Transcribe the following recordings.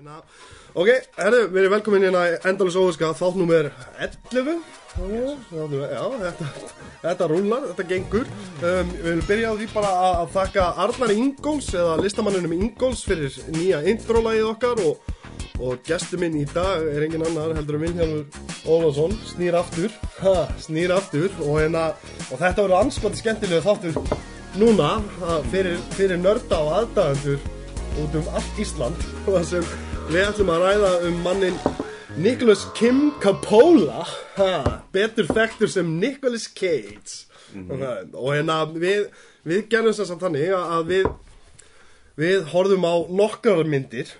Hérna, ok, herru, við erum velkomin hérna í Endalus Óðurska, þátt nummer 11 Já, já, þetta, þetta rúlar, þetta gengur. Um, Við viljum byrja á því bara að, að þakka Arnar Ingóls eða listamannunum Ingóls fyrir nýja introlægið okkar og, og gestur minn í dag er engin annar heldur en Vilhjálmur Ólafsson. Snýr aftur, ha, snýr aftur og, hérna, og þetta verður anskvæmt skemmtilegu þáttur núna að fyrir, fyrir nörda og aðdæðandur út um allt Ísland. Og það sem við ætlum að ræða um mannin Nicholas Kim Capola ha, betur þekktur sem Nicholas Cage. Og, og hérna við, við gerum þess að þannig að við við horfum á nokkrar myndir.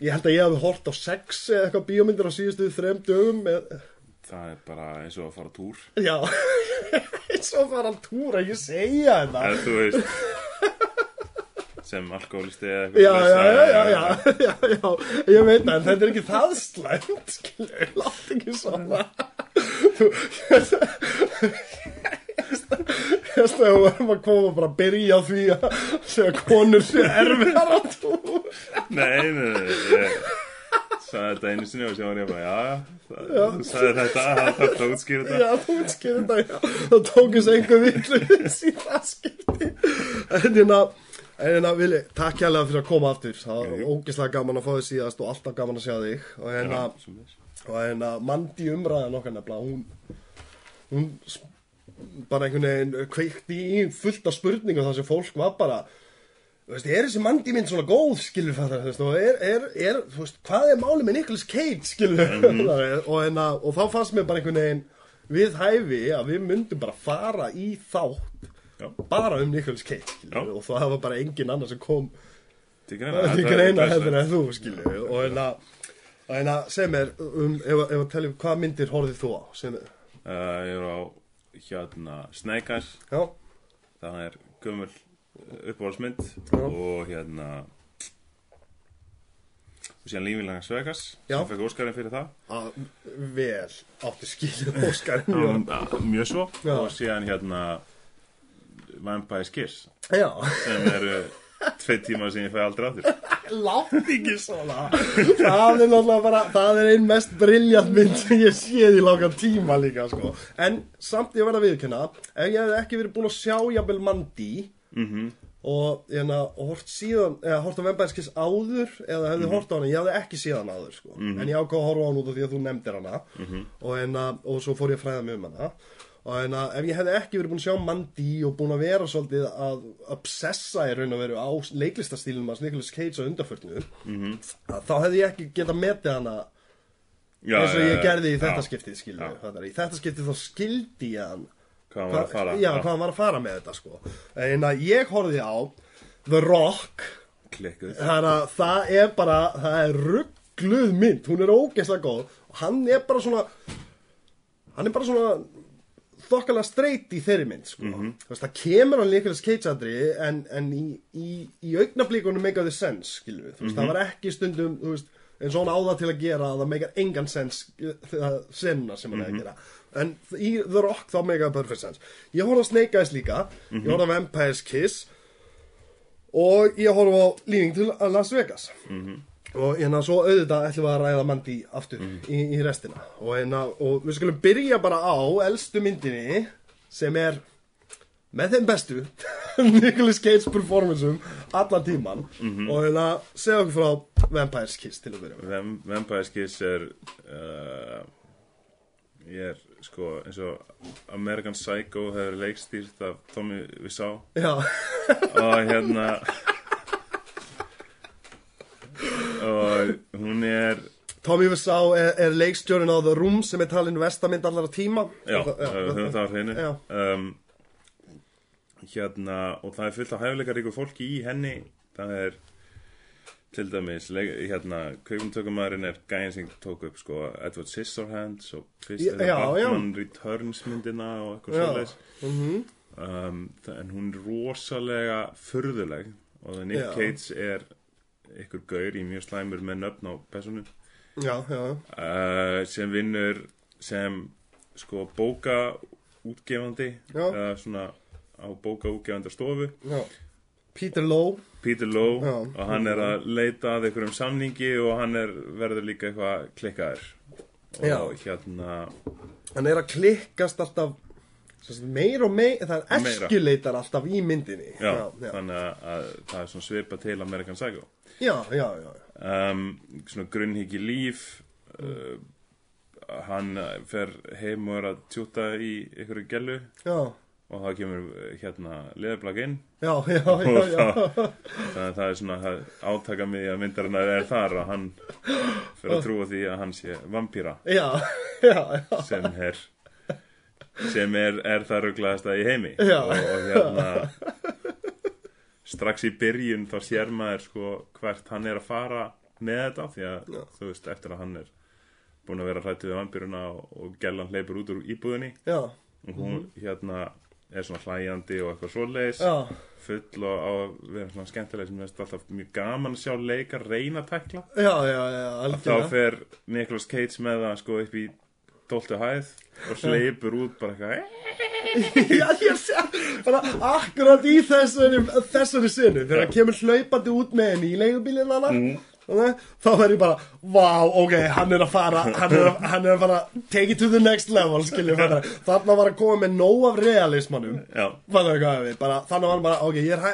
Ég held að ég hafi hort á sex eða eitthvað bíómyndir á síðustu þrem dögum með, Það er bara eins og að fara túr. Já eins og fara að túra, ég segja þetta. Eða þú veist sem alkoholisti eða eitthvað Já, já, já, já, já, já, ég veit það, en þetta er ekki það slæmt, skilju, látt ekki svona. Þú, ég veist að við varum að koma bara að byrja því að segja konur sé erfiðar á túr. Nei, nei, nei Ég sagði þetta einu sinni og sem var ég bara, já, Þú sagði þetta, það þarf það útskýra þetta Já, þú útskýrir þetta, já, það tókist einhver villu í það skipti. En hérna, en hérna, Vili, takk hérlega fyrir að koma aftur, það var ógeðslega gaman að fá þig síðast og alltaf gaman að sjá þig. Og hérna, og hérna Mandi umræðan okkar nefnilega hún, hún bara einhvern veginn kveikti í fullt af spurningum þar sem fólk var bara veist, er þessi Mandi mynd svona góð skilur þú veist, er, er, er veist, hvað er málið með Nicolas Cage skilur og, hérna, og þá fannst mér bara einhvern veginn við hæfi að við myndum bara fara í þátt Já. bara um Nicolas Cage og það var bara engin annar sem kom. Til greina, er heldur en þú, skilju Og hérna, og hérna, segð mér um, ef, að telja hvað myndir horfið þú á, Uh, Ég er á hérna Snake Eyes. Það er gömul uppáhaldsmynd Já. og hérna og síðan lífinlega Svegas sem fekk Óskarinn fyrir það. Að, vel áttu skilju Óskarinn um, mjög svo. Já. og síðan hérna Vampire's Kiss Já, sem eru tvei tíma sem ég fæ aldrei áttur látt ekki svona. Það er náttúrulega bara, það er einn mest briljant mynd sem ég séð í langan tíma líka, sko. En samt ég verð að viðkynna, ef ég hef ekki verið búin að sjá jafnvel Mandi mm og, hérna, og hort síðan eða hort á Vemberskis áður eða hefði hort á hana, ég hefði ekki síðan áður sko. en ég ákvað að horfa á hana út af því að þú nefndir hana. Og, hérna, og svo fór ég að fræða mig um hana og hérna, ef ég hefði ekki verið búin að sjá Mandy og búin að vera svolítið að obsessa í raun og veru á leiklistastílum hans Nicolas Cage á undarförnu þá hefði ég ekki getað metið hana já, eins og ég já, gerði í já. þetta skiptið skilju, í þetta skiptið þá skildi ég hann. Hvað hann var að fara. Já, var að fara með þetta sko. En að ég horfði á The Rock að, það er bara það er ruggluð mynd, hún er ógeðslega góð. Og hann er bara svona hann er bara svona þokkalega straight í þeirri mynd sko. þú veist, það kemur hann líka keitsandri en, en í, í, í augnablíkunum make the sense, þú veist, það var ekki stundum, veist eins og hann á það til að gera að það meikar engan sens það senna sem hann er að gera. En í The Rock þá meikar perfect sense. Ég horfði á Snake Eyes líka. Ég horfði á Vampire's Kiss. Og ég horfði á Leaving to Las Vegas og hérna svo auðvitað ætlum við að ræða Mandy aftur í, í restina. Og, hérna, og við skulum byrja bara á elstu myndinni sem er með þeim bestu Nicolas Cage performanceum allan tíman og hérna segja okkur frá Vampire's Kiss til að byrja Vamp Vampire's Kiss er uh, ég er sko eins og American Psycho hefur leikstýrt af Tommy Wiseau. Og hérna og hún er Tommy Wiseau er, er leikstjórin á The Room sem er talin vestamynd allara tíma já, já, höfum það á hreinu Já. um, hérna og það er fullt af hæfileikaríku fólki í henni það er til dæmis hérna, kveikmyndutökumæðurinn er gæðin sem tók upp sko Edward Scissorhands og fyrst Já, já, já. Batman Returns myndina og eitthvað Já. svoleiðis Mhm. um, það- en hún er rosalega furðuleg og Nick Já. Cage er ykkur gaur í mjög slæmur með nöfn á personu já, já, uh, sem vinnur sem sko bóka útgefandi Já. eða svona á bóka útgefandi stofu já. Peter Lowe Peter Lowe Já. og hann er að leita að einhverjum samningi og hann er, verður líka eitthvað klikkaður og Já. hérna hann er að klikkast alltaf meir og meir, það er Meira. eskjuleitar alltaf í myndinni já, já, já, þannig að, að það er svona svipa til American Psycho já, já, já. um, svona grunnhyggji líf uh, hann fer heim og er að tjúta í einhverju gellu. Já. og það kemur uh, hérna leðurblak inn. Já, já, já, já, það, þannig að það er svona það átaka mig að myndarinnar er þar að hann fyrir að trúa því að hann sé vampýra sem er sem er, er það rugglaðasta í heimi. Og, og hérna strax í byrjun þá sér maður sko hvert hann er að fara með þetta því að Já. þú veist eftir að hann er búin að vera hrættu við vampýruna og, og gellan hleypur út úr íbúðinni. Já, og hún hérna er svona hlæjandi og eitthvað svoleiðis. Já, full og á að vera svona skemmtileg sem er alltaf mjög gaman að sjá leikar reyna að tekla já, já, já, þá fer Nicolas Cage með það sko upp í tóltu hæð og hleypur út bara eitthvað. Já, ég sé, bara akkurat í þessari, þessari sinu þegar hann kemur hlaupandi út með henni í leigubílinn hana mm. þá verður ég bara, vá, ok, hann er að fara hann er að, hann er að fara take it to the next level, þetta þarna var að koma með nóg af realismannum þannig var hann bara, ok, ég,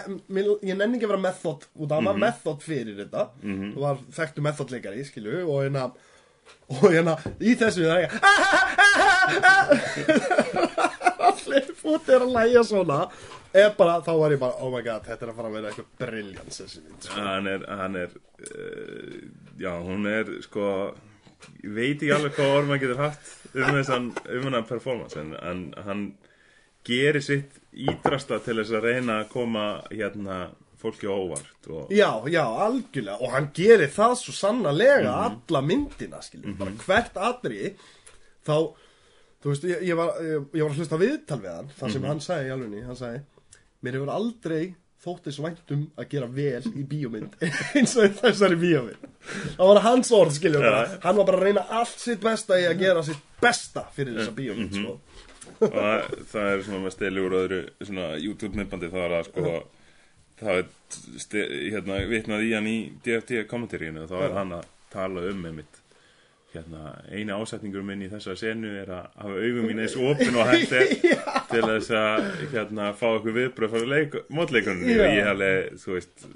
ég nenni ekki að vera method út af, hann var method fyrir þetta, mm var þekktu method leikari, skilju, og hérna, og hérna, í þessu það er allir fút er að læja svona, er bara, þá var ég bara, oh my god, þetta er að fara að vera eitthvað mynd, sko. hann er, hann er uh, já, hún er sko ég veit ekki alveg hvað orð maður getur haft um þessan, um hennan performance en, en hann gerir sitt ídrasta til þess að reyna að koma hérna fólki óvart og Já, já, algjörlega, og hann gerir það svo sannarlega alla myndina, skiljum, bara hvert atriði, þá, þú veist, ég, ég, var, ég, ég var að hlusta viðtal við hann, þar sem hann sagði í alvegni, hann sagði, mér hefur aldrei þótt þess væntum að gera vel í bíómynd. Eins og þessari bíómynd. Það var hans orð, skiljum, bara, hann var bara að reyna allt sitt besta í að gera sitt besta fyrir þessa bíómynd, sko. og það, það er svona með steli úr öðru svona YouTube-myndbandi það er að sko það er hérna vitnað í hann í DFT kommentaríinu og þá er hann að tala um einmitt hérna eini ásetningur minn í þessa senu er að hafa augum mín eins og hægt er til þess að hérna fá okkur viðbröð frá leik, mótleikunni Já. og ég hefði, þú veist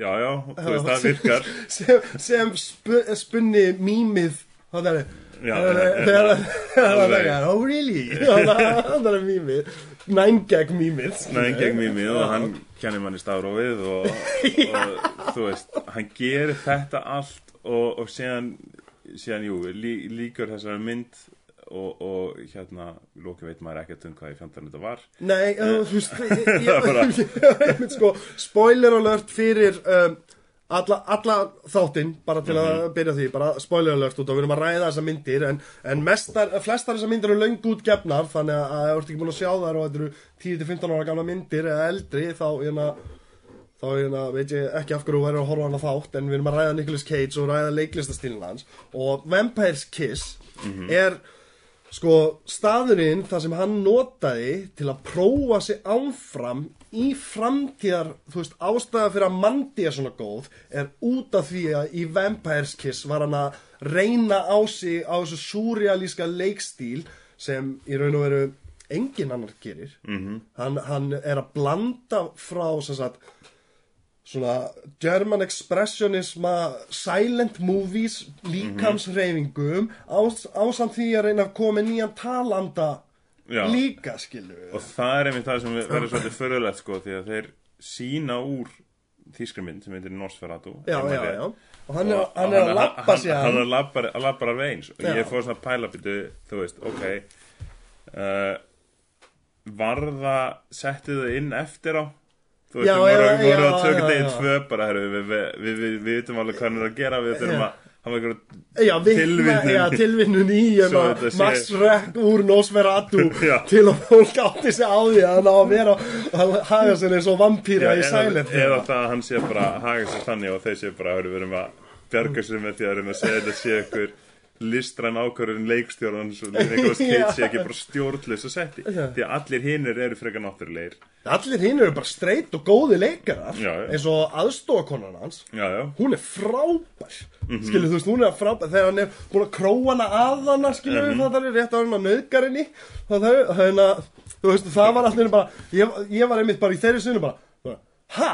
já, já, þú veist, það virkar. Sem, sem spu, spunni mýmið það er það er það alveg. er oh really? Það er mýmið. Nine gag mýmið. Nei, gegn mýmið og hann kennir manni stafrófið og, og þú veist, hann gerir þetta allt og, og síðan, síðan jú, lí, líkur þessari mynd og, og hérna, lóki veit maður ekkert um hvað í fjandarinn þetta var. Nei, þú veist ég- bara- ég- ég- sko, spoiler alert fyrir um, alla, alla þáttinn bara til að byrja því, bara spoiler alert út og við erum að ræða þessar myndir en, en mestar, flestar þessar myndir eru löng út gefnar þannig að ef þú ert ekki búin að sjá þær og þetta eru 10-15 ára gamla myndir eða eldri þá hérna þá hérna, veit ég ekki af hverju þú verður að horfa hana þátt en við erum að ræða Nicolas Cage og ræða leiklistastílinn hans og Vampire's Kiss er sko staðurinn þar sem hann notaði til að prófa sig áfram í framtíðar þú veist, ástæða fyrir að Mandy er svona góð er út af því að í Vampire's Kiss var hann að reyna á sig á þessu súrealíska leikstíl sem í raun og veru enginn annar gerir -hmm. hann, hann er að blanda frá sagt svona German expressionisma silent movies líkamsreyfingum ás, ásamt því að reyna að koma nýjan talanda Já. líka skilu og það er einmitt það sem verður svolítið förðulegt sko því að þeir sína úr þýskri mynd sem heitir Nosferatu já, já, já. Og hann er, Og- hann er að lappa hann- sér hann er að labba að labba alveg eins. Og ég fór svona að pæla býtu þú veist, ok uh, var það settið það inn eftir á? Þú veist, við vorum, degið já. tvö bara, herru, við, við, við, við, vitum alveg hvað hann er að gera við þurfum að Tilvitnun. já, tilvinnun í þetta sé- Max Reck úr Nosferatu til að fólk átti sig á því að hann á að vera að haga sér eins og vampýra í Silent eða það að hann sé bara að haga sér þannig og þeir sé bara, herru, við erum að bjarga sér með því að reyna að segja þetta sé ykkur listræn ákvörðun leikstjórans og Nicolas Cage sé ekki bara stjórnlaus og setti Já. því að allir hinnir eru frekar náttúrulegir. Allir hinn eru bara straight og góði leikarar Já, já. eins og aðstofakonan hans. Já, já, hún er frábær. Mhm. skilur þú veist, hún er frábær. Þegar hann er búin að króa hana að hana skilur Mhm. við það er rétt á hann að nöðgar henni. Það er hérna það var allir bara ég, ég var einmitt bara í þeirri sinni bara, ha,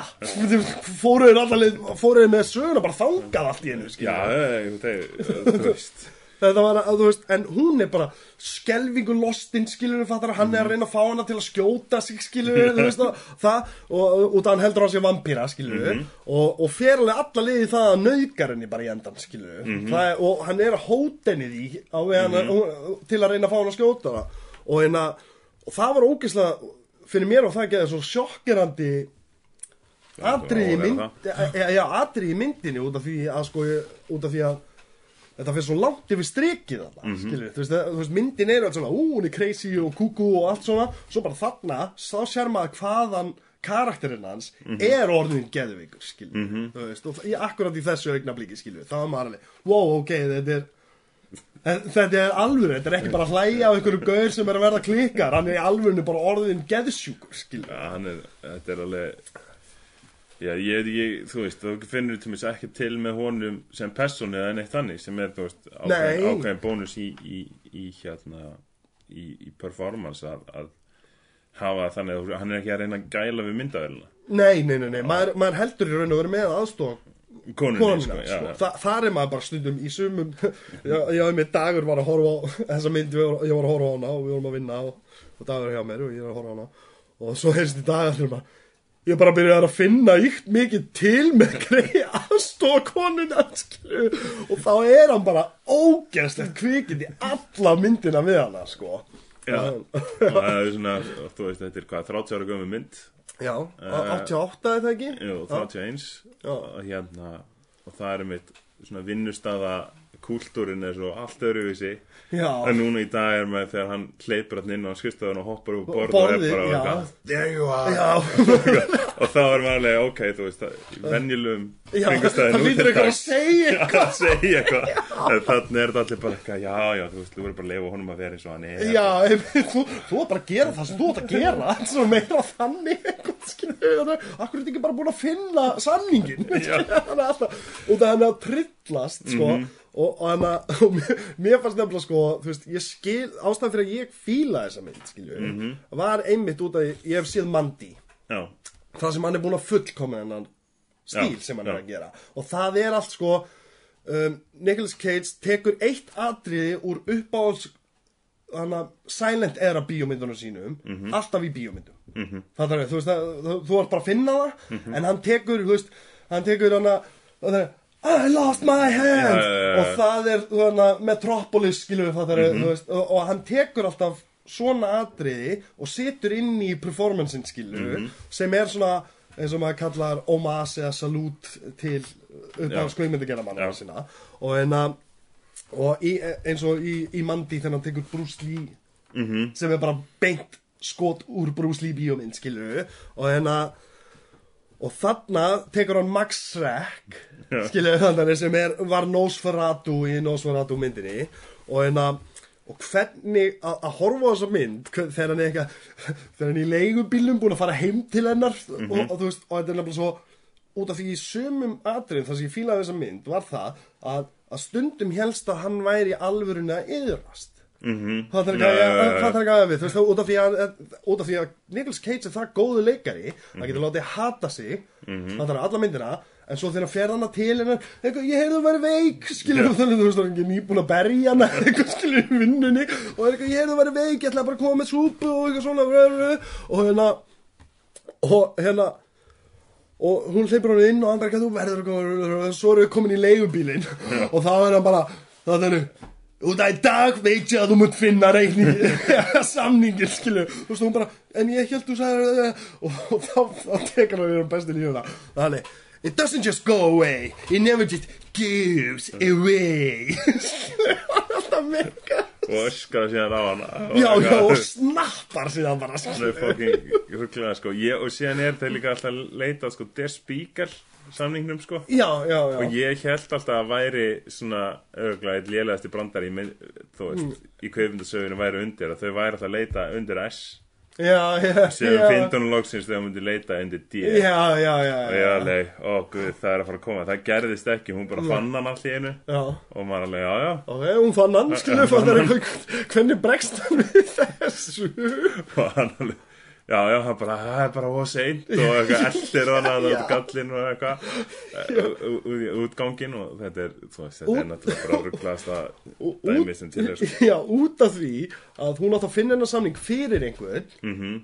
fóruður allir fóruður með söguna bara þangað allt í hennu já, skilur ég, það, þú veist þetta var að, þú veist, en hún er bara skelvingu lostinn, skilur við fattar hann er að reyna að fá hana til að skjóta sig, skilur við, þú veist það, það og, og af hann heldur á sig vampíra, skilur við og, og fer alveg alla liði það að nauðgar henni bara í endan, skilur við það er, og hann er að hóta henni því á við hann, til að reyna að fá hann að skjóta það og, hérna, og það var ógeðslega fyrir mér og það geði svo sjokkirandi atriði í má vera mynd, já, atriði í myndinni út af því að sko, út af því að þetta fyrir svo langt yfir strikið þarna, mm -hmm. skilur, þú veist, þú veist, myndin er allt svona, ú, hún er crazy og kuku og allt svona, svo bara þarna, þá sér maður hvaðan karakterinn hans er orðin geðveikur, skilur, þú veist, og í, akkurat í þessu augnablíki, skilur, þá er maður alveg, wow, ok, þetta er, þetta er alvöru, þetta er ekki bara hlæja á einhverju gaur sem er að verða klikkar, hann er í alvörinu bara orðin geðsjúkur, skilur. Já, hann er, þetta er alveg Já, ég, ég, þú veist, þú finnur til mér ekki til með honum sem persónu eða neitt þannig sem er, þú veist, ákveðin, ákveðin bónus í, í, í hérna í, í performance að, að hafa þannig að hann er ekki að reyna að gæla við myndavélina Nei, nei, nei, nei, maður, maður heldur í raun og verið með aðstof konunni, konuna, sko, sko, já, já. Þa, þar er maður bara stundum í sumum. Ég, ég með dagur var að horfa á þessa mynd, ég var, að horfa á hana og við vorum að vinna og, og dagur hjá mér og ég var að horfa á hana. Og svo heyrst í dagar þegar maður ég bara byrjaði að finna ykt mikið til með greið aðstofa konuna skilu, og þá er hann bara ógeðslegt kvikið í alla myndina við hana sko. Já, það er svona, þú veist, þetta er hvað, 30 ára gömur mynd? Já, á- 88 er það ekki? Jú, 31 Já. og hérna, og það er mitt svona vinnustafa kúltúrin er svo allt öðruvísi. Já. en núna í dag er maður þegar hann hleypur hann inn á skrifstofun og hoppar upp borð Borðið, og er bara eitthvað, there you are. Já, og þá er maður alveg, ok, þú veist það, já, kringumstæðum það lítur eitthvað að segja eitthvað. en þannig er þetta allir bara eitthvað, já, já, þú veist, þú verður bara að leifa honum að vera eins og hann er Já, þú, þú er bara að gera það sem þú ert að gera. Svo meira þannig eitthvað, skilur, Akkur er þetta ekki bara búin að finna sanningin er Og það hann er að trillast sko, og, og, að, og mér, mér fannst nefnilega sko, veist, skil Ástæðan fyrir að ég fíla þessa mynd skilur, Var einmitt út að ég, ég hef séð Mandy já, Það sem hann er búin að fullkoma hennan stíl Já, sem hann er já. að gera Og það er allt sko um, Nicolas Cage tekur eitt atriði úr uppáhalds hana, silent era bíómyndunum sínum Mhm. alltaf í bíómyndum mm -hmm. það er, þú veist, það, þú, þú ert bara að finna það Mhm. en hann tekur, þú veist hann tekur hana það er, I lost my hand já, já. og það er hana, Metropolis skilur við það Mhm. þú veist, og, og hann tekur alltaf svona atriði og situr inn í performancein skilur Mhm. sem er svona eins og maður kallar homage eða salút til upp á Já. skveimyndagerða manna Já. sína og en að og í, eins og í, í Mandy þegar hann tekur Bruce Lee mhm, sem er bara beint skot úr Bruce Lee bíómynd skilur og en að og þarna tekur hann Max Schreck skilur þannig sem er, var Nosferatu í Nosferatu myndinni. Og en að og hvernig að horfa á þessa mynd þegar hann er eitthvað þegar hann er í leigubílum búin að fara heim til hennar og, og þú veist, og þetta er nefnilega svo út af því í sumum atriðum það sem ég fílaði þessa mynd var það að, að stundum helst að hann væri að yðrast mhm. Það ekki að já. það þarf ekki að við, veist, út af því að, út af því að Nicolas Cage er það góðu leikari, það getur látið hata sig, það þarf alla myndina, en svo þegar fer hana til hennar, ég heyrðu að vera veik, skilur þannig, þú veist, það er ekki nýbúin að berja hana, eitthvað, skilur í vinnunni, og er eitthvað, ég heyrðu að vera veik, ég ætla bara að koma með súpu og eitthvað svona, og hérna, og hérna, og hún hleypur hann inn og hann bara ekki að þú verður að koma svo eru við komin í leigubílinn. Og þá er hann bara það er út af í dag veit ég að þú munt finna reikning samningin skilu þú veist hún bara en ég held þú sagði og, og þá, þá tekur hann við besti lífuna þannig It doesn't just go away, it never just gives away. Alltaf mega. og öskara síðan á hann Já, já, og snappar síðan bara. hann er ég, og síðan er þeir líka alltaf að leita sko Der Spiegel samningnum sko. Já, já, já. Og ég held alltaf að væri svona örgulega eitt lélegasti brandar í, Mm. í kveifundasögunum væri undir að þau væri alltaf að leita undir S. Já, já, sem þegar hún myndi leita undir D. Já, já, já og ég alveg, ó guð, það er að fara að koma. Það gerðist ekki, hún bara fann hann allt í einu. Já. Og maður alveg, já, já. Ok, hún fann hann, skilur, fann það Hvernig bregst hann við þessu? og hann alveg Já, já, hann bara, það er bara óa seint og eitthvað eldir hann að Já. gallin og eitthvað í útgangin og þetta er, þú veist, þetta er náttúrulega bara Ú- dæmi sem til er sko. Já, út af því að hún átt að finna hennar samning fyrir einhvern Mhm.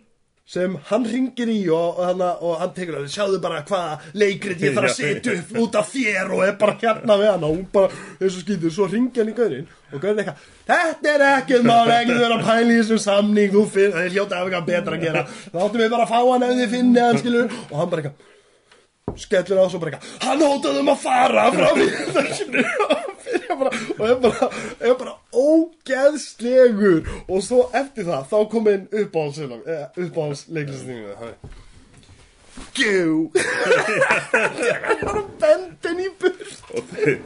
Sem hann ringir í og, og, hann, og hann tekur að sjáðu bara hvaða leikrit ég þarf að setja upp út af þér og er bara hérna við hann og hún bara eins og skýtur, svo ringir hann í gaurin og gaurin eitthvað, þetta er ekkert mál ekkert vera að pæla í þessum samning þú finn, það er hljóta af eitthvað betra að gera. Þá áttum við bara að fá hann ef þið finni hann skilur og hann bara eitthvað skellur á svo bara eitthvað hann hótaði um að fara frá fyrirtækinu fyrir bara og er bara, er bara ógeðslegur. Og svo eftir það þá kom inn uppáhalds uppáhalds leiklistingu Gjú. Hann er bendin í burt og þeir,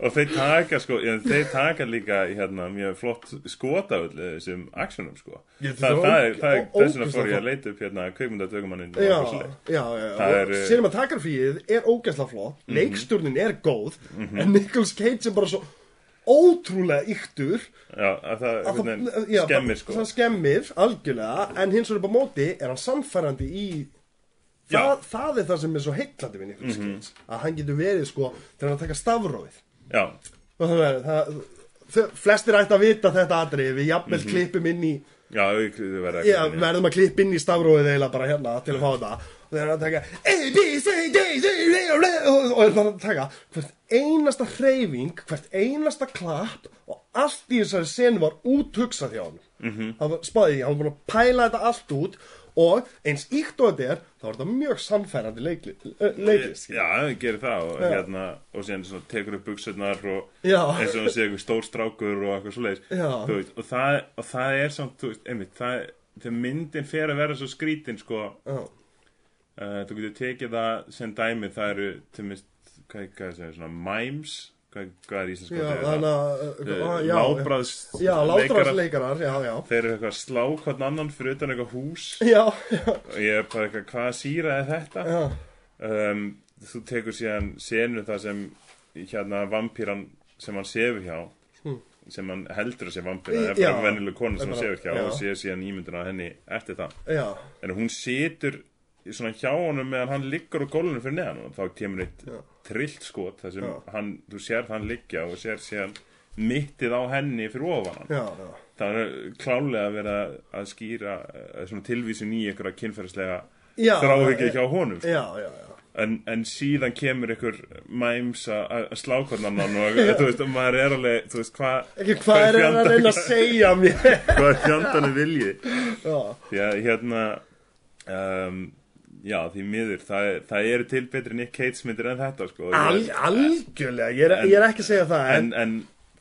og þeir taka sko, já, þeir taka líka hérna mjög flott skotaföll þessum actionum sko Ég, Þa, það það, er er, er þess vegna fór ég að leita upp hérna kveikmyndatökumannin. Það og er, ógeðslega flott Mhm. leikstjórnin er góð en Nicolas Cage er bara svo ótrúlega yktur já, að það að það- já, skemmir sko það skemmir algjörlega en hins vegar upp á móti er hann sannfærandi í. Mhm. það, það er það sem er svo heitlandi við Nicolas Cage að hann getur verið sko til að taka og það það flestir ætti að vita þetta atrið við jafnvel Mhm. klippum inn í já, við verðum já, verðum að klippa inn í stafrófið eiginlega bara hérna til að fá þetta og þeir eru að taka og og er bara að taka hvert einasta hreyfing hvert einasta klapp og allt í þessari senu var úthugsað hjá hann mm -hmm. hann var spáði því, hann var búin að pæla þetta allt út og eins íkt og þetta er þá er þetta mjög sannfærandi leikli, ö, leiklist Já, það gerir það og, hérna, og síðan svona tekur upp buksurnar og Já. eins og það sé eitthvað stór strákur og eitthvað svoleiðis og, og það er samt, þú veist, einmitt það, þegar myndin fer að vera svo skrítin sko, uh, þú getur tekið það sem dæmi það eru, til mist, hvað, hvað segir, svona mimes hvað, hvað er íslenska já, þannig að já, Látbræðs já, látráðsleikarar, já, já. Þeir eru eitthvað að slá hvern annan fyrir utan eitthvað hús. Já, já, og ég er bara eitthvað, hvað síra er þetta? um, þú tekur síðan senu það sem hérna vampýran sem hann sefur hjá sem hann heldur að sé vampýra það er bara Hmm. Vennileg kona sem hann sefur hjá já. og sé síðan ímyndina af henni eftir það. Já, en hún situr í svona hjá honum meðan hann liggur á gólunum fyrir neðan og þá kemur eitt Já. trillt skot þar sem Já. hann, þú sér hann liggja og sér síðan mittið á henni fyrir ofan hann já, já. það er klálega að- að skýra uh, svona tilvísun í einhverja kynferðislega Já, þráhyggju já. hjá honum sko. Já, já, já en, en síðan kemur ykkur mæms að að slá hvern annan og þú veist, og maður er alveg þú veist, hvað Ekki hvað er hann að reyna að segja mér hvað er fjandanu vilji Já, að hérna um, já, því miður það, það eru til betri Nick Cage myndir en þetta sko, Al, algjörlega, ég er, ég er ekki að segja það en, En, en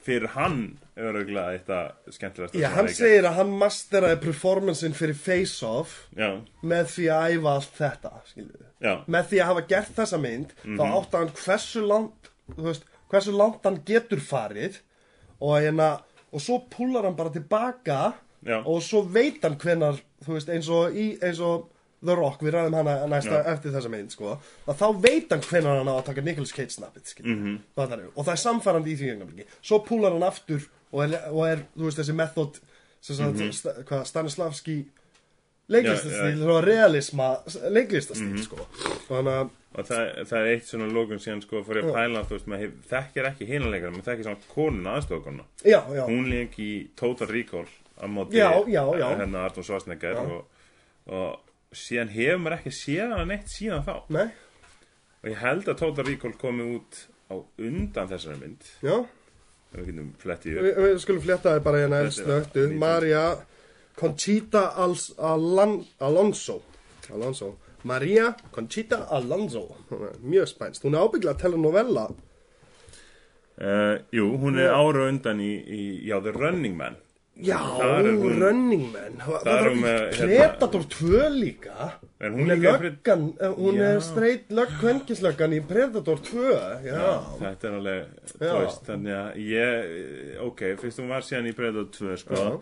fyrir hann er örgulega eitthvað skemmtilegast já, hann segir að hann masteraði performancein fyrir Face Off já, með því að æfa allt þetta, Með því að hafa gert þessa mynd þá Mhm. átti hann hversu langt veist, hversu langt hann getur farið og hérna og svo púlar hann bara tilbaka Já. og svo veit hann hvenar þú veist, eins og, í, eins og The Rock, við ræðum hana næsta eftir þessa mynd sko, að þá veit hann hvenar hann á að taka Nicolas Cage snappið mm Mhm. -hmm. og það er samfærandi í því ögnablikki svo púlar hann aftur og er, og er þú veist, þessi method sagt, Mhm. sta, hvað, Stanislavski leiklistastíl, Já, svona realisma leiklistastíl, Mhm. sko þannig að og það, það er eitt svona lókun síðan sko ég að pæla þú veist, maður þekkir ekki hinanleikar maður þekkir svona konuna aðstofakonuna já, já, hún leik í Total Recall á móti Já, já, já. hérna Arnur Svarsnegar og, og síðan hefur maður ekki séð hana neitt síðan þá. Nei, og ég held að Total Recall komi út á undan þessari mynd. Já. Við getum flettið við, við skulum fletta það bara hérna Þetta eldsnögtu Maria Conchita Als, Alan, Alonso. Alonso. Maria Conchita Alonso. Mjög spænst, hún er ábygglega telenovella. Uh, Jú, hún er ára undan í, í já, The Running Man Já, hún- Running Man Það er hún með, hérna- Predator 2 líka Er hún Hún er löggan, eh, hún Já. er straight lögg kvenkislöggan í Predator 2 Já, Þetta er alveg, Já. veist, þannig að ég, ok, fyrst hún var síðan í Predator 2, sko, Já.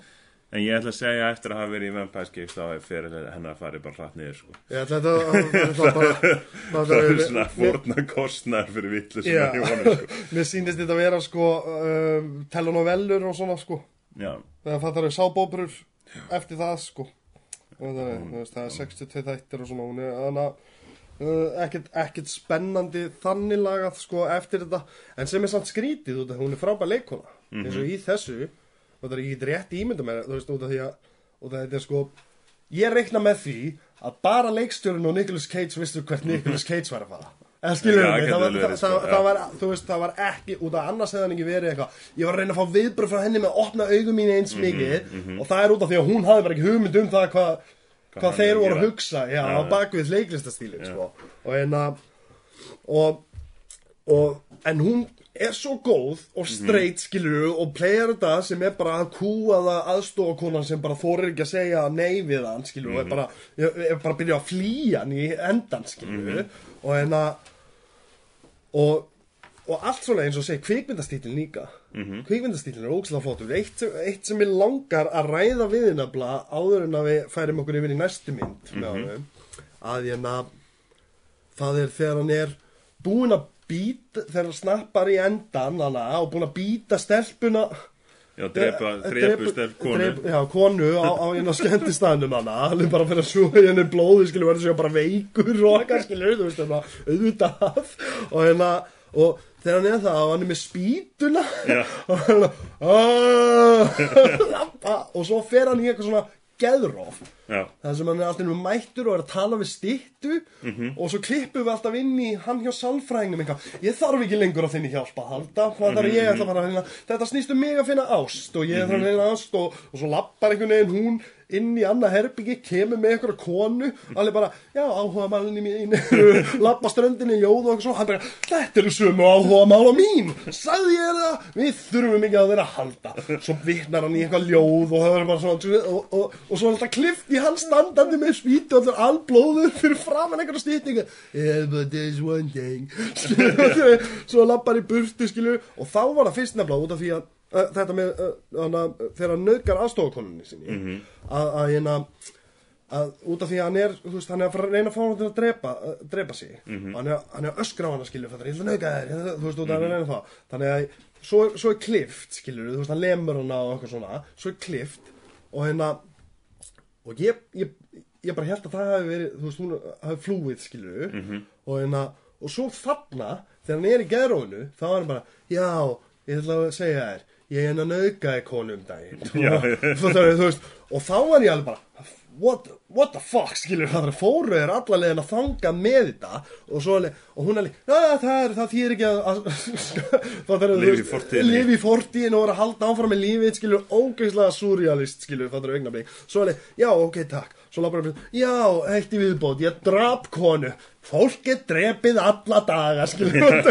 en ég ætla að segja eftir að hafa verið í Vampire Skips þá er fyrir hennar að fara bara hratt niður, sko. Ég ætla þetta það er bara það er- svona fórna kostnar fyrir villu sem Já. er í honum, sko. Mér sýndist þetta að vera sko um, telenovellur og svona sko Já, þegar það þarf sábóbrur eftir það sko. Það er, mm. veist, það er 62 þættir og svona hún er þannig að uh, ekkert, ekkert spennandi þannig lagað sko eftir þetta. En sem er samt skrítið út af hún er frábær leikona eins og í þessu og það er ekki rétt ímynda mér þú veist út af því að þetta er sko ég reikna með því að bara leikstjórun og Nicolas Cage vissu hvert Nicolas Cage var að fara mig, það, var, það, verið, sko, það, það var veist, var ekki, út af annars hefði hann ekki verið eitthvað, ég var að reyna að fá viðbröð frá henni með að opna augum mín Mhm, eins mikið og það er út af því að hún hafði bara ekki hugmynd um það hvað hvað hann þeir voru að hugsa. Já, Já, á bakvið leiklistastílin sko. og en að og, og en hún er svo góð og straight skilur og playar þetta sem er bara að kúa það aðstofakonan sem bara þorir ekki að segja nei við hann skilur og er bara, er, er bara að byrja að flýja hann í endan skilur og en að og, og allt svona eins og segi kvikmyndastílin líka. Mm -hmm. kvikmyndastílin er ógslag flottur. Eitt, eitt sem ég langar að ræða við nefnilega áður en að við færum okkur yfir í næstu mynd með honum að ég nefn það er þegar hann er búinn að býta þegar hann snappar í endan hana, og búinn að býta stelpuna já, drepa, drepu stelp konu. já, konu á, á einu skemmtistæðnum hana hann er bara fyrir að sjúga henni blóði skilur verður sér bara veikur og eitthvað skilur þú veist það auðvitað og hérna og þegar hann er það og hann er með spýtuna Já. og hann er "Ah." og svo fer hann í eitthvað svona geðróf það sem hann er alltaf mættur og er að tala við stittu og svo klippum við alltaf inn í hann hjá sálfræðingum eitthvað, ég þarf ekki lengur að þinni hjálpa halda, að finna? Þetta snýst um mig að finna ást og ég þarf að finna ást og, og svo lappar einhvern veginn hún inn í annað herbyggi, kemur með einhverja konu, alveg bara, já, áhuga málunni mín, lappa ströndinni, ljóð og eitthvað svo, hann bara, þetta eru sömu áhuga mála mín, sagði ég það, við þurfum ekki að vera að halda, svo vitnar hann í eitthvað ljóð og það er bara svona, og, og, og svo er alltaf klift í hann standandi með spýtu og allur alblóður fyrir framann einhverja stýtningu, yeah, but there's one thing, svo lappar í burtu, skilju, og þá var það fyrst nefnilega út af því að þetta með þegar hann nöðgar aðstofakonunni sinni að, að hérna að út af því að hann er, veist, hann er að að reyna að fá hann til að drepa, drepa sig. Og hann er, hann er að öskra á hann að skilja þetta, ég ætla að nöðga þér, ég ætla- þú veist, út af hann er að það þannig að svo, er- svo er klift, skilur þú veist, hann lemur hann á eitthvað svona svo er klift og hérna og ég, ég, ég bara held að það hafi verið, þú veist, hún hafi flúið, skilur og hérna, og svo þarna, þegar hann er í geðrónu, þá er hann bara, já, ég ætla að segja þér, ég er hann að nauðgaði konu um daginn, og, þá var ég alveg bara, what, what the fuck, skilur, það er fóru er alla leiðin að þanga með þetta, og svo alveg, og hún alveg, já, það er, það þýr ekki að, er, Lifa í fortíðin og vera að halda áfram með lífið, skilur, ógeðslega surrealist, skilur, það er augnablik, svo alveg, já, ok, takk, hann, já, eitt í viðbót, ég drap konu, fólk er drepið alla daga, skilur,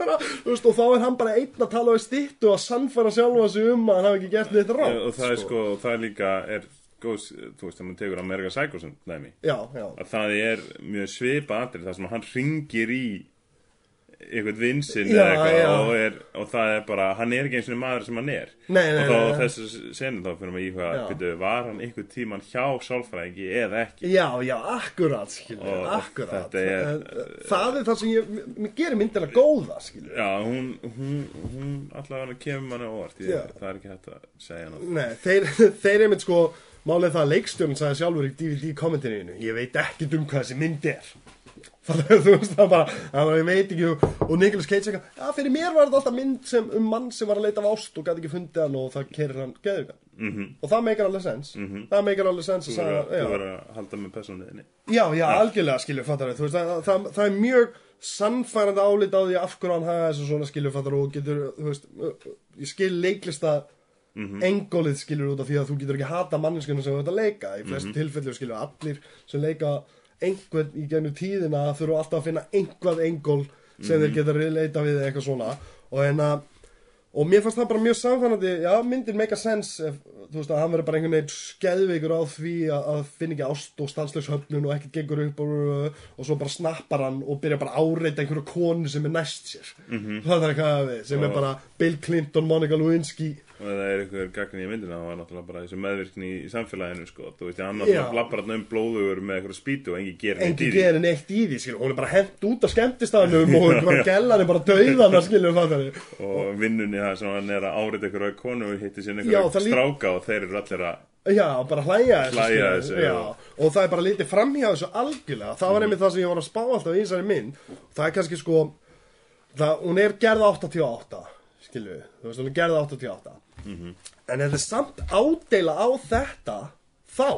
bara, veist, og þá er hann bara einn að tala við stittu og sannfæra sjálfa sig um að hann hafi ekki gert neitt rátt, og það er sko, það er líka, er góð, þú veist, þegar maður tekur Amerika Psycho sem dæmi, Já, já, að það er mjög svipa atrið, það sem hann ringir í eitthvað vinsinn eða eitthvað og, er, og það er bara, hann er ekki eins og maður sem hann er. Nei, nei, og þá þessu senum þá fyrir maður í hvað byrju, var hann einhver tíman hjá sálfræðingi eða ekki? Já, já, akkurat, skilur, Og akkurat. er- Það er það sem ég, mér gerir myndina góða, skilur Já, hún, hún, hún allavega kemur manni á óvart ég, það er ekki hægt að segja hann Nei, þeir, þeir einmitt sko Málið það að leikstjórn sagði sjálfur í DVD kommentininu Ég veit ekkert um hvað þessi mynd er er, þú veist, það bara Það ég veit ekki, og Nicolas Cage ekki Já, fyrir mér var þetta alltaf mynd sem, um mann sem var að leita af ást og gæti ekki fundið hann og það kerir hann geðugan mm -hmm. Og það meikar alveg sens. Það meikar alveg sens að Þú verður að- halda með persónuðinni Já, já, algjörlega skilur fattar veist, það, það, það er mjög sannfærandi álit á því af hverju hann hafa þessu svona skilur fattar og getur, þú veist, ég skil leiklista engólið skilur út af því að þú getur ekki hata manneskunum sem þú ert að leika. Í flestum tilfellum skilur allir sem leika einhvern í gennum tíðina þurfa alltaf að finna einhvað engól sem þeir geta leita við eitthvað svona. Og hérna og mér fannst það bara mjög samfannandi já, myndin make a sense ef, þú veist að hann verður bara einhvern veginn skeðveikur á því að, að finna ekki ást og stanslaus höfnun og ekkert gengur upp og, og svo bara snappar hann og byrja bara að áreita einhverju konu sem er næst sér. -hmm. það er eitthvað sem er Og- bara Bill Clinton, Monica Lewinsky og það er einhver gagn í myndina það var náttúrulega bara þessu meðvirkni í samfélaginu sko. þú veist, hann náttúrulega lappar hann um blóðugur með eitthvað spýtu og engi gerir neitt í engi því. gerir neitt í því skilur. hún er bara hent út af skemmtistaðnum og hún bara gellan bara skilur fattari og vinnunni það sem hann er að árita einhverju konu og hitti sér Já, einhverju það lí- stráka og þeir eru allir að Já, bara hlæja þessu, Hlæja þessu, já. já. Og það er bara lítið framhjá þessu algjörlega Það var einmitt það sem ég var að spá alltaf í þessari mynd Það er kannski sko það, Hún er gerð 88 Skilju, þú veist, hún er gerð 88 En þetta er samt ádeila á þetta Þá?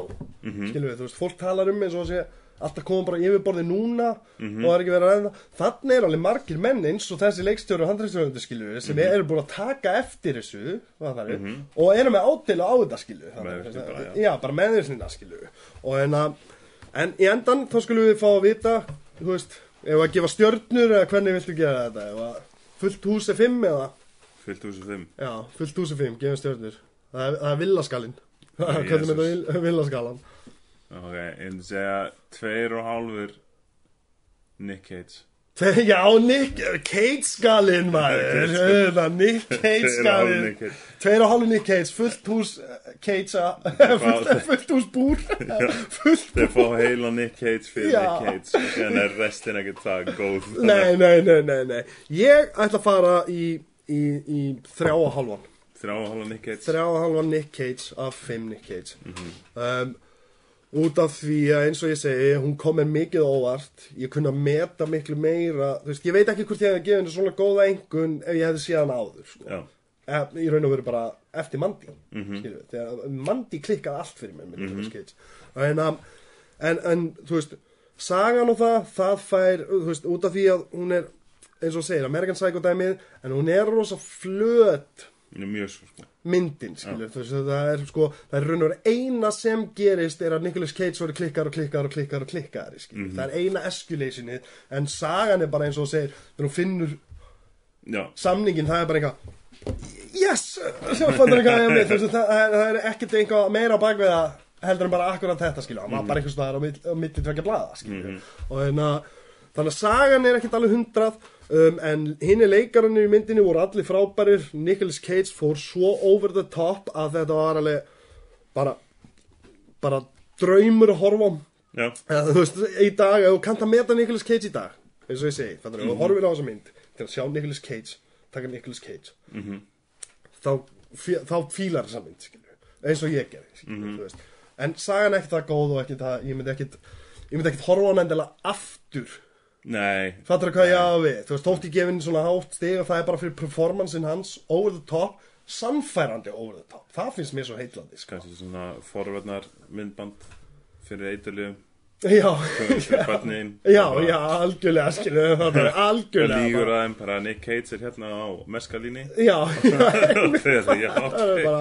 Skilju, þú veist, fólk talar um eins og sé Alltaf komum bara yfirborði núna Og það er ekki verið að ræða. Þannig er alveg margir menn eins og þessi leikstjóri og handræðstjóri skilju Sem eru búin að taka eftir þessu það er, Og eru með ádeila á þetta skilju Meðvirkni bara, já. já, bara meðvirknina skilju og en að en í endan þá skulum við fá að vita þú veist, ef að gefa stjörnur eða hvernig viltu gera þetta fullt hús er fimm eða fyllt húsu fimm. Já, fullt hús er fimm, gefa stjörnur. Það er, það er villaskalinn hvernig með þetta villaskalan ok, ég myndi segja tveir og hálfur Nick Cage. Já, Nick Cage skalinn maður. Nick Cage. Hálfur skalinn tveir og hálfu Nick Cage fullt hús eh, Cage fullt, fullt hús búr. Fullt þeir fá heila Nick Cage fyrir. Nick Cage er restin ekkert það góð. Nei, nei, nei. Ég ætla að fara í, í, í þrjá og halvan þrjá og hálfa Nick Cage. Þrjá og halvan Nick Cage af fimm Nick Cage. Um, Út af því að eins og ég segi Hún kom mér mikið óvart. Ég kunna meta miklu meira Þú veist, ég veit ekki hvort ég hefði gefið henni svona góða engun Ef ég hefði séð hann áður sko. já, Eh, Í raun og veru bara eftir Mandi mm -hmm. Þegar Mandi klikkaði allt fyrir mér Nicolas Cage en, um, en, en þú veist Sagan og það, það fær veist, út af því að hún er eins og segir, American Psycho dæmið en hún er rosa flöt er sko. myndin, skilur, þú veist, það er sko, það er raun og veru eina sem gerist er að Nicolas Cage voru klikkar og klikkar og klikkar og klikkar, skilur, það er eina escalationið, en sagan er bara eins og segir, þegar hún finnur já, samningin, það er bara eitthvað yes, veist, það, það er- það er ekkert eitthvað meira það heldur en bara akkurat þetta, skilur, hann var bara einhvers staðar á mitt- milli tvekja blaða, skilur og þannig að þannig að sagan er ekkert alveg hundrað um, en hinni leikarannir í myndinni voru allir frábærir. Nicolas Cage fór svo over the top að þetta var alveg bara bara draumur að horfa á Eða, þú veist, í dag, þú kannt að meta Nicolas Cage í dag eins og ég segi, þannig að þú horfir á þessa mynd til að sjá Nicolas Cage, taka Nicolas Cage þá, fí- þá fílar þessa mynd, skilju eins og ég gerði, þú veist. En sagan er ekkert það góð og ekkert það ég myndi ekkert, ég myndi ekkert horfa á hann endilega aftur, nei. Fattur hvað ég hafa við? Þú veist, þótt ég gefin svona hátt stig og það er bara fyrir performancein hans, over the top sannfærandi over the top. Það finnst mér svo heitlandi, sko. Kannski svona forverðnar myndband fyrir eiturliðum já, já, já, algjörlega, skilju það er það algjörlega lígur bara- að þeim bara Nick Cage er hérna á meskalíni Já, já, það er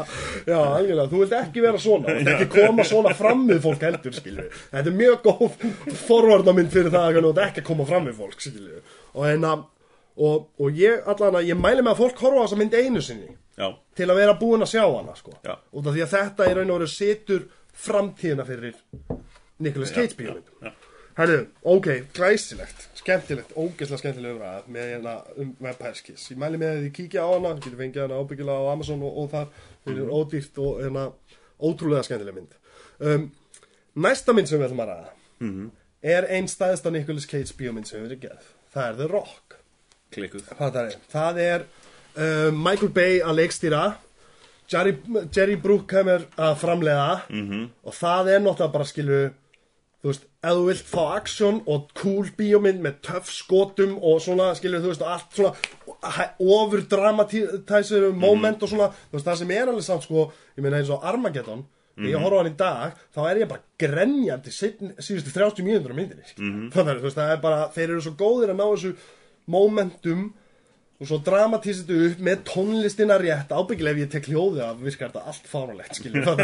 já, algjörlega, þú vilt ekki vera svona, þú vilt ekki koma svona fram við fólk heldur, skilju. Þetta er mjög góð forvarnamynd fyrir það að þú vilt ekki koma fram við fólk, skilju. Og að, og, og ég allan að, ég mæli með að fólk horfa á þessa mynd einu sinni já, til að vera búin að sjá hana, sko. Já. Af því að þetta í raun og veru setur framtíðina fyrir Nicolas Cage bíómynd. já. Herðu, ok, glæsilegt, skemmtilegt, ógeðslega skemmtileg umræða með hérna um Vampire-Kiss. Ég mæli með að þið kíkja á hana, getur fengið hana ábyggilega á Amazon og, og þar fyrir ódýrt og hérna ótrúlega skemmtileg mynd. Um, næsta mynd sem við ætlum að ræða er einn stæðsta Nicolas Cage bíómynd sem við erum gerð. Það er The Rock. klikkuð það er? Það er um, Michael Bay að leikstýra, Jerry, Jerry Bruckheimer að framleiða -hmm. og það er náttúrulega bara skilu þú veist, ef þú vilt fá aksjón og cool bíómynd með töff skotum og svona, skilur þú veist, allt svona ofur dramatæsir moment og svona, þú veist, það sem er alveg samt sko, ég meina eins og Armageddon þegar ég horfa á hann í dag, þá er ég bara grenjandi síðustu 30 mínútur á myndinni, skilur, þannig að þú veist, það er bara þeir eru svo góðir að ná þessu momentum og svo dramatísið þetta upp með tónlistina rétt ábyggilega ef ég tek hljóðið af virkar þetta allt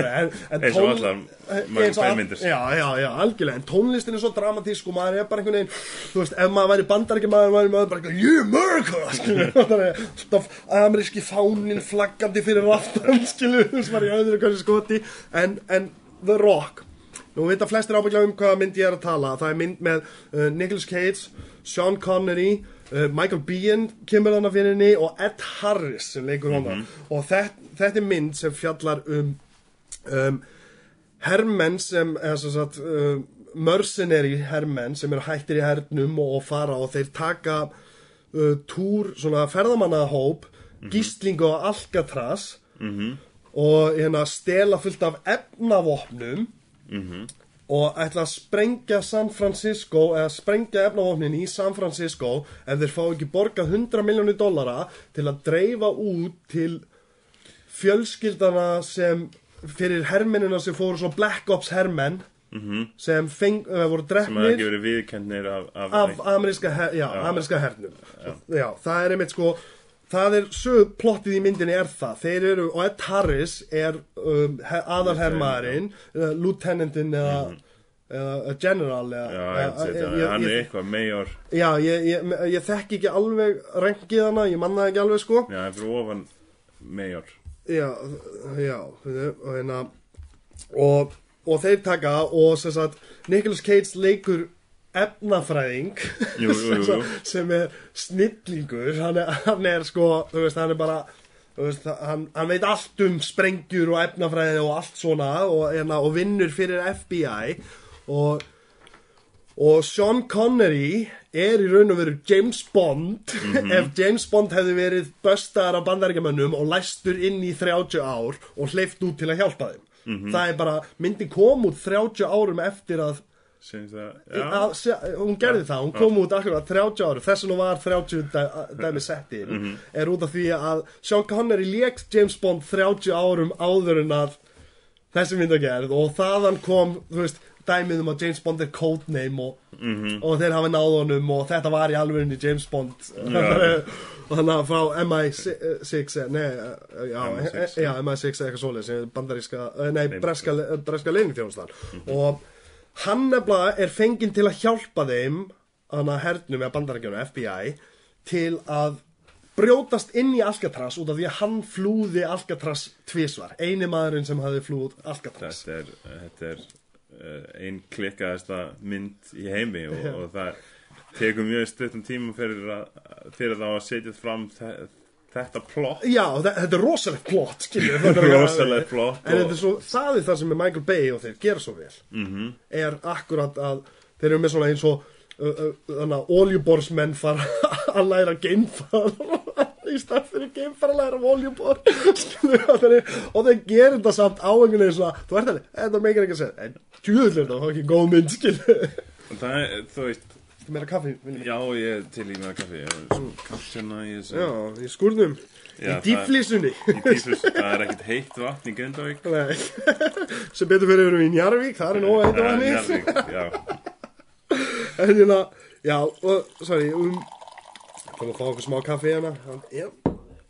en, en Eins og allar Michael eins og Bay all- myndir. já, já, já, algjörlega, en tónlistin er svo dramatísk og maður er bara einhvern veginn þú veist, ef maður væri bandar ekki maður væri maður bara eitthvað, yeah, America! Skilur, það er alltaf ameríski fánin flaggandi fyrir raftan skilur, þú veist, maður í öðru hverju skoti en, en The Rock. Nú vita flestir ábygglega um hvaða mynd ég er að tala. Það er mynd með uh, Nicolas Cage Sean Connery uh, Michael Biehn kemur þannig fyrir henni og Ed Harris sem leikur hana og þetta, þetta er mynd sem fjallar um um, hermenn sem, sagt, uh, mercenary hermenn sem eru hættir í hernum og, og fara og þeir taka uh, túr, svona ferðamannahóp, gíslingu á Alcatraz -hmm. og hérna stela fullt af efnavopnum og ætla að sprengja San Francisco eða sprengja efnavopnin í San Francisco ef þeir fá ekki borgað 100 miljónir dollara til að dreifa út til fjölskyldana sem fyrir hermennina sem fóru svo Black Ops hermenn sem feng, voru sem hafa drefnir ekki verið viðkennir af, af, af ameríska, her, já, hernum. Já. það er einmitt sko það er sög plottið í myndinni er það. Þeir eru, og Ed Harris er um, he- aðalhermaðurinn uh, lieutenantin eða, eða general eða, Já, eða, ég, ég, hann er eitthvað major já, ég, ég, ég þekki ekki alveg rengið hana, ég manna ekki alveg sko. Já, það er fyrir ofan major já, já og hérna og, og þeir taka og sem sagt Nicolas Cage leikur efnafræðing Jú, jú, jú, sem er snillingur. Hann er, hann er sko, veist, hann er bara veist, hann, hann veit allt um sprengjur og efnafræði og allt svona og, hérna, og vinnur fyrir FBI og og Sean Connery er í raun og veru James Bond. Ef James Bond hefði verið böstaðar af bandaríkjamönnum og læstur inn í 30 ár og hleyft út til að hjálpa þeim. Það er bara, myndi kom út 30 árum eftir að, að hún gerði það, hún kom út akkurat 30 árum, þess vegna var 30 dæ, dæmi settir, er út af því að Sean Connery lék James Bond 30 árum áður en að þessi mynd að gerð og þaðan kom, þú veist, dæmið um að James Bond er codename og, og þeir hafi náð honum og þetta var í alvegni James Bond. Og þannig að frá MI6 nei, eh, já, MI6, já, MI6 eða eitthvað er bandaríska, eh, nei, breska, breska leiningþjónustan og hann nefnilega er fenginn til að hjálpa þeim hann að hernum eða bandaríkjunum FBI til að brjótast inn í Alcatraz út af því að hann flúði Alcatraz tvísvar, eini maðurinn sem hafði flúð Alcatraz. Þetta er, þetta er uh, ein klikkaðasta mynd í heimi og, og það tekur mjög stuttum tíma fyrir, að, fyrir þá að setja fram þetta plott. Já, þe- þetta er rosalegt plott, Rosalegt plott En þetta er svo, það er það sem er Michael Bay og þeir gera svo vel. -hmm. er akkurat að þeir eru með svona eins og oljuborsmenn fara að læra geimfar í stað fyrir geimfar að læra oljubor og þeir, gerir þetta samt á einhvern veginn svona, þú ert alveg, þetta meikir ekki að segja. En tjúðlega þetta var ekki góð mynd það er, þú veist meira kaffi, Villi? já, ég til í með kaffi. Ég svo kaffsjana í þessu Já, í skúrnum Já, í dýflísunni í tífus, það er ekkert heitt vatn í Grindavík. Nei. sem betur fyrir við í Njarvík það er nóg að heita vatni Njarðvík, já, en hérna, já, og, sorry um, komum að fá okkur smá kaffi hérna. Já,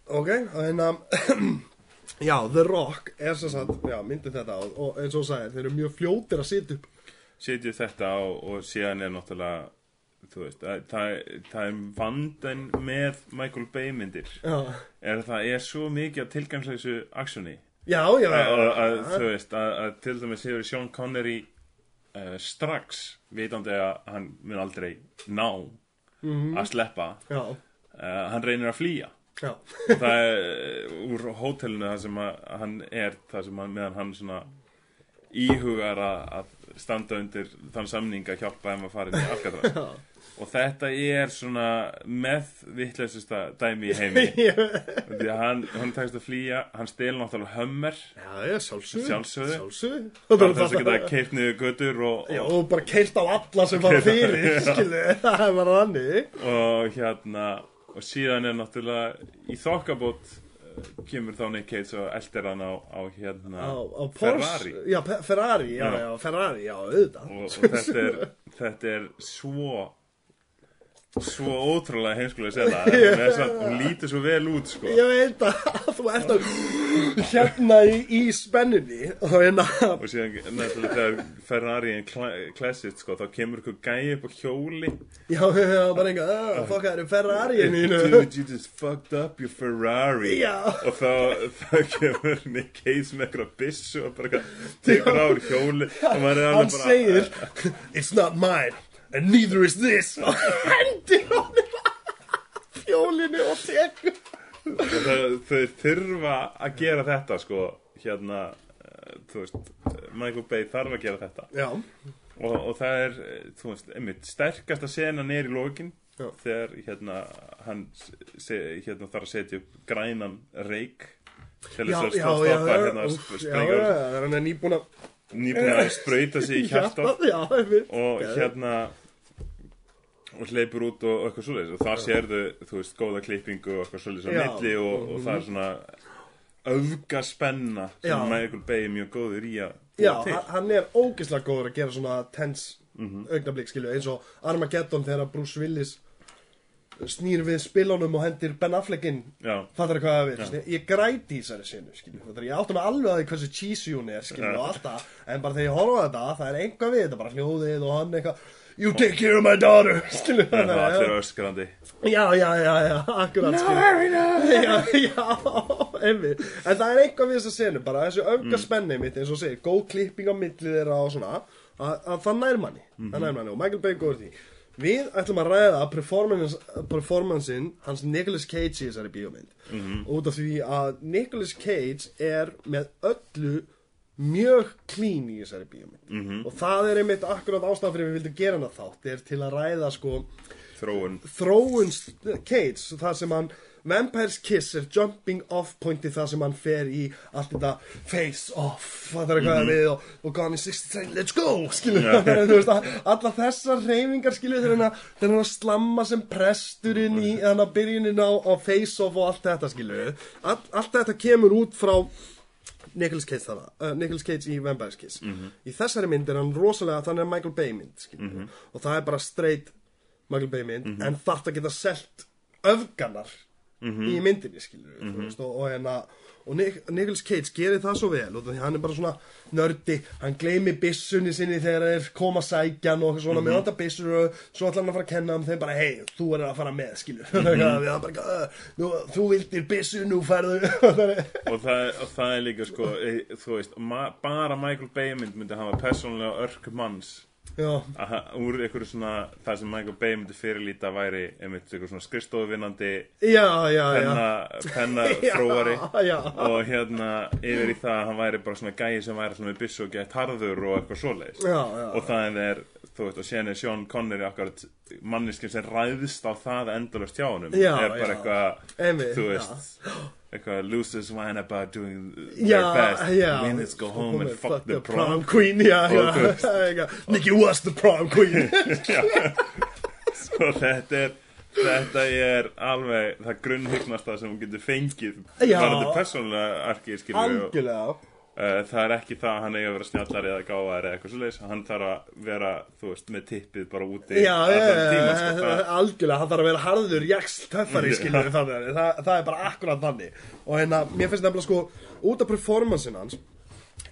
ok, og hérna já, The Rock er sem sagt, já, myndi þetta og, og eins og þú sagðir, þeir eru mjög fljótir að sitja upp. Setju þetta á og síðan er náttúrulega þú veist, það, það, það er vandan með Michael Bay myndir. Er að það er svo mikið af tilgangsleysu aksjoni. Já, já, að, að, að, já. þú veist, að, að til dæmis hefur Sean Connery uh, strax vitandi að hann mun aldrei ná að sleppa uh, hann reynir að flýja. Og það er uh, úr hótelinu það sem að, hann er það sem hann, meðan hann svona íhugar að, að standa undir þann samning að hjálpa þeim að fara inn í Alcatraz og þetta er svona með vittleysasta dæmi í heimi því að hann, hann tekst að flýja hann stel náttúrulega hömmer já, já, Sjálfsögðu. sjálfsögðu bara þess að geta keirt niður götur og, Já, og, bara keirt á alla sem fara fyrir, skilu, það er bara þannig. og hérna og síðan er náttúrulega í þokkabót uh, kemur þá Nick Cage og eldir hann á, á hérna Á, á Ferrari Já, Ferrari, Já. já, Ferrari, já, auðvitað. og, og þetta, er, þetta er svo svo ótrúlega heimskulega sena. Hún, er samt, hún lítur svo vel út sko. Ég veit að þú ert að hérna í, í spennunni og hérna og síðan náttúrulega þegar Ferrari en Classic sko þá kemur ykkur gæi upp á hjóli. Já, já, já, bara einhver, að fokk það eru Ferrari mínu. Dude, you just fucked up your Ferrari. Já. og þá, þá kemur Nick Cage með eitthvað byssu og bara eitthvað tekur á hjóli. Og maður er alveg bara segir It's not mine and neither is this. Og hendir honum. Fjólinu og tekur það, þau þurfa að gera þetta sko hérna eh, þú veist, Michael Bay þarf að gera þetta. Já, og, og það er, eh, þú veist, einmitt sterkasta senan er í lokin Já. þegar hérna hann se, hérna þarf að setja upp grænan reik til þess að stoppa hérna úff, já, já, hann er nýbúin að nýbúin að sprauta sig í hjartað Já, einmitt og hérna og hleypur út og, eitthvað svoleiðis og þar sérðu, þú veist, góða klippingu og eitthvað svoleiðis á Já. milli og, og það er svona öfga spenna sem Já. Michael Bay er mjög góður í að Já, hann- er ógeðslega góður að gera svona tense Mhm. augnablik, skilju, eins og Armageddon þegar Bruce Willis snýr við spilunum og hendir Ben Affleck inn. Já, fattar það hvað það við, ég græti í þessari sinu skilju, ég. Átta mig alveg að því hversu cheesy hún er skilju, og allt það, en bara þegar ég horfa á þetta það er einhvað við, þetta bara hljóðið og hann eitthvað you take care of my daughter skilju, það er allir öskrandi. Já, já, já, já, akkurat skilur. Já, já, einmitt. En það er eitthvað við þessa senu bara Þessu öfga spenni mitt eins og segir Góð klipping á milli þeirra og svona að, að það nær manni. Það nær manni. Og Michael Bay góður því Við ætlum að ræða performance, performancein hans Nicolas Cage í þessari bíómynd. Út af því að Nicolas Cage er með öllu mjög clean í þessari bíómynd. Og það er einmitt akkurat ástæðan fyrir við vildum gera hana þátt er til að ræða sko þróun. Þróun Cage þar sem hann Vampire's Kiss er jumping off pointi þar sem hann fer í allt þetta face off það er eitthvað við og, og Gone in 60 seconds, let's go skilur. Yeah. veist, að- allar þessar reyfingar skilur þegar hann hann að slamma sem presturinn í þannig að byrjunin á, á face off og allt þetta skilur. All, allt þetta kemur út frá Nicolas Cage þarna, uh, Nicolas Cage í Vampire's Kiss. Í þessari mynd er hann rosalega þannig að Michael Bay mynd skilur. Og það er bara straight Michael Bay mynd en þarf að geta selt öfganar í myndinni skilur við mm veist, og, og, hérna, og Nic Nicolas Cage gerir það svo vel og hann er bara svona nördi hann gleymi byssunni sinni þegar þeir koma sækjan og svona með þetta byssur og svo ætlar hann að fara að kenna um þeim bara hei, þú er að fara með skilur mm -hmm. bara, "Uh, nú, þú vildir byssu, nú færðu og það, og það er líka sko e, þú veist, bara Michael Bay mynd myndi hafa persónulega örk manns úr einhverju svona það sem Michael Bay myndi fyrirlíta væri einmitt einhver svona skrifstofuvinnandi já, já, já. penna, penna þróari. Já, já. og hérna yfir í það að hann væri bara svona gæi sem væri svona með byssu og gett harður og eitthvað svoleiðis. Og það er, þú veist, og er Sean Connery akkurat manniskin sem ræðist á það endalust hjá Já, er bara eitthvað, þú veist eitthvað losers whine about doing Já, their best. Já minutes go home and fuck the prom queen, já, já. Nicky was the prom queen. Og þetta er þetta er alveg það grunnhygnasta sem hún getur fengið. Já. varandi persónulega arkið Algjörlega það er ekki það að hann eigi að vera snjallari eða gáðari eða eitthvað svoleiðis, hann þarf að vera, þú veist, með tippið bara úti Já, já, tíma, sko, algjörlega, hann þarf að vera harður, jaksl, töffari, skiljur þannig, það, það er bara akkurat þannig. Og hérna, mér finnst nefnilega sko, út af performancein hans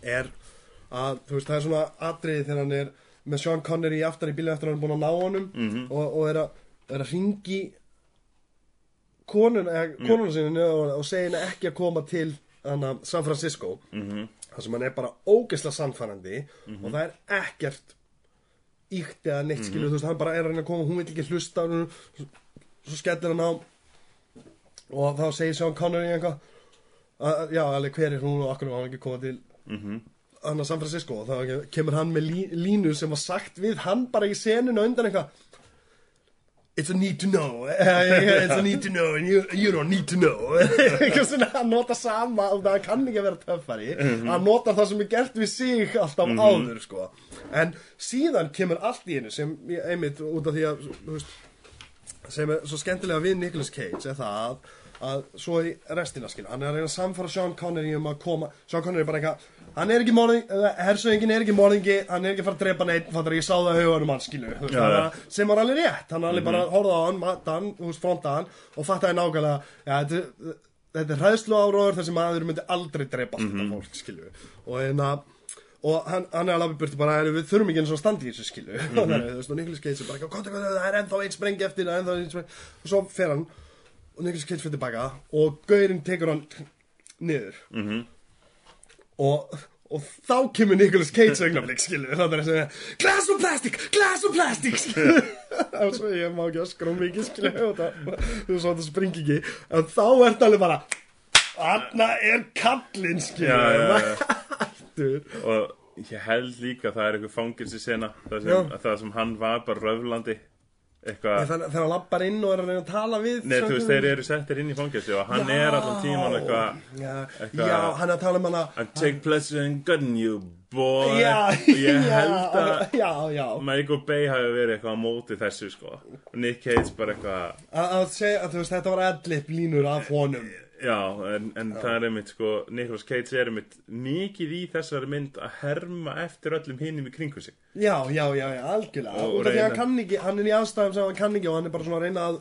er að, þú veist, það er svona atriði þegar hann er með Sean Connery aftar í bílinn eftir að hann er búin að ná honum Mhm. og, og er, að, er að ringi konuna, eða, konuna sinni og, og segja henni ekki að koma til San Francisco. Mhm. Þar sem hann er bara ógeðslega sannfærandi og það er ekkert íkt eða neitt skilur, þú veist, hann bara er að reyna að koma hún vil ekki hlusta hún, svo skellir hann á. Og þá segir Sean Connery eitthvað að, já, alveg hver er hún og akkur var hann ekki koma til Mhm. hann að San Francisco? Og þá kemur hann með lí, línu sem var sagt við hann bara í senuna undan eitthvað It's a need to know. It's a need to know and you, you don't need to know. Eitthvað svona hann nota sama og það kann ekki að vera töffari. Hann nota það sem er gert við sig alltaf áður sko. En síðan kemur allt í hennu sem ég einmitt út af því að veist, sem er svo skemmtilega við Nicolas Cage er það að að svo í restina skilur. Hann er að reyna að samfara Sean Connery um að koma Sean Connery er bara eitthvað hann er ekki morðing, hersöðingin er ekki morðingi hann er ekki að fara að drepa neitt fattar ég sá það hugunum já. er- sem var alveg rétt hann alveg bara horfða á hann, matta hann, þú veist, fronta hann og fattaði nákvæmlega ja, þetta, þetta er hræðslu áróður þessi maður myndi aldrei drepa allt þetta fólk skilur og hérna og hann, hann er alveg burti bara við þurfum ekki eins og standi í þessu skilu mm -hmm. og Nicolas Cage er bara konta, konta, það er ennþá einn sprengi eftir einn sprengi og svo fer hann og Nicolas Cage fyrir tilbaka og gaurinn tekur hann niður -hmm. Og og þá kemur Nicolas Cage augnablik skilu það er að segja glass og plastic, glass og plastic. Skilu og svo ég má ekki öskra um mikið skilu og það, þú svo þetta springi ekki. En þá ert alveg bara Anna er kallinn skilu Já, já, já. Dude. og ég held líka að það er eitthvað fangilsi sena það sem, það sem hann var bara röflandi eitthvað Þegar hann lappar inn og er að reyna að tala við Nei, þú veist, þeir eru settir inn í fangilsi og hann er allan tíman eitthvað já, eitthvað- já, hann er að tala um hana I take pleasure in gunning you, boy. Já, og ég já, held að Já, já. Michael Bay hafi verið eitthvað á móti þessu sko. Og Nick Cage bara eitthvað Að segja þú veist, þetta var adlip línur af honum Já, en, en það er einmitt sko Nicolas Cage er einmitt mikið í þessari mynd að herma eftir öllum hinnum í kringu sig. Já, já, já, já, algjörlega. Og að reyna- hann ekki, hann er í aðstæðum sem hann kann ekki og hann er bara svona að reyna að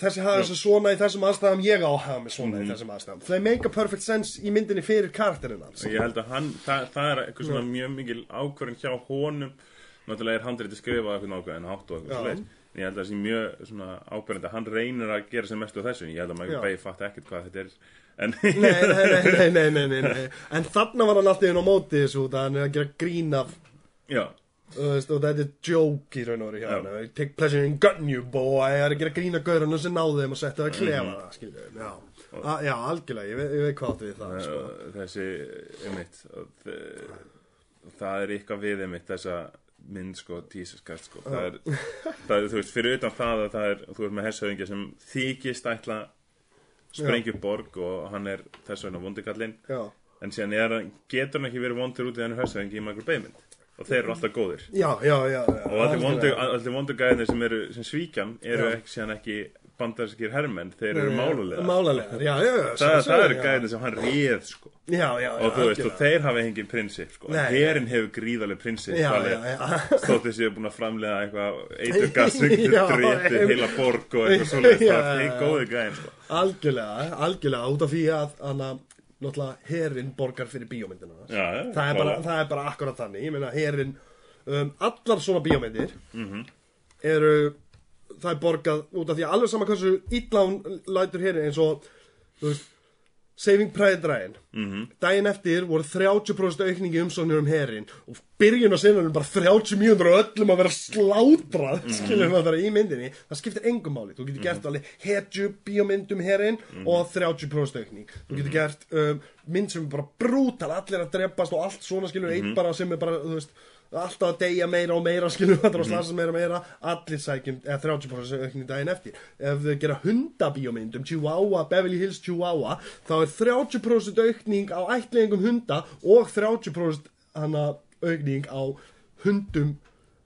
þessi hafa þessu svona í þessum aðstæðum ég á að hafa mig svona Mhm. í þessum aðstæðum. They make a perfect sense í myndinni fyrir karakterinn og ég held að hann, það, það er eitthvað svona mjög mikil ákvörðin hjá honum. Náttúrulega er handrið skrifað eitthvað ákveðin hátt og eitthvað Já. En ég held að það sé mjög svona ákvörðin að hann reynir að gera sem mest úr þessu ég held að Já. Michael Bay fatt ekkert hvað þetta er en nei, nei, nei, nei, nei, nei, En þarna var hann alltaf inn á móti þessu út að hann er gera grín af já, veist, og þetta er joke í raun og veru Já. take pleasure in gun you boy það er að gera grína gaurunum sem náðu þeim og setja það að klefa Mhm. það skilju já. A, já, algjörlega, ég, ég veit hvað við það sko. þessi einmitt þe- það er eitthvað við einmitt þessa mynd sko, Jesus Christ sko. það, er, það er, þú veist, fyrir utan það að það er, þú veist með hershöfingja sem þykist ætla sprengja upp borg og hann er þess vegna vondikallinn en síðan er, getur hann ekki verið vondur út í hann hershöfingi í Michael Bay mynd? Og þeir eru alltaf góðir. Já, já, já, og allir vondu, algjörlega. allir vondu gæðinir sem sem svíkjan eru ekki síðan ekki bandarskir hermenn, þeir eru málulega Málalegar, já, já, já það, það eru já. gæðinir sem hann réð sko. Já, já, og þú veist, og þeir hafa engin prinsip sko. Herin hefur gríðarlega prinsip þessi er búin að framlega eitthvað Já, drepið em- heila borg og eitthvað Já, það er góði gæðin sko. Algjörlega, algjörlega, út af því að hann að, náttúrulega, herin borgar fyrir bíómyndina já, það, er bara, það er bara akkurat þannig, ég meina, herin, um, allar svona bíómyndir Mhm. eru, það er borgað út af því að alveg sama hversu hún lætur herin eins og, veist, Saving Private Ryan Mhm. daginn eftir voru 30% aukningi umsóknir um herin og byrjun á sinunum bara 30 mínútur og öllum að vera slátrað Mhm. skiljum að vera í myndinni það skiptir engum máli, þú getur gert alveg hetju bíómynd um herin Mhm. og 30% aukning þú getur gert um, mynd sem er bara brútal allir að drepast og allt svona skiljum Mhm. einn bara sem er bara, þú veist alltaf að deyja meira og meira þetta Mhm. og slasast meira og meira allir sækjum, eða 30% aukning daginn eftir ef þau gera hundabíómynd um Chihuahua, Beverly Hills Chihuahua þá er 30% aukning á ætliðingum hunda og 30% hana aukning á hundum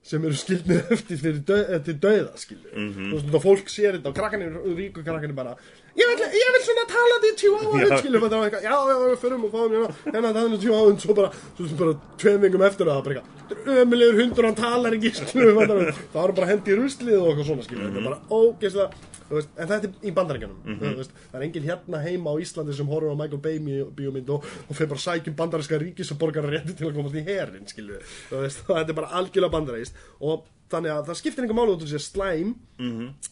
sem eru skildnir eftir til döða skilur mm -hmm. þú veist að fólk sér þetta og krakkanir, ríku krakkanir bara ég vil, ég vil svona tala til Chihuahua hund skilur þetta og eitthvað, já já við förum og fáum hérna hérna það er Chihuahua hund svo bara, svo bara tveim vingum eftir það bara eitthvað, þetta er ömulegur hundur hann talar ekki þetta það var bara hendi í ruslið og eitthvað svona skilur þetta er bara ógeðslega þú veist, en þetta er í bandaríkjanum þú veist, það er engin hérna heima á Íslandi sem horfur á Michael Bay bíómynd og, og fyrir bara sækjum bandaríska ríkis og borgar rétti til að komast í herin skilur þú veist, þetta er bara algjörlega bandaríst og þannig að það skiptir einhver máli út úr sér slæm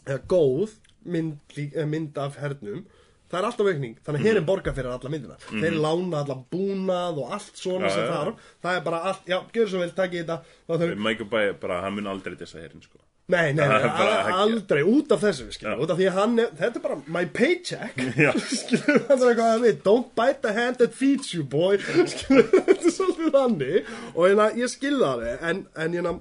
eða góð mynd, eh, mynd af hernum. Það er alltaf aukning, þannig að herin borgar fyrir alla myndina þeir lána alla búnað og allt svona Já, sem já. þarf. Það er bara allt, já, gjör svo vel, takk í þetta þau Michael Bay, bara, hann mun aldrei þessa herin sko. Nei, nei, nei, er aldrei út af þessu, skilur, út af því að hann er, þetta er bara my paycheck, skilur, það er eitthvað að við, don't bite the hand that feeds you, boy, skilur, þetta er svolítið þannig, og hérna, ég skilða það, en, en hérna,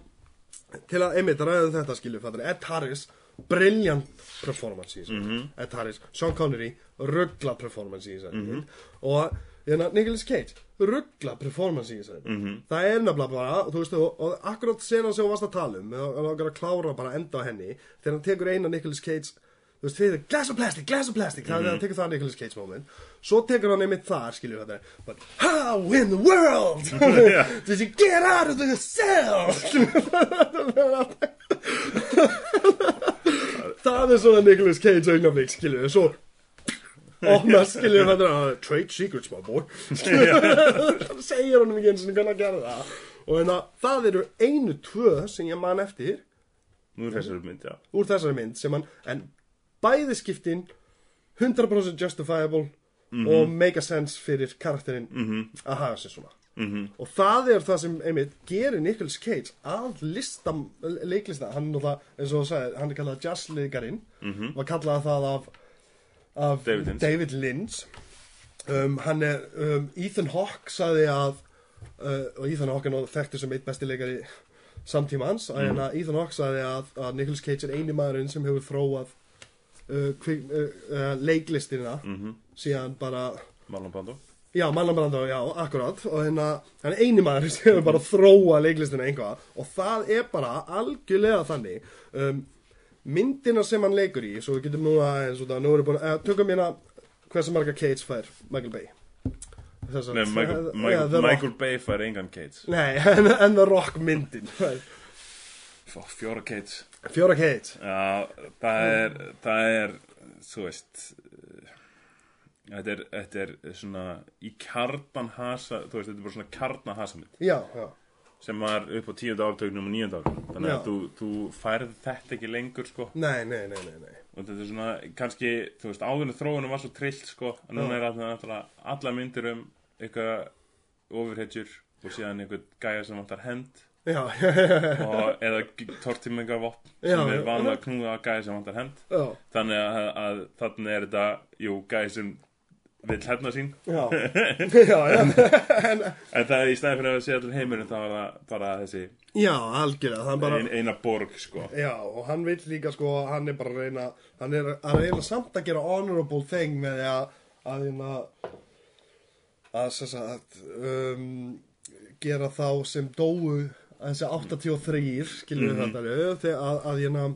til að, einmitt, ræðum þetta, skilur, fattur, Ed Harris, brilliant performance í þessu, Mhm. Ed Harris, Sean Connery, ruggla performance í þessu, Mhm. og, hérna, Nicolas Cage, ruggla performance í þessu, Mhm. það er nefnilega bara, þú veist, og, og akkurat senan sem þú varst að tala um, og og langar að klára bara enda á henni, þegar hann tekur eina Nicolas Cage þú veist, fyrir glass of plastic, glass of plastic það er að tekur það Nicolas Cage moment. Svo tekur hann einmitt þar, skilju þetta but how in the world did you get out of the cell? Það er svona Nicolas Cage augnaflik, skilju svo opna, skilju þetta trade secrets, my boy. Það segir honum ekki eins og hvernig að gera það. Og þannig að það eru einu tvö sem ég man eftir Nú er þessari mynd, já. úr þessari mynd sem hann, en bæði skiptin 100% justifiable og make a sense fyrir karakterinn að hafa sér svona Mhm. og það er það sem einmitt gerir Nicolas Cage að lista, leiklista hann er það, eins og þú sagði, hann er kallað jazzleikarinn, var kallað það af, af David. David Lynch. Um, hann er, um, Ethan Hawke sagði að uh, og Ethan Hawke er þekktur sem eitt besti leikari samtímans, mm. -hmm. Ethan Hawke sagði að, að Nicolas Cage er eini maðurinn sem hefur þróað uh, uh, uh, leiklistina Mhm. síðan bara Marlon Brando Já, Marlon já, akkurat. Og hérna, hann er eini maður sem hefur bara þróa leiklistina einhvað og það er bara algjörlega þannig um, myndina sem hann leikur í svo við getum nú aðeins út af nú erum búin að tökum hérna hversu marga Cage fær Michael Bay? Þess að- Nei, Michael, Já, Michael, Rock. Michael Bay fær engan Cage Nei, en, en The Rock myndin Fjóra Cage Fjóra Cage Já, það er, það er, þú veist, uh, þetta er, þetta er svona í kjarnan hasa, þú veist, þetta er bara svona kjarna hasamind Já, já, sem var upp á tíunda ártögnum og níunda ártögnum. Þannig Já. að þú, þú færð þetta ekki lengur, sko. nei, nei, nei, nei, nei. Og þetta er svona, kannski, þú veist, áðurinn þróunum var svo trillt, sko, að núna er alltaf alla myndir um eitthvað ofurhetjur og síðan einhvern gæja sem vantar hend Já, já, já, og eða tortimingavopn Já, sem er vanlega að knúða gæja sem vantar hend já, þannig að, að þannig er þetta jú, gæði sem vill hefna sín. Já, já, já, en það er í stæði fyrir að segja allir heimurinn þá er það bara þessi já, er bara ein, eina borg sko. Já, og hann vil líka sko, hann er bara að reyna, hann er að reyna samt að gera honorable thing með að, að hérna, að sem sagt, um, gera þá sem dóu, að þessi 83, skiljum við þetta, að, að hérna,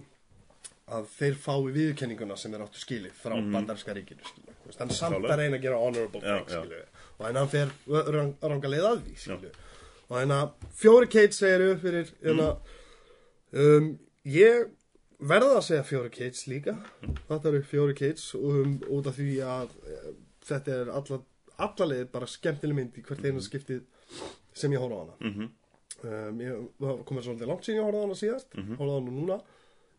að þeir fái viðurkenninguna sem þeir áttu skilið frá bandarska ríkinu, skiljum. Hann er samt að reyna að gera honorable Já, thing, já. skiljum við. Og hann fer rang, ranga leið að því. Og hérna, fjóri Kate segir við fyrir, hérna, Um, ég verða að segja fjóri Cage líka. Þetta eru fjóri Cage um, út af því að uh, þetta er alla, alla leið bara skemmtileg mynd í hvert einu skiptið sem ég horfa á hana. Um, ég það komið svolítið langt síðan ég horfa á hana síðast. Mm horfa á hana núna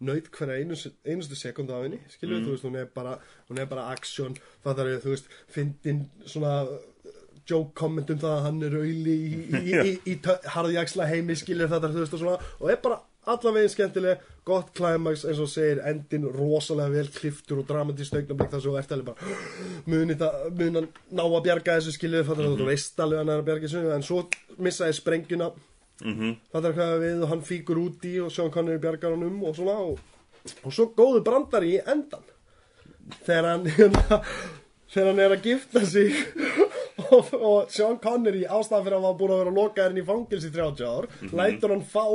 nöyt hverja einu, einustu sekund af henni skilju, þú veist, hún er bara hún er bara action, það er, þú veist fyndin svona uh, joke comment um það að hann er auðli í, í, í, í, harðjaksla heimi skilur þetta, þú veist, og svona og er bara allavegin skemmtileg, gott climax eins og segir, endin rosalega vel kliftur og dramatist augnablik þar sem þú ert alveg bara muni það, muni að ná að bjarga þessu skilur þetta, þú veist alveg að hann er að bjarga þessu en svo missaði sprengjuna mm það er hvað við og hann fíkur út í og Sean Connery bjargar hann um og svona og, og svo góðu brandari í endan þegar hann hérna, þegar hann er að gifta sig og, og Sean Connery ástæðan fyrir að hann var búin að vera lokaðurinn í fangils í 30 ár lætur hann fá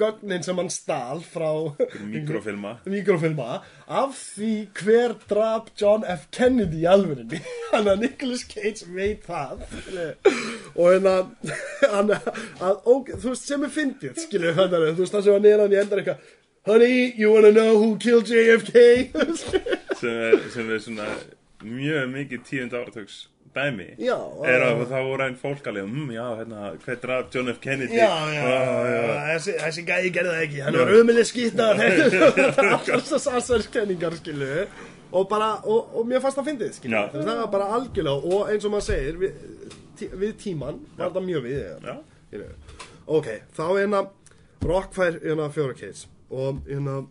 gögnin sem hann stál frá mikrofilma mikrofilma af því hver drap John F. Kennedy í alvörinni hann að Nicolas Cage veit það. Og hérna að, þú veist sem er fyndið skilju hann þú veist það sem hann er hann í endar eitthvað honey you wanna know who killed JFK sem er, sem er svona mjög mikið tíund áratöks dæmi. Já er að það voru einn fólk alveg mm, já, hérna, hver draf John F. Kennedy? Já, já, já, þessi, þessi gæði gerði það ekki. Hann var ömuleg skýttar alltaf þess aðsverðskenningar skilu og bara, og, og mér fannst það fyndið skilu, það var bara algjörlega og eins og maður segir við, tí, við tíman var það mjög við ok, þá hérna Rock fær hérna fjóra case. Og hérna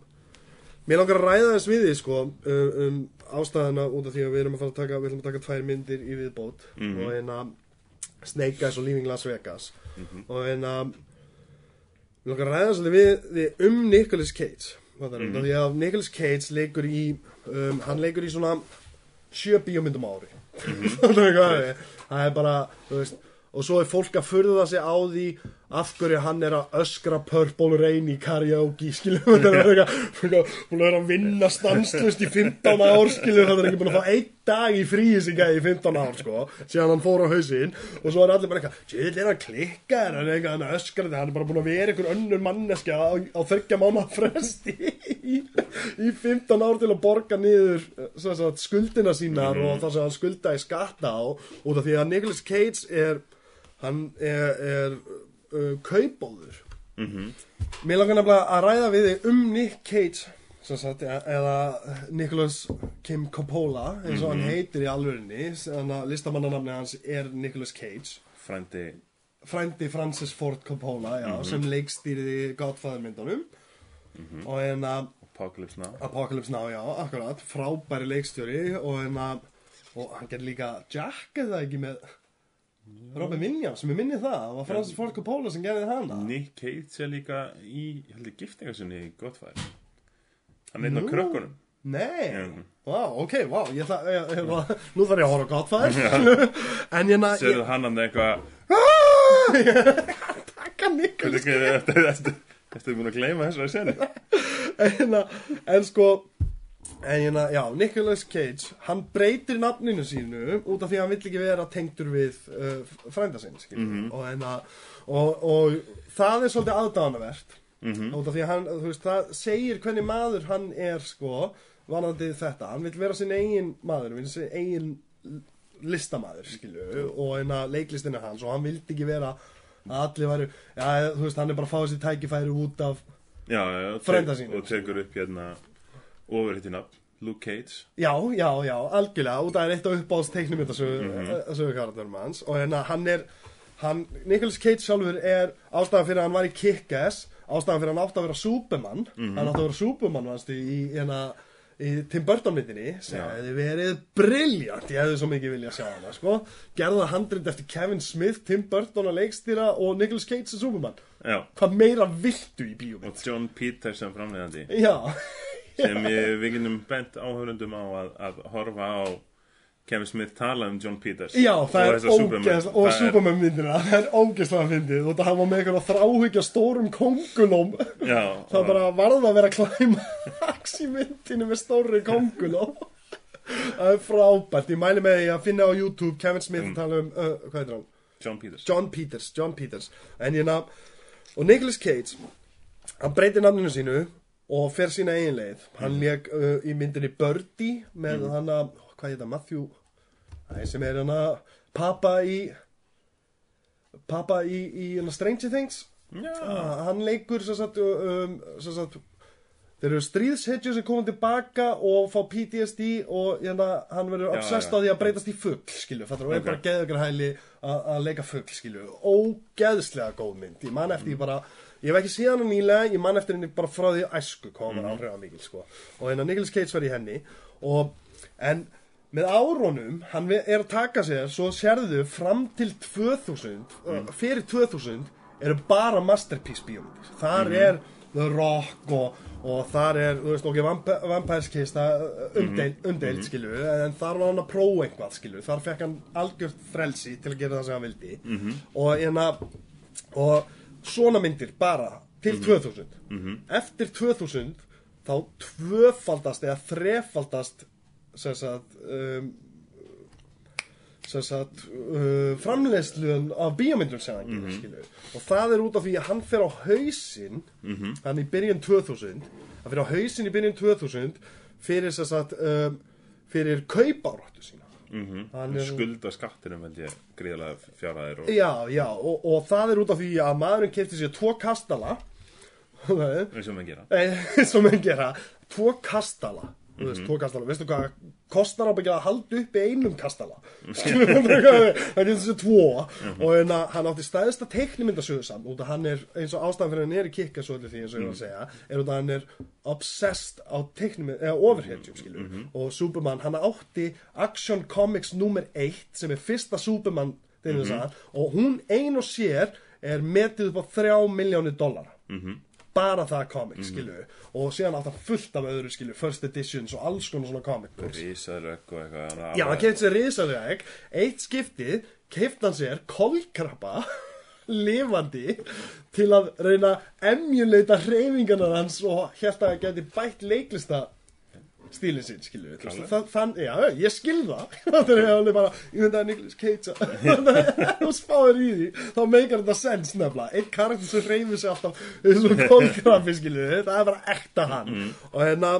mér langar að ræða þess við því sko um, um ástæðana út af því að við erum að fara að taka við ætlum að taka tvær myndir í viðbót Mhm. og hérna Snake Eyes og Leaving Las Vegas. Og hérna mér langar að ræða svolítið við, við um Nicolas Cage. Mm -hmm. því að Nicolas Cage leikur í um, hann leikur í svona sjö bíómyndum ári. Það er hvað það er bara veist, og svo er fólk að furða sig á því af hverju hann er að öskra Purple Rain í karaoke skilur hann er eitthvað að vera að vinna stanslust í 15 ár skilur hann er ekki búin að fá einn dag í fríi sig í 15 ár sko síðan hann fór á hausinn. Og svo er allir bara eitthvað tjöðl er hann klikkar? Hann er eitthvað hann er öskrandi hann er bara búin að vera einhver önnur manneska á, á þryggja mánu fresti í, í 15 ár til að borga niður sagt, skuldina sínar og það sem hann skulda í skatta á. Út af því að Nicolas Cage er hann er, er uh, kaupóður Mér langar nefnilega að ræða við þig um Nick Cage sem sagt, e- eða Nicholas Kim Coppola eins og hann heitir í alvörinni þannig að listamannanafni hans er Nicholas Cage. Frændi. Frændi Francis Ford Coppola já, sem leikstýriði Godfather myndunum og en að Apocalypse Now. Apocalypse Now, já, akkurat. Frábæri leikstjóri og en að og hann gerði líka Jack eða ekki með Robin Williams, sem ég minni það það var Francis Ford Coppola sem gerði hana Nick Cage er líka í, ég held ég giftingarsinni í Godfather. Hann er einn á krökkunum. Nei, Já. vá, ok, vá ég, það, ég, ég, Nú þarf ég að horfa það En ég na Serðu hann hann eitthvað Takka Nicholas Ertu ertu búin að gleyma þessari senu? en, en sko En ég na, já, Nicolas Cage Hann breytir nafninu sínu Út af því að hann vill ekki vera tengdur við uh, Frænda sinn, skilur og, en, að, og, og það er svolítið aðdánavert Út af því að hann, þú veist, það segir hvernig maður hann er, sko Vanandi þetta, hann vill vera sinn eigin maður Vill sinn eigin listamaður, skilju Og en að leiklistin er hans Og hann vildi ekki vera að allir væru Já, þú veist, hann er bara að fá þessi tækifæri út af já, og Frænda tek- sínum. Upp hérna Overhittin up Luke Cage. Já, já, já, algjörlega og það er eitt af uppáðs teiknumyndasögu mm karakterum hans. Og hérna hann er hann, Nicolas Cage sjálfur er ástæðan fyrir að hann var í Kick-Ass ástæðan fyrir að hann átti að vera Superman. Hann átti að vera Superman vannst, í, hérna, í Tim Burton myndinni sem hefði verið briljant ég hefði svo mikið vilja sjá hana sko. gerði það handrind eftir Kevin Smith Tim Burton að leikstýra og Nicolas Cage sem Superman. Já, hvað meira viltu í bíómynd? Og John Peters sem framleiðandi. Já, sem ég, við getum bent áhörundum á að, að horfa á Kevin Smith tala um John Peters Já, það er ógeðslega, og Það er- Superman myndina, það er ógeðslega fyndið. Og það hafa með eitthvað þráhyggja stórum kongulóm Já, það bara varða að vera að klæma aks í myndinu með stóri kongulóm það er frábært, ég mæli með því að finna á YouTube Kevin Smith tala um, uh, hvað heitir hann? John Peters. John Peters, John Peters. En ég nafn, og Nicolas Cage hann breytir nafninu sínu og fer sína eigin leið. Hann leik uh, í myndinni Birdie með mm. hann að, hvað heit það, Matthew? Æ, sem er hann að pappa í pappa í, í hana Stranger Things. Já, ah, hann leikur sem sagt, um, sem sagt þeir eru stríðshetjur sem koma tilbaka og fá PTSD og hérna, hann verður obsessed á því að breytast í fugg skilju, og er Ok. bara geðugur hæli að leika fugg, skilju, ógeðslega góð mynd, ég man eftir mm. bara ég hef ekki séð hann nýlega, ég man eftir henni bara frá því æsku, hvað hann var áhrifamikil sko. og hérna Nicolas Cage var í henni. Og, en með árunum, hann er að taka sér svo sérðu fram til 2000 uh, fyrir 2000 eru bara masterpiece bíómyndir. Þar er The Rock og, og þar er, þú veist, ok, Vamp Vampires Kiss það uh, umdeild, umdeild skilu en þar var hann að prófa eitthvað, skilu þar fekk hann algjört frelsi til að gera það sem hann vildi. -hmm. og hérna og svona myndir bara til 2000 eftir 2000 þá tvöfaldast eða þrefaldast sem sagt um, sem sagt uh, framleiðsluðan af bíómyndum sem hann gerir skilu og það er út af því að hann fer á hausinn hann í byrjun 2000 hann fer á hausinn í byrjun 2000 fyrir sem sagt um, fyrir kaupáráttu sína hann er skulda skattinum held ég gríðlega fjárhæðir og Já, já, og, og það er út af því að maðurinn kefti sér tvo kastala. Eins og maður gera. Nei, sem menn gera. Tvo kastala þú veist, tvo kastala, veistu hvað kostar ábyggja að halda upp í einum kastala? Skilur við það getur þessi tvo. Og en að hann átti stæðsta teiknimyndasöðu samt. Út að hann er, eins og ástæðan fyrir hann er í kikka svo allir því eins og ég var að segja er út að hann er obsessed á teiknimynd eða overheadjum skilur við og Superman, hann átti Action Comics nummer 1 sem er fyrsta Superman mm -hmm. og hún ein og sér er metið upp á 3 miljónir dollara bara það comic, skilu og síðan hann fullt af öðru, skilu first editions og alls konar svona comic books. Rísarögg og eitthvað Já, hann kefti sér risaðeg eitt skiptið kefti hann sér kolkrabba lifandi til að reyna emjuleita hreyfingarnar hans og það geti bætt leiklista stílinn sinn, skilju við Klárlega. Þa- þann, já, ég skil það. Er alveg bara, ég myndi að Nicolas Cage þú spáir í því. Þá meikar þetta sens nefnilega. Einn karakter sem reyfir sig alltaf eins og kólgrafi, skilju við, það er bara ekta hann. Og hérna,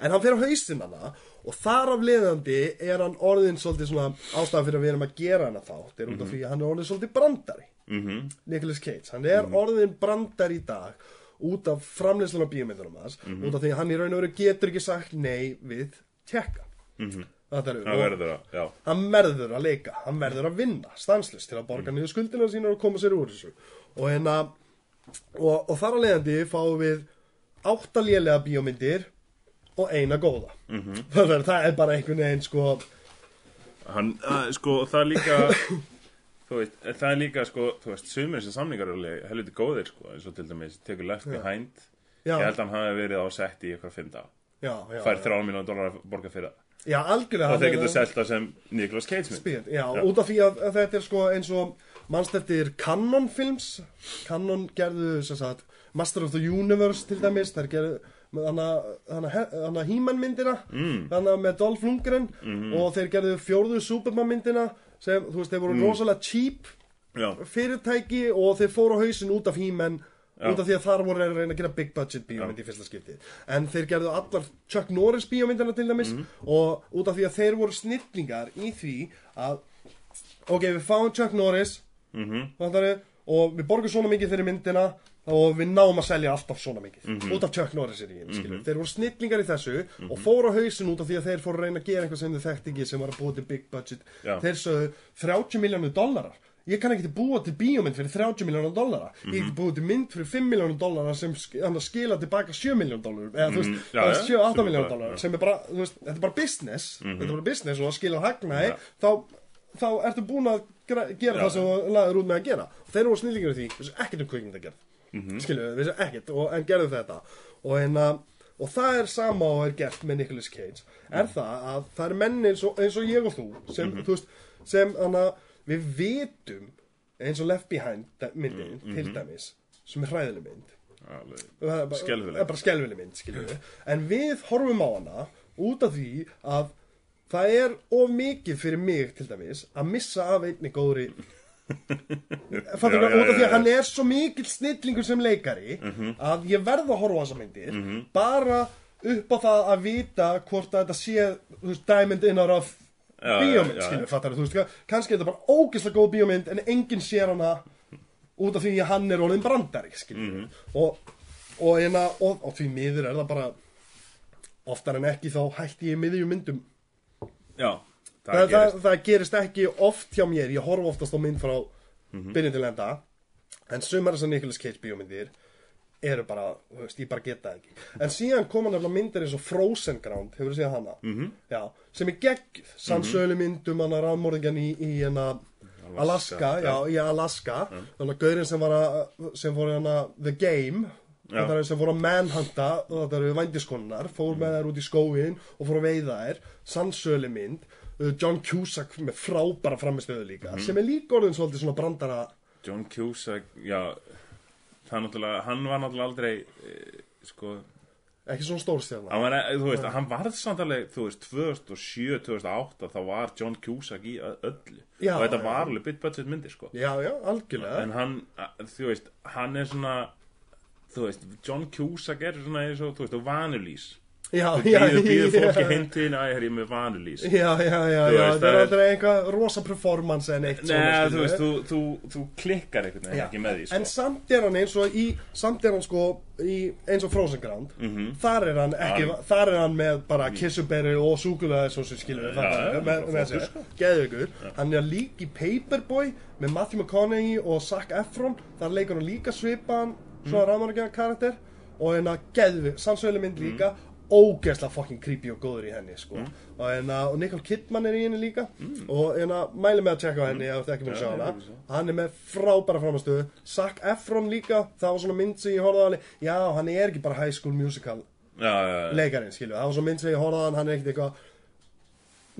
en hann fer á hausinn hana og þar af leiðandi er hann orðin svolítið svona ástæðan fyrir að við erum að gera hana þátt er út af því að hann er orðin svolítið brandari. Mhm. Nicolas Cage, hann er orðin brandar í dag út af framleyslun á bíómyndunum hans, út af því að hann í raun og veru getur ekki sagt nei við tjekka Mhm. þetta er Það verður að, já. hann verður að leika, hann verður að vinna stanslust til að borga niður skuldina sína og koma sér úr þessu. Og hérna og, og þar að leiðandi fáum við átta lélega bíómyndir og eina góða. -hmm. það, er, það er bara einhvern veginn sko Hann, að, sko, það er líka Þú veist, það er líka, sko, þú veist, sumir sem samningar eru alveg helviti góðir, sko, eins og til dæmis tekur Left Behind, já, ég held að hann hafi verið á sett í eitthvað fimm dag, já, já, fær þrjá miljónu dólar að borga fyrir það. Já, algjörlega og þeir getur selt það sem Nicolas Cage mynd Spyr, já, út af því að, að þetta er sko eins og mannst eftir Canon films? Canon gerðu sem sagt Master of the Universe til dæmis. Þær gerðu hann að He-Man myndina. Mm. hann með Dolph Lundgren. Mhm. og þeir gerðu fjórðu Superman myndina sem, þú veist, þeir voru Mm. rosalega cheap Já, fyrirtæki og þeir fóru á hausin út af Já. út af því að þar voru að reyna að gera big budget bíómynd í fyrsta skipti en þeir gerðu allar Chuck Norris bíómyndina til dæmis Mhm. og út af því að þeir voru snillingar í því að ok, við fáum Chuck Norris mhm, fattari, og við borgum svona mikið fyrir myndina og við náum að selja alltaf svona mikið Mhm. út af Chuck Norris er í mm þeir voru snillingar í þessu og fóru á hausin út af því að þeir fóru að reyna að gera eitthvað sem þeir þekkt ekki sem var að búa til big budget Já. þeir sögðu 30 miljónu dollarar ég kann ekki búa til bíómynd fyrir 30 miljónu dollara ég Mhm. get búa til mynd fyrir 5 miljónu dollara sem skila tilbaka 7 miljónu dollar eða þú veist, Mhm. Já, 7-8 sem er miljónu já. sem er bara, þú veist, þetta er bara business þetta er bara business og það skilur hagnaði þá, þá ertu búin að gera, Já. það sem þú laður út með að gera þeir voru snillingar í því, þessu ekkert um kvikmyndagerð mm Mhm. -hmm. skilju, þessu ekkert og, en gerðu þetta og, en, og það er sama og er gert með Nicolas Cage er Mhm. það að það er menn eins og, eins og ég og þú sem, þú veist, sem hana, við vitum eins og Left Behind myndin Mhm. til dæmis sem er hræðileg mynd er bara- skelfileg mynd skiljum við en við horfum á hana út af því að það er of mikið fyrir mig til dæmis að missa af einni góðri það já, út af því að hann er svo mikill snillingur sem leikari að ég verð að horfa á þessa myndir bara upp á það að vita hvort að þetta sé þú veist, diamond in our rough Já, bíómynd, skilur, fattar þú veist, kannski er þetta bara ógeðslega góð bíómynd en enginn sér hana út af því að hann er orðin brandari, skilur Mhm. og, og, hérna, og, og því miður er það bara oftar en ekki þá hætti ég miðjum myndum. Já, það, það gerist. það gerist ekki oft hjá mér. Ég horf oftast á mynd frá Mhm. byrjun til enda. En sumar þessar Nicolas Cage bíómyndir eru bara, þú veist, ég bara geta ekki. En síðan koma nefnilega myndir eins og Frozen Ground, hefur þú séð hana? Mhm. -hmm. já, sem er geggjuð, sannsölu myndum hana rafmorðingjan í, í hana Alaska, já, í Alaska. Þannig að gaurinn sem var að sem fór hana The Game er sem fór að manhunta þetta eru vændiskonnar, fór með þær út í skóin og fór að veiða þær, sannsölu mynd John Cusack með frábæra framistöðu líka, sem er líka orðin svolítið svona brandara John Cusack, já hann var náttúrulega aldrei e, sko, ekki svona stórstjarnar hann var, veist, hann varð samt alveg, þú veist, 2007, 2008 þá var John Cusack í öllu. Já, og þetta var alveg bit budget myndir, sko. Já, já, algjörlega. En hann, þú veist, hann er svona þú veist, John Cusack er svona eins og, þú veist, vanulís já, býður, fólki heimtíðin að ég er með vanulís Já, já, já, já, veist, það er aldrei eitthvað rosa performance en eitt Nei, þú veist, þú, þú, þú klikkar Já, ekki með því, sko. En samt er hann eins og í, samt er hann sko í, eins og Frozen Ground. Þar er hann ekki. Hann- þar er hann með bara kissuberi og súkulega svo sem skilur geðugur Hann er lík í Paperboy með Matthew McConaughey og Zac Efron. Þar leikur hann líka svipaðan svona mm. karakter og hérna geðvig, sannsölu mynd líka ógeðslega fucking creepy og góður í henni sko. og, hérna, og Nicole Kidman er í henni líka. Og hérna, mæli með að tjekka henni ef þú ert ekki búin að Já, sjá hana. séð. hann er með frábæra framastöðu Zac Efron líka, það var svona mynd sem ég hann já, hann er ekki bara high school musical Já, já, já, leikarinn, skilju, það var svona mynd sem ég horfði á hann er ekkert eitthvað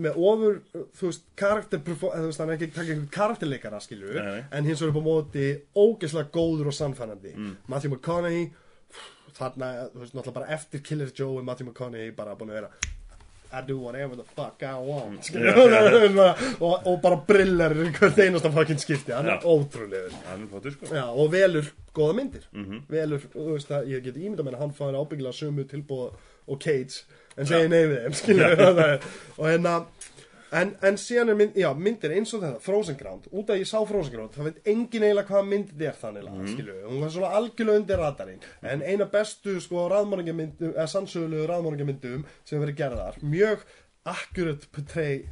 með ofur, þú veist, karakter þú veist, hann er ekki að taka einhvern karakterleikara skilju, en hins upp á móti ógeðslega góður og sannfærandi. Mm. Matthew McConaughey þarna, þú veist, náttúrulega bara eftir Killer Joe er Matthew McConaughey bara búin að vera I do whatever the fuck I want. Skilju, og, og bara brillar í hvert einasta fucking skipti, hann er ótrúlegur. Sko. Já, og velur góða myndir. Mhm. velur, þú veist að ég geti ímynda að hann fáir ábyggilega sömu tilbúð og Cage en við þeim, skilur og hérna en, en síðan er mynd, já, myndir eins og þetta Frozen Ground, út að ég sá Frozen Ground það veit engin eiginlega hvaða mynd þetta er þannig mm. skilur, hún var svona algjörlega undir radarinn en eina bestu sko raðmorgingamyndum, eða sannsögulegu raðmorgingamyndum sem verið gerðar, mjög accurate portray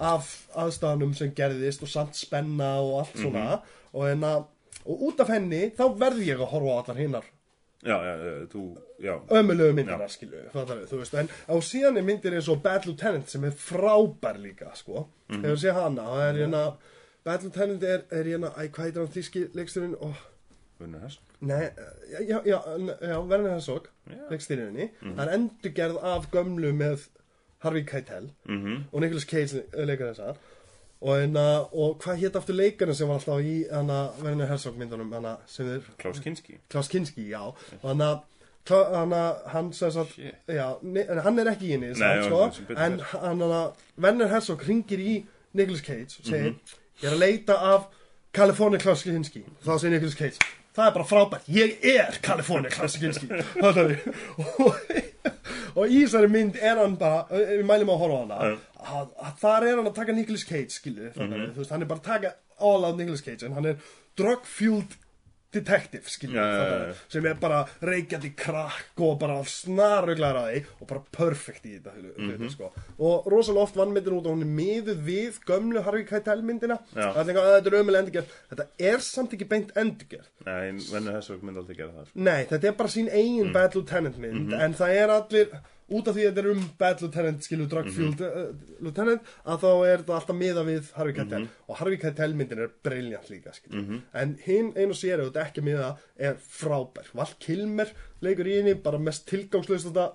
af aðstæðanum sem gerðist og samt spenna og allt svona. Og, enna, og út af henni þá verð ég að horfa á allar hinnar ömulegu myndir þú veist en á síðan er myndir eins og Bad Lieutenant sem er frábær líka, sko. Mhm. hefur séð hana, það er hérna Bad Lieutenant er, er hérna, hvað heitir hann þíski leiksturinn, ó, Gunnar Hess nei já, já, já, já Werner Herzog Já. leikstýrinni, það er endurgerð af gömlu með Harvey Keitel mhm. og Nicolas Cage leikar þessar og, hérna, og hvað hétt aftur leikarinn sem var alltaf í hana, Werner Herzog myndunum hana, sem er Klaus Kinski. Klaus Kinski, já. Og hann að hann ne- en hann er ekki í henni sko, en hann að Werner Herzog ringir í Nicolas Cage og segir Mhm. ég er að leita af California Klaus Kinski. Þá segir Nicolas Cage það er bara frábært, ég er California Klaus Kinski. Og, og í þessari mynd er hann bara við mælum að horfa á hana. Að, að þar er hann að taka Nicolas Cage skilu, mm þú veist, hann er bara að taka all out Nicolas Cage en hann er drug-fueled detective skilu, Já, já, já, já. sem er bara reykjandi krakk og bara snaruglar að því og bara perfect í þetta hluti, Mhm. sko. og rosalega oft vann myndin út og hún er miðuð við gömlu Harvey Keitel myndina þetta er ömuleg endurgerð þetta er samt ekki beint endurgerð Nei, sko. Nei, þetta er bara sín eigin Mm. Bad Lieutenant mynd Mhm. En það er allir, út af því að þetta er um Bad Lieutenant, skilur drug-fueled Mhm. uh, Lieutenant Að þá er þetta alltaf miða við Harvey Keitel. Mhm. Og Harvey Keitel myndin er briljant líka, skilur. En hinn einu sér, ef þetta ekki miða, er frábær. Val Kilmer leikur í henni, bara mest tilgangslöst þetta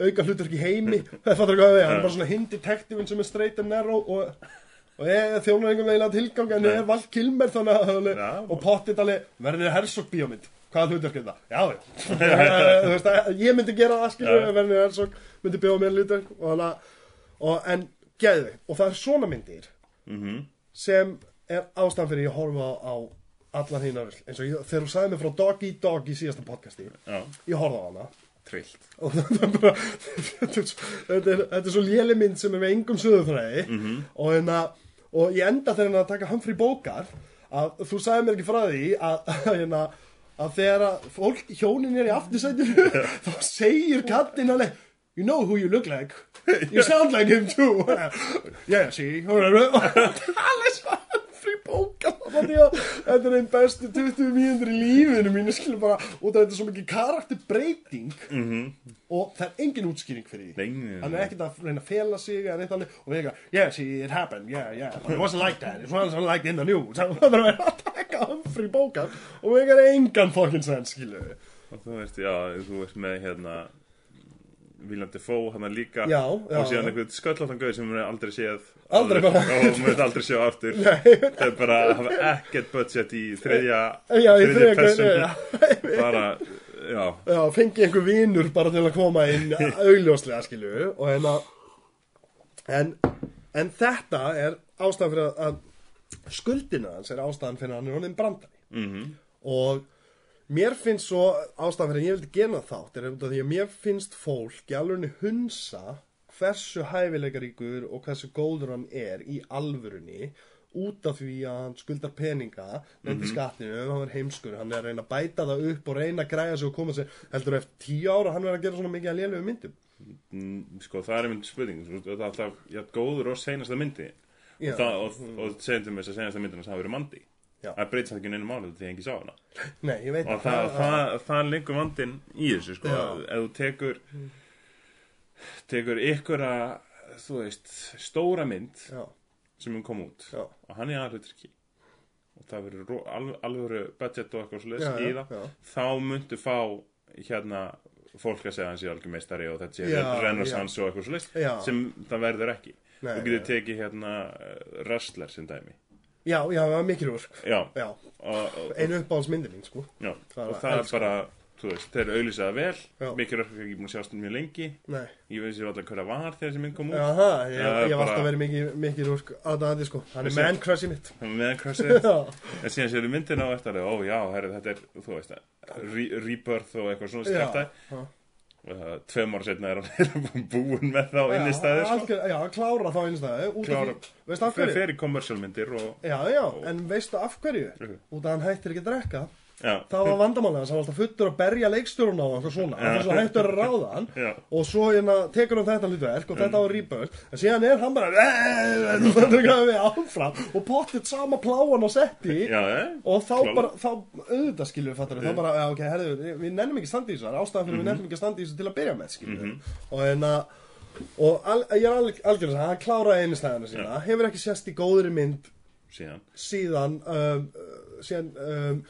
auka hlutverk í heimi Það fattar hvað við, hann er bara svona hinn detektivin sem er straight and narrow og og þjónar einhvern veginn að tilgang en ég er Val Kilmer þannig að Já. og pottit alveg verður Herzog bíómynd hvaða hlutverk er það? Já, Þú veist, að ég myndi gera það skilur Já. verður Herzog myndi bíóa mér hlutverk og, hana, og en geðu og það er svona myndir Mhm. sem er ástæðan fyrir ég horfa á, allan hinn eins og ég, þegar þú sagði mig frá Dog Eat Dog í síðasta podcasti Já, ég horfa á hana. Trillt. Og það er bara þetta er, svo- þetta er, er svo léleg mynd sem er með engum sögurþræði Mhm. og, hérna, og ég enda þegar hann að taka Humphrey Bogart að þú sagði mér ekki frá því að, að, hérna, að þegar að fólk hjónin er í aftursætinu þá segir kattinn alveg You know who you look like. You sound like him too. Yeah, see Alveg svo Humphrey Bogart þannig að Þetta er einn bestu 20 mínútur í lífinu mínu skilur bara af þetta er svo mikið karakterbreyting. Og það er engin útskýring fyrir því. Hann er ekkert að reyna að fela sig eða neitt þannig og við eitthvað, yeah, see, it happened, yeah, yeah but it wasn't like that, it wasn't like in the news. Það er að að taka Humphrey Bogart og við eitthvað engan fucking sens, skilu Og þú veist, já, þú veist með hérna William Defoe, hann er líka. Já, já, Og síðan einhvern sköllóttan gauð sem við aldrei séð Aldrei. Og við aldrei séð aftur. Er bara hafa ekkert budget í þriðja þriðja já, Bara, já. Já, fengi einhver vinur bara til að koma inn augljóslega, skilu og hérna en, en þetta er ástæðan fyrir að, skuldina hans er ástæðan fyrir að hann er honum brandari. Mm og mér finnst svo ástæðan fyrir að ég vildi gena þátt er af því að mér finnst fólk í alvegni hunsa hversu hæfileikaríkur og hversu góður hann er í alvörunni út af því að hann skuldar peninga nefndi skattinu, hann er heimskur hann er að reyna að bæta það upp og reyna að græja sig og koma sér, heldur eftir tíu ára hann verður að gera svona mikið að lélegu myndum Mm, Sko, það er einmitt spurning Það er alltaf, já, góður og seinasta myndi Já. Og, það, og, og segjum til mér þess að seinasta myndina sem hafa verið mandi. Það breytist ekki neina máli því ég ekki sá hana. Nei, ég veit og það, það, það liggur vandinn í þessu sko, ef þú tekur tekur ykkur að þú veist, stóra mynd Já, sem mun koma út já, og hann er aðhluturki og það verður ro- alv- alvöru budget og eitthvað svoleiðis í það. já. þá muntu fá hérna fólk að segja að hann sé algjör meistari og þetta sé Já, renaissance og eitthvað Já. sem það verður ekki. Nei, þú getur tekið hérna Rustler sem dæmi Já, já, það var mikil úr já, Já, og, og, einu uppáhaldsmyndi mín, sko. Já, Það og er það er bara þú veist, þeir auðlýsaða vel. Mikið rökk ekki búin að sjást mjög lengi. Nei. Ég veist ég alltaf hverja var þegar þessi mynd kom út. Jaha, ég, ég hef bara- alltaf verið mikið úr aðdæðandi, sko. Hann er man crushið mitt Það var meðan crossið Já, en síðan séu myndina og eftir ó já, herri, þetta er, þú veist re rebirth og eitthvað svona já, skræftæ já. uh, tveim ára setna er hann búinn með þá inn í staði sko. Já, klára þá innstæði Út af veistu af fer, hverju? í kommersialmyndir og Já, já, en veistu af hverju? Út af hann hættir ekki að drekka já, Það var vandamálega, hann var alltaf fullur að berja leikstjórun á og eitthvað svona, hann var svo hættur að ráða hann og svo hérna tekur hann þetta hlutverk og þetta var rýpöld, en síðan er hann bara þannig að við áfram og pottit sama pláan á setti já, eh? og þá Klálega. bara, þá auðvitað skilur við fattar þá bara, já ok, herðu, við nennum ekki að standa í þessu það er ástæðan fyrir Mhm. við nennum ekki að standa í þessu til að byrja með skilur og en að og al, ég er alg, algjörlega að hann kláraði einu stæðina sína, hefur ekki sést í góðri mynd síðan síðan um, uh, síðan um,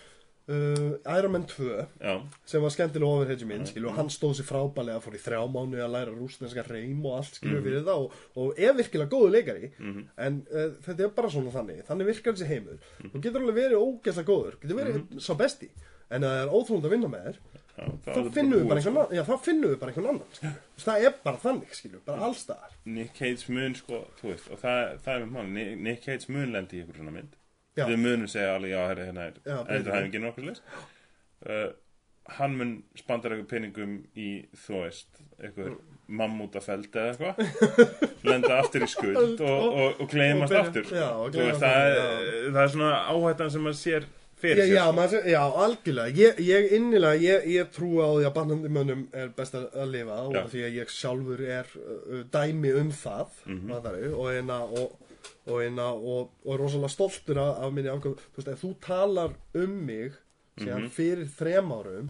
uh, Iron Man 2 já, sem var skemmtilega overhedge minn skilju, og hann stóð sér frábælega fór í þrjá mánu að læra rúsneska reym og allt skilju fyrir það og, og er virkilega góðu leikari. En uh, þetta er bara svona þannig þannig virkar þessi heimur. Þú getur alveg verið ógeðslega góður getur verið sá besti. En það er óþrúnd að vinna með þér. Já þá er finnum við búið, bara einhvern annan já, þá finnum við bara einhvern annan skilju. það er bara þannig skilju, bara allstaðar sko. Nick Cage mun sko, þú veist og það, það er með mál, Nick, Nick Cage mun lendi í ykkur svona mynd Já. við munum segja alveg, já, herri, hérna er endurhæfingin okkur leist uh, hann mun spandar eitthvað peningum í, þú veist eitthvað mammútafeldi eða eitthvað. Lenda aftur í skuld og, og, og gleymast aftur. já, og veist, það, er, það er svona áhættan sem maður sér fyrir sér já, sko. maður, já, algjörlega. Ég, ég innilega, ég, ég trú á því að barnandi mönnum er best að, lifa og því að ég sjálfur er uh, dæmi um það mm og eina og, og, eina, og, og er rosalega stoltur af, af minni ákvæm þú veist, ef þú talar um mig síðan Mhm. fyrir þrem árum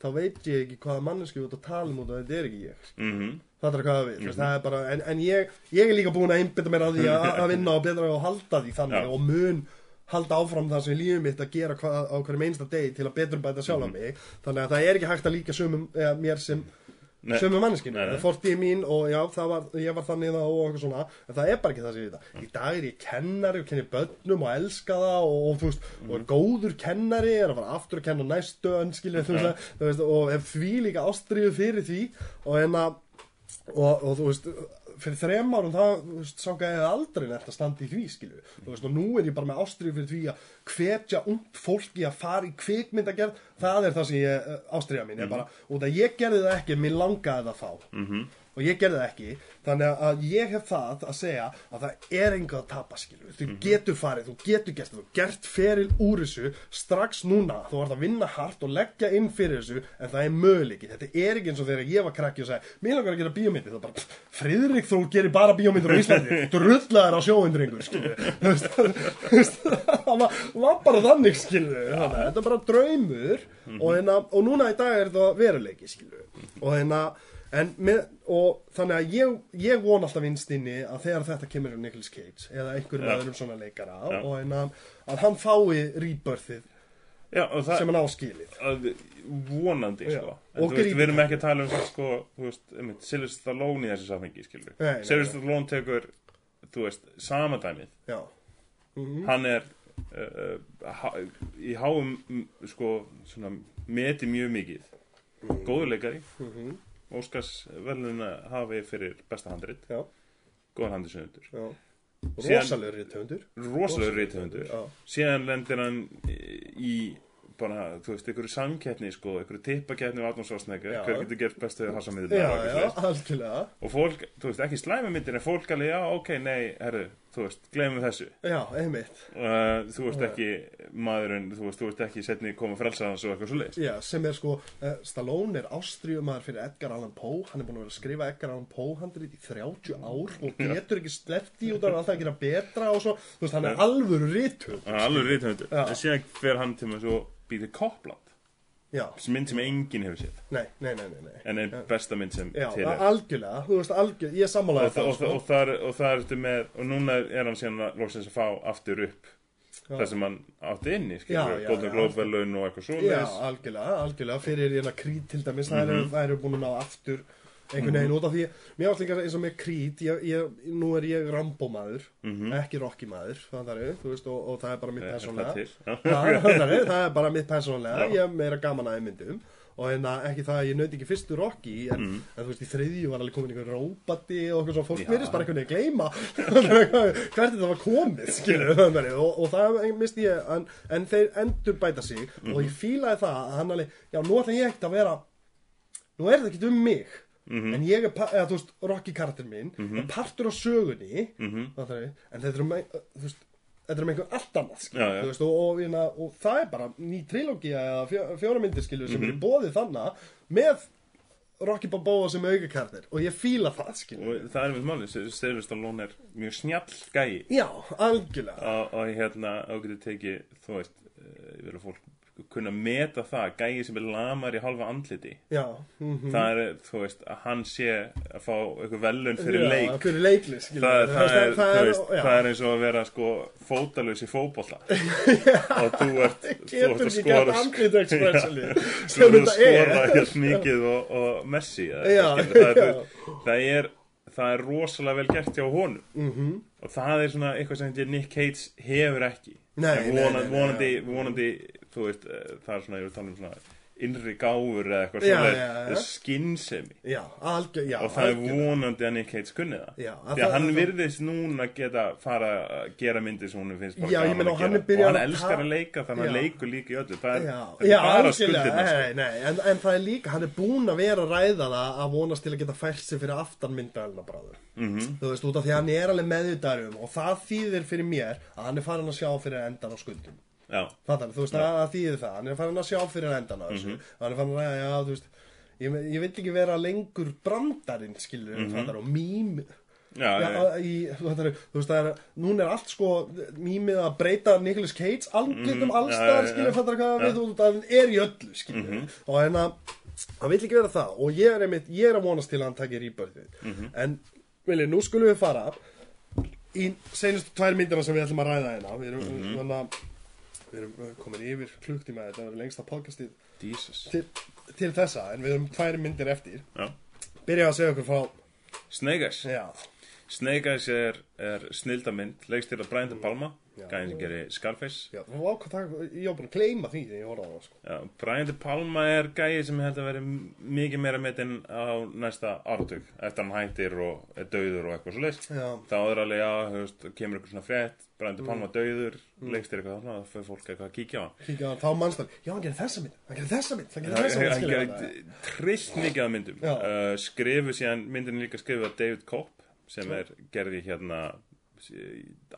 þá veit ég ekki hvaða manneski þú ert að tala um út og þetta er ekki ég Mhm. Það er hvað við, mm það er bara, en, en ég, ég er líka búin að einbytta mér að því að, vinna og betra og halda því þannig Já. og mun halda áfram það sem lífið mitt að gera hvað, á hverjum einsta degi til að betur bæta sjálfa Mhm. mig þannig að það er ekki hægt að líka sömum, eða, mér sem. Sömu manneskinu, er fortíð mín og já, það var, ég var þannig það og eitthvað svona en það er bara ekki það sem ég veit í dag er ég kennari og kenni börnum og elska það og, og veist, og er góður kennari er að fara aftur að kenna næstu þú veist, og hef því líka ástriðu fyrir því og en að og, og þú veist fyrir þrem árum það veist, sá ég aldrei nefnt að standa í því skilu þú veist og nú er ég bara með ástriðu fyrir því að hvetja ungt fólki að fara í kvikmyndagerð. Það er það sem ég ástriða mín er bara, út að ég gerði það ekki mér langaði það þá. -hmm. Og ég gerði það ekki. Þannig að ég hef það að segja að það er enga að tapa skilu þú getur farið, þú getur gert þú gert feril úr þessu strax núna. Þú vart að vinna hart og leggja inn fyrir þessu en það er möguleiki, þetta er ekki eins og þegar ég var krakki og sagði, mér langar að gera bíómyndir. Það er bara, Friðrik þú gerir bara bíómyndir á Íslandi. Á þú veist, þú veist, það var, var bara þannig skilu þannig, að þetta er bara draumur. Og, hérna, og núna í dag er þetta veruleiki skilu og hérna En með, og þannig að ég, ég von alltaf innst inni að þegar þetta kemur um Nicolas Cage eða einhverjum Já. öðrum svona leikara Já. og en að, að hann fái rebirthið Já, sem hann áskilið að, vonandi, sko. En veist, við erum ekki að tala um sko, þú veist, Sylvester Stallone í þessu nei, Sylvester Stallone tekur, þú veist, sama dæmið. Já, hann er uh, ha, í háum sko, svona, meti mjög mikið. Góður leikari. Mhm. Óskars veluna hafi fyrir besta handrit. Já, góðan Rosalegur rithöfundur. Rosalega reythöfundur Já, síðan lendir hann í bara, þú veist, einhverju samkeppni sko, einhverju tippakeppni Svarsnegger Já. hver getur gert bestu já, hasamiðna já, algjörlega. Og fólk, þú veist, ekki slæmi myndir en fólk alveg, já, ok, nei, herru þú veist, glemum þessu. Já, einmitt. Uh, þú veist ekki maðurinn, þú veist, þú veist ekki setni koma frelsaðans og eitthvað svo leiðis Já, sem er sko, uh, Stallone er ástríðumæður fyrir Edgar Allan Poe. Hann er búin að vera að skrifa Edgar Allan Poe handrið í 30 ár og getur ekki sleppt í út af alltaf að gera betra og svo, þú veist, hann er alvöru alveg reythöfundur Já. en síðan fer hann til með svo býðið sem mynd sem enginn hefur séð nei, nei, nei, nei, nei. en er besta mynd sem Já, til er algjörlega, þú veist, algjörlega, ég sammálaði og, og, og, sko. og, þar, og þar ertu með og núna er hann síðan að loksins að fá aftur upp það sem hann átti Já, skilur, já, Golden já. Globe velun og eitthvað Já, svoleiðis algjörlega, algjörlega fyrir hérna Creed til dæmis, eru, Mhm. það eru búin að ná aftur einhvern veginn út af því mér átt líka eins og með Creed ég, ég, nú er ég Rambo maður ekki Rocky maður, það er, veist og, og það er bara mitt Mhm. Er persónlega það það er, bara mitt persónlega ég er meira gaman að myndum og hérna ekki það að ég nöyti ekki fyrstu Rocky en, Mhm. en þú veist í þriðju var alveg komin einhver róbati og okkur svo fólk Já. verðist bara einhvern veginn gleyma hvert þetta var komið þannig, og, og það misti ég en, en þeir endur bæta sig Mhm. og ég fílaði það að hann alveg já nú ætla ég ekkert að vera nú er þetta ekki um mig Mhm. en ég er, eða þú veist, Rocky karakter minn er partur á sögunni Mhm. það er, en þetta er um þetta er um einhver allt annað Já, já. veist, og, og, og, og það er bara ný trilógia eða fjó, fjóra myndir skilur sem Mhm. er bóðið þannig með Rocky Balboa sem auka karakter og ég fíla það skilur og það er með máli, Sylvester Stallone er mjög snjall gæi já, algjörlega og, og hérna á getur tekið þú veist, ég vil að fólk kunna meta það, gæi sem er lamar í halva andliti. Já, mm það er, þú veist, að hann sé að fá eitthvað velun fyrir leik. fyrir leikli skilur það, það, er, það, þú veist, já. það er eins og að vera sko fótalus í fótbolla og þú ert getur ekki gert skora andlit expressionli þú sem þetta er. helt mikið og, og Messi Já, það, já. er, það er það er rosalega vel gert hjá honum. Mhm. -hmm. og það er svona eitthvað sem Nick Cage hefur ekki. Nei, vonandi, nei, nei, vonandi, já. vonandi þú veist, eh, það er svona, ég vil tala um svona innri gáfur eða eitthvað já. skinnsemi algjör, og það er algjörlega. vonandi að Nick Cage kunni það Já, að því að það- hann það- virðist núna geta fara að gera myndir sem hún finnst bara Já, gaman að hann gera er og hann að elskar að leika þannig að hann leikur líka í öllu það er, Já, það er já bara skuldirna sko. en, en það er líka, hann er búinn að vera að ræða það að vonast til að geta fært sig fyrir aftan myndaðalina bráður. Mhm. Þú veist, út af því að hann er alveg meðvitaður um og það þýðir fyrir mér að hann er farin að sjá fyrir endan á skuldum. Já, Fattar, þú veist, að, að þýðir það, hann er farin að sjá fyrir endan Mhm. þessu. Hann er farin að já, þú veist, ég, ég vil ekki vera lengur brandarinn, skilur, mm fattar, og mím, já, Já, já, í, þú veist, það er, núna er allt sko mýmið að breyta Nicolas Cage andlitum Mhm, allstaðar, já, já, skilur, já. fattar hvað Já. Við, veist, hann er í öllu, skilur, og hérna, hann vill ekki vera það, og ég er einmitt, ég er að vonast til að hann takir rýbörðið, Mhm. en, vilja, nú skulum við fara í senustu tvær myndina sem við ætlum að ræða hérna, við erum, Mhm. þannig að, við erum komin yfir klukktíma, þetta verður lengsta podcastið til, til þessa, en við erum tvær myndir eftir, já. byrja að segja okkur frá, Snake Eyes já, Snake Eyes er, er snildamynd leikst til að Brian De Palma Já. gæðin sem gerir Scarface. Já, þú ákvað það, ég var búin að gleyma því þegar ég horfði á það, sko. Já, Brian De Palma er gæði sem held að vera mikið meira metinn á næsta áratug eftir hann hættir og er dauður og eitthvað svo leist Já. þá er alveg, já, veist, kemur eitthvað svona frétt Brian De Palma dauður, mm. leikst eitthvað þá fyrir fólk eitthvað að kíkja á hann. Kíkja á hann, þá mannstal, já hann gerir þessa mynd, hann gerir þessa mynd, hann gerir þessa hann mynd, skilur gerir trillt mikið af myndum. Uh, skrifu síðan, myndin líka skrifuð af David Kopp sem er gerði hérna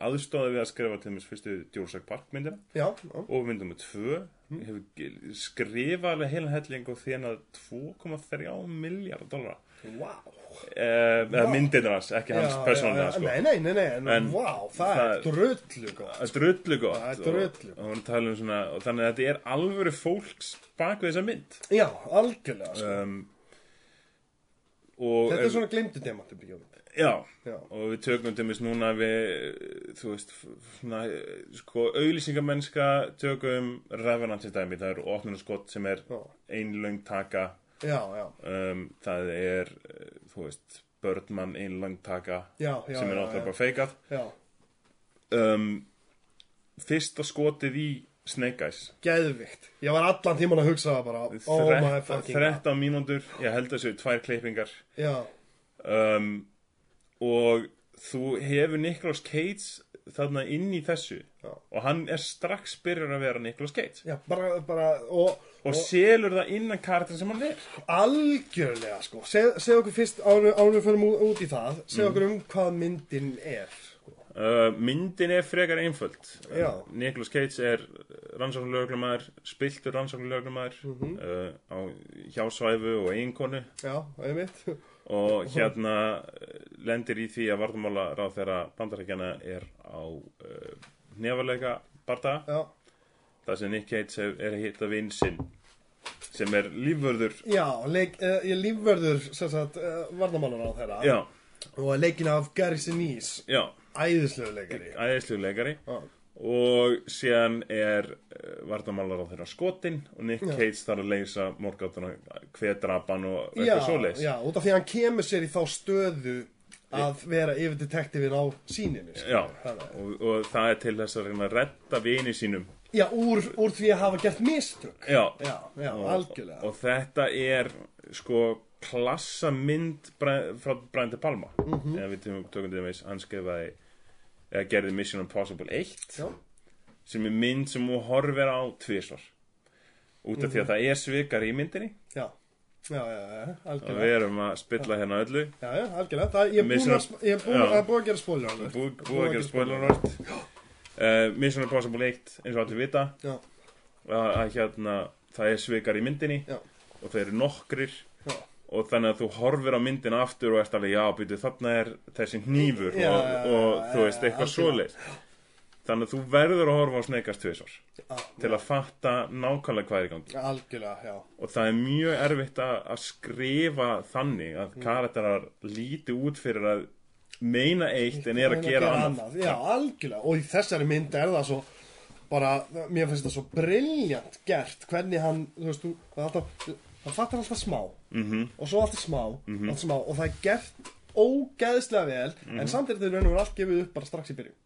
aðstóði við að skrifa til mér fyrstu Jurassic Park myndina Já, já, og myndum með tvö hefur ge- skrifað alveg heilan helling og þérna 2,3 miljardar dólar wow. eh, eða myndirnar hans, ekki hans já, sko. Nei, nei, nei, nei, en, wow, það, það- er drullu gott. er drullu gott er og, drullu. og, og, um svona, og þannig að þetta er alvöru fólks bak við þessa mynd Já, algjörlega, sko. um, Þetta er svona glemdu demantur byggjum. Já, Já. og við tökum til mis núna við, þú veist svona, sko, auðlýsingamennska tökum Revenant til dæmi, það eru opnunarskott sem er Já, ein löng taka. Já, já, um, það er, þú veist Birdman ein löng taka sem er já, bara feikað um, fyrsta skotið í Snake Eyes. Geðvikt. Ég var allan tíman að hugsa það bara, oh my fucking god. 13 mínútur, ég held að þessu tvær klippingar. Já, um, og þú hefur Nicolas Cage þarna inn í þessu Já. og hann er strax byrjar að vera Nicolas Cage já, bara, bara, og, og selur það innan karakter sem hann er algjörlega, sko. Segð seg okkur fyrst, en við fyrir út í það, segð okkur um hvað myndin er, sko. uh, myndin er frekar einföld Já. Nicolas Cage er rannsóknarlöglumæður spiltur rannsóknarlöglumæður Mhm. uh, á hjásvæfu og eiginkonu Já, einmitt. og hérna lendir í því að varðumála ráð þeirra bandarækjana er á uh, nefalega barda Já, það sem Nick hef- er að hitta vinn sinn sem er lífvörður já, leik, uh, sagt, uh, varnamálar á þeirra. já, Og leikin af Gary Sinise, æðislegu leikari. æðislu leikari Já. og síðan er vardamálar á þeirra skotin og Nick Já. Cage þarf að leysa morgáttuna hvedrapan og já, eitthvað svoleiðis já, út af því að hann kemur sér í þá stöðu að vera yfir detektífin á síninu sko. Já, Þannig. og, og það er til þess að reyna að redda vini sínum. Já úr, úr því að hafa gert mistök. Já, já, já, og, algjörlega. og þetta er sko klassa mynd Bra- frá Brian De Palma. Mm Mhm. eða við tökum, til þess hann skrifaði eða gerði Mission Impossible 1 já, sem er mynd sem hún horfir á tvisvar. Út af því að það er svikar í myndinni já, já, já, já og algjörlega. Við erum að spilla hérna öllu. Já, já, algjörlega, það, ég er búin Mission- að, ég er búin Já. að, búin að gera spoiler búið búið að gera spoiler alert. uh, Mission Impossible 1 eins og allir vita. Já, að, að hérna það er svikar í myndinni Já. og þeir eru nokkrir. Já, og þannig að þú horfir á myndina aftur og ert alveg, já, byrju, þarna er þessi hnífur Já, og, já, og já, þú veist, já, eitthvað algjörlega. svoleið þannig að þú verður að horfa á sneikast tvisvar já, til að fatta nákvæmlega hvað er í gangi. Algjörlega, já. Og það er mjög erfitt að, að skrifa þannig að Mm. karakterar líti út fyrir að meina eitt en er að Reyna gera annað. Já, algjörlega, og í þessari mynd er það svo bara, mér finnst það svo briljant gert, hvernig hann þú veist, þú, það, er alltaf, það fattar alltaf smá. Mm -hmm. og svo alltaf smá, Mhm. alltaf smá. Og það er gert ógeðslega vel en samtidig þau raunum allt gefið upp bara strax í byrjun. Já.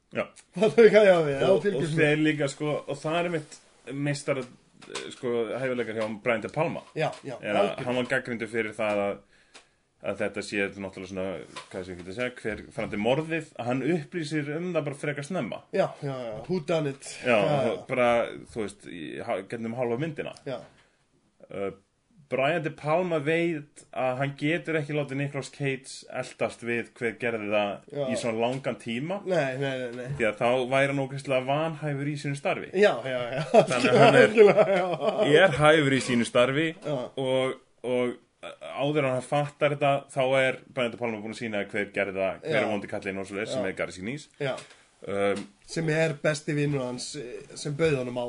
Það er hvað ég á við, og, og þeir líka sko og það er mitt meistar sko hæfileikar hjá Brian De Palma. Já, já, algjörlega. hann var gaggrindu fyrir það að, að þetta sé náttúrulega svona hvað sem ég geti að segja, hver frandi morðið að hann upplýsir um það bara frekar snemma. Já, já, já, who done it? Já, bara, þú veist í, ha- gegnum hálfa myndina. Já, uh, Brian De Palma veit að hann getur ekki látið Nicolas Cage eldast við hver gerði það Já. í svona langan tíma. Nei, nei, nei, nei. Því að þá væri hann ógæslega vanhæfur í sínu starfi. Já, já, já, Þannig að hann er- er hæfur í sínu starfi og, og áður en hann fattar þetta þá er Brian De Palma búin að sína hver gerði það hver er vondi kallinn og svo sem er Gary Sinise. Já, um, sem er besti vinnur hans eh, sem bauð honum á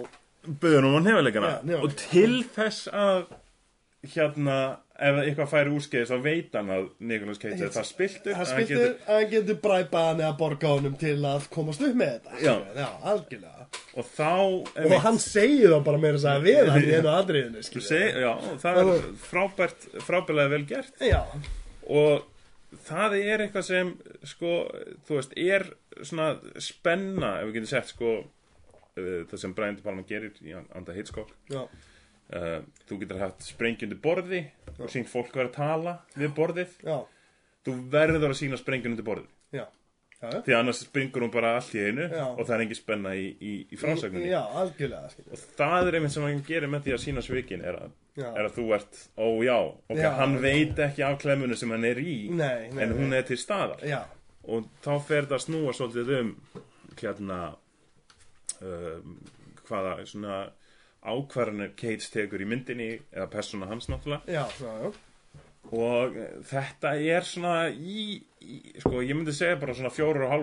buður hann á nefnilegana og til þess að hérna ef eitthvað færi úrskeiðis þá veit hann að Nicolas Cage er það spiltur hann að spiltur getur- að hann getur bræpað hann eða borga honum til að komast upp með þetta. Já. já algjörlega. Og þá og hann segir það bara meira að við hann í einu aðriðinu já, það er frábært frábærlega vel gert. Já, og það er eitthvað sem sko, þú veist, er svona spenna, ef við getum sett sko, eh, það sem Brian De Palma gerir í Anda Hitchcock. Já, uh, þú getur haft sprengjundu borði og sínt fólk vera að tala við borðið. Já, þú verður að sína sprengjundu já. því annars springur hún bara allt í einu Já. og það er engin spenna í, í, í frásögninni já, og það er einmitt sem hann gerir með því að sína svikin er að, er að þú ert, ó já, ok, hann veit ekki af klemmunu sem hann er í Nei, nei, en hún er til staðar. Og þá fer það að snúa svolítið um hérna um, hvaða svona ákvarðanir Cage tekur í myndinni eða persóna hans náttúrulega. Já, já, já. og eh, þetta er svona í, í sko ég myndi segja bara svona fjórar og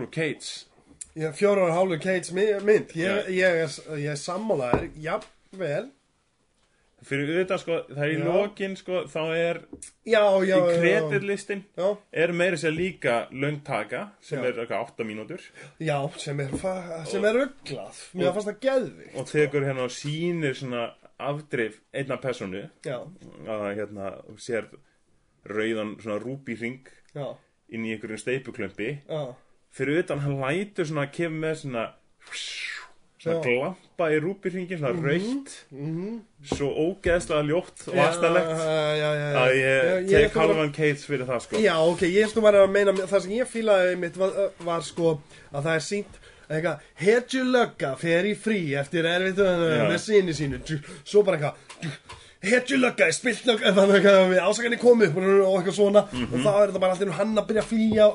Ég er fjóra ára hálfur Cates mynd. Ég, ég, er, ég er sammálaður jafnvel fyrir auðvitað sko, það er í lokin sko, þá er já, já, í kreditlistin er meira sér líka löngtaka sem Já. er eitthvað 8 mínútur. Já, sem er, sem er rugglað mér fannst það geðvikt og tekur hérna og sýnir svona afdrif einna personu að hérna sér rauðan svona rúbíring já, inn í einhverjum steipuklömpi fyrir utan hann lætur svona að kemur með svona svona glampa í rúbíringin svona raukt mhm svo ógeðslega ljótt og aðstæðlegt að ég tek halvan Cates fyrir það sko. Já, ok, ég ætlum bara að meina það sem ég fílaði mitt var, var sko að það er sínt hetju lögga fer í frí eftir Já. með sinni sínu. Svo bara eitthvað hetju lögga, er spilt lögga þannig að við ásakarni komið upp og eitthvað svona. Og þá er þetta bara alltaf hann að byrja að flýja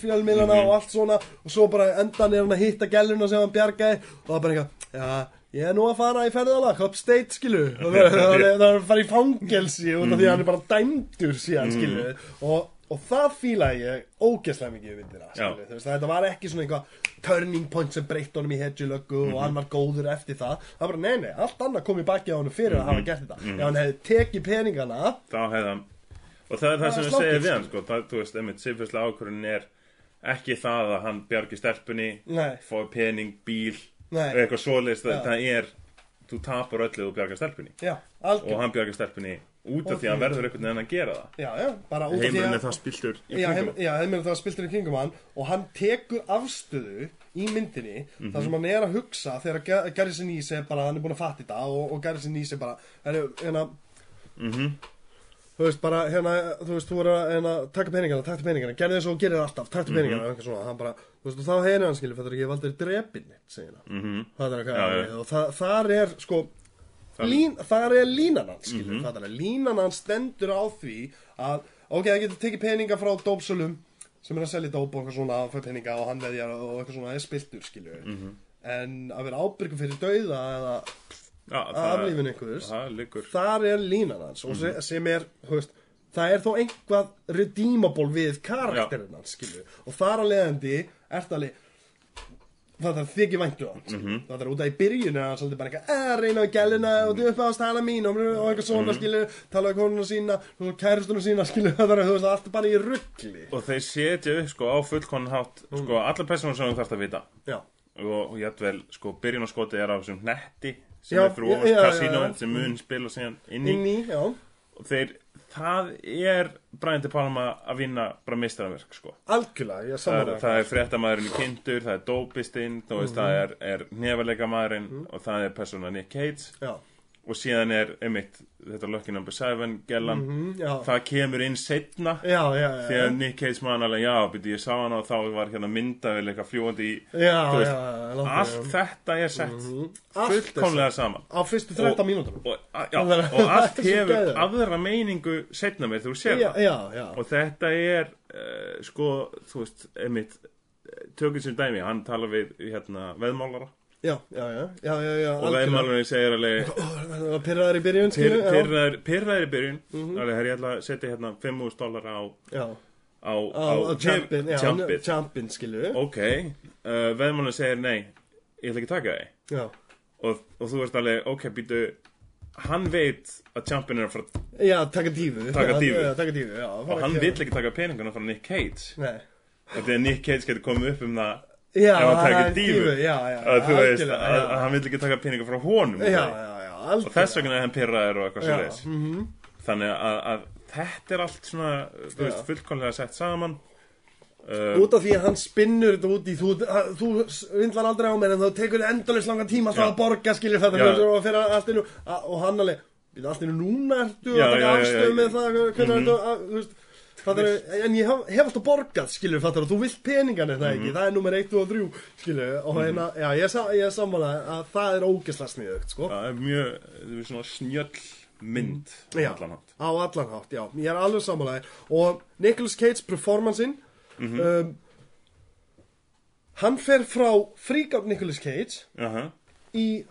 fjölmiðlana og allt svona. Og svo bara endan er hann að hitta gæluna sem hann bjargaði. Og það er bara eitthvað, já Ég er nú að fara í ferðalag, upstate, skilu og það það- það er að fara í fangelsi út af því að hann er bara dæmdur síðan, skilu og, og það fílaði ég ógeðslega mikið í myndina, skilu Já. þú veist, þetta var ekki svona eitthvað turning point sem breytt honum í hedjulöggu og hann var góður eftir það. Það var bara, nei, nei, allt annað kom í baki á honum fyrir að hafa gert þetta. Ef hann hefði tekið peningana þá hefði hann og það er það Það sem segi slátur, við hann sko, það, þú veist, einmitt, sifislega ákvörðin er ekki það að hann bjargi stelpunni fóði pening, bíl eitthvað svoleiðist, Já. það er þú tapar öllu og bjargar stelpunni. Já, og hann bjargar stelpunni út af því að hann verður einhvern veginn að gera það. Já, já, bara út af því heimurinn að er það spiltur í Já, heim, kringum já, heimurinn það spiltur í kringum hann og hann tekur afstöðu í myndinni þar sem hann er að hugsa þegar Garrison Ease er bara, hann er búin að fatta þetta og, og Garrison Ease er bara er, hérna, Mhm. Þú veist, bara hérna, þú veist, þú er að hérna, taka peningana, takta peningana, gerði þess og gerir alltaf takta Mhm. peningana, svona, hann bara þú veist, og þá heyrir hann skilur, þetta er ekki valdir drepin mitt, segir hann, Mhm. það er eitthvað já. og það, þar er, sko Það- lín, þar er línan hans, skilur, Mhm. það er línan hans stendur á því að, ok, það getur tekið peninga frá dópsölum sem er að selja dóp og eitthvað svona, fær peninga og hann veðjar og eitthvað svona er spiltur, skilur Mhm. en að vera ábyrgum fyrir dauða eða aflífin einhvers. það þar er línan hans Mhm. se- sem er, veist það er þó einhvað redeemable við karakterinn hans, og þar að leiðandi ert alveg það er þykir væntu hann Mhm. mm það er út af í byrjun er hann svolítið bara eitthvað að reyna á gæluna og þú upp á stæla mín og, og eitthvað svona Mhm. skilur tala um konuna sína og kærustunum sína skilur það er þú veist allt bara í ruggli og þeir setja upp sko á fullkonan hátt Mm. sko allar personar sem þú þarfst að vita. Já, og, og jættvel sko byrjun og skoti er á þessum netti sem Já, er kasínóin já. sem mun spila síðan inn í. Inn í, og þeir, það er Brian De Palma að vinna bara mistaraverk sko. Algjörlega, ég það er, það er fréttamaðurinn í kindur, það er dópistinn þú veist, það er, er nefarleikamaðurinn og það er persóna Nick Cage. Já, og síðan er einmitt þetta Lucky Number 7 gellan. Mm, já, það kemur inn setna já, já, já, þegar Nick Cage man alveg, já, byrju, ég sá hann og þá var hérna myndavel eitthvað fljúandi í veist, allt já. þetta er sett. Allt er fullkomlega saman á fyrstu 13 mínútur og, er- og allt hefur aðra meiningu setna mér þú já, og þetta er uh, sko, þú veist, einmitt tökum sem dæmi, hann talar við hérna, veðmálara já, já, já, já, já, og veðmálarinn segir alveg Það var pyrraðar í byrjun, pyrraður í byrjun. Herri, ég ætla að setja hérna 5.000 dólar á Champin, skilur ok, uh, veðmálarinn segir nei ég ætla ekki að taka þig. Og, og þú veist alveg, ok, býtu hann veit að Champin er að fara já, taka dífu og hann vill ekki taka peninguna frá Nick Cage. Að Nick Cage getur komið upp um það Já, ef hann er dífu að þú veist að, hann vill ekki taka peninga frá honum Já, já, og þess vegna er hann pyrraður og eitthvað Já, svo leis mhm. þannig að, að þetta er allt svona þú veist, Já. fullkomlega sett saman uh, Út af því að hann spinnur þetta út í Þú, þú vindlar aldrei á mér En þá tekur þið endalist langan tíma Já. að borga Skilur þetta Já. Og, og hann alveg "Bíddu, Allt innu núna ertu að taka já. með það Hvernig Mhm. ertu að, er, en ég hef, hef alltaf borgað, skilur, fattar, og þú vilt peningan er það Mhm. ekki, það er nummer 1 og 3, skilur, og hérna, já, ég, ég er sammála að það er ógeðslega sniðugt, sko, það er mjög það er svona snjöll mynd á Já. allan hátt á allan hátt, já, ég er alveg sammála og Nicolas Cage performanceinn, Mhm. um, hann fer frá fríkátt Nicolas Cage Aha, í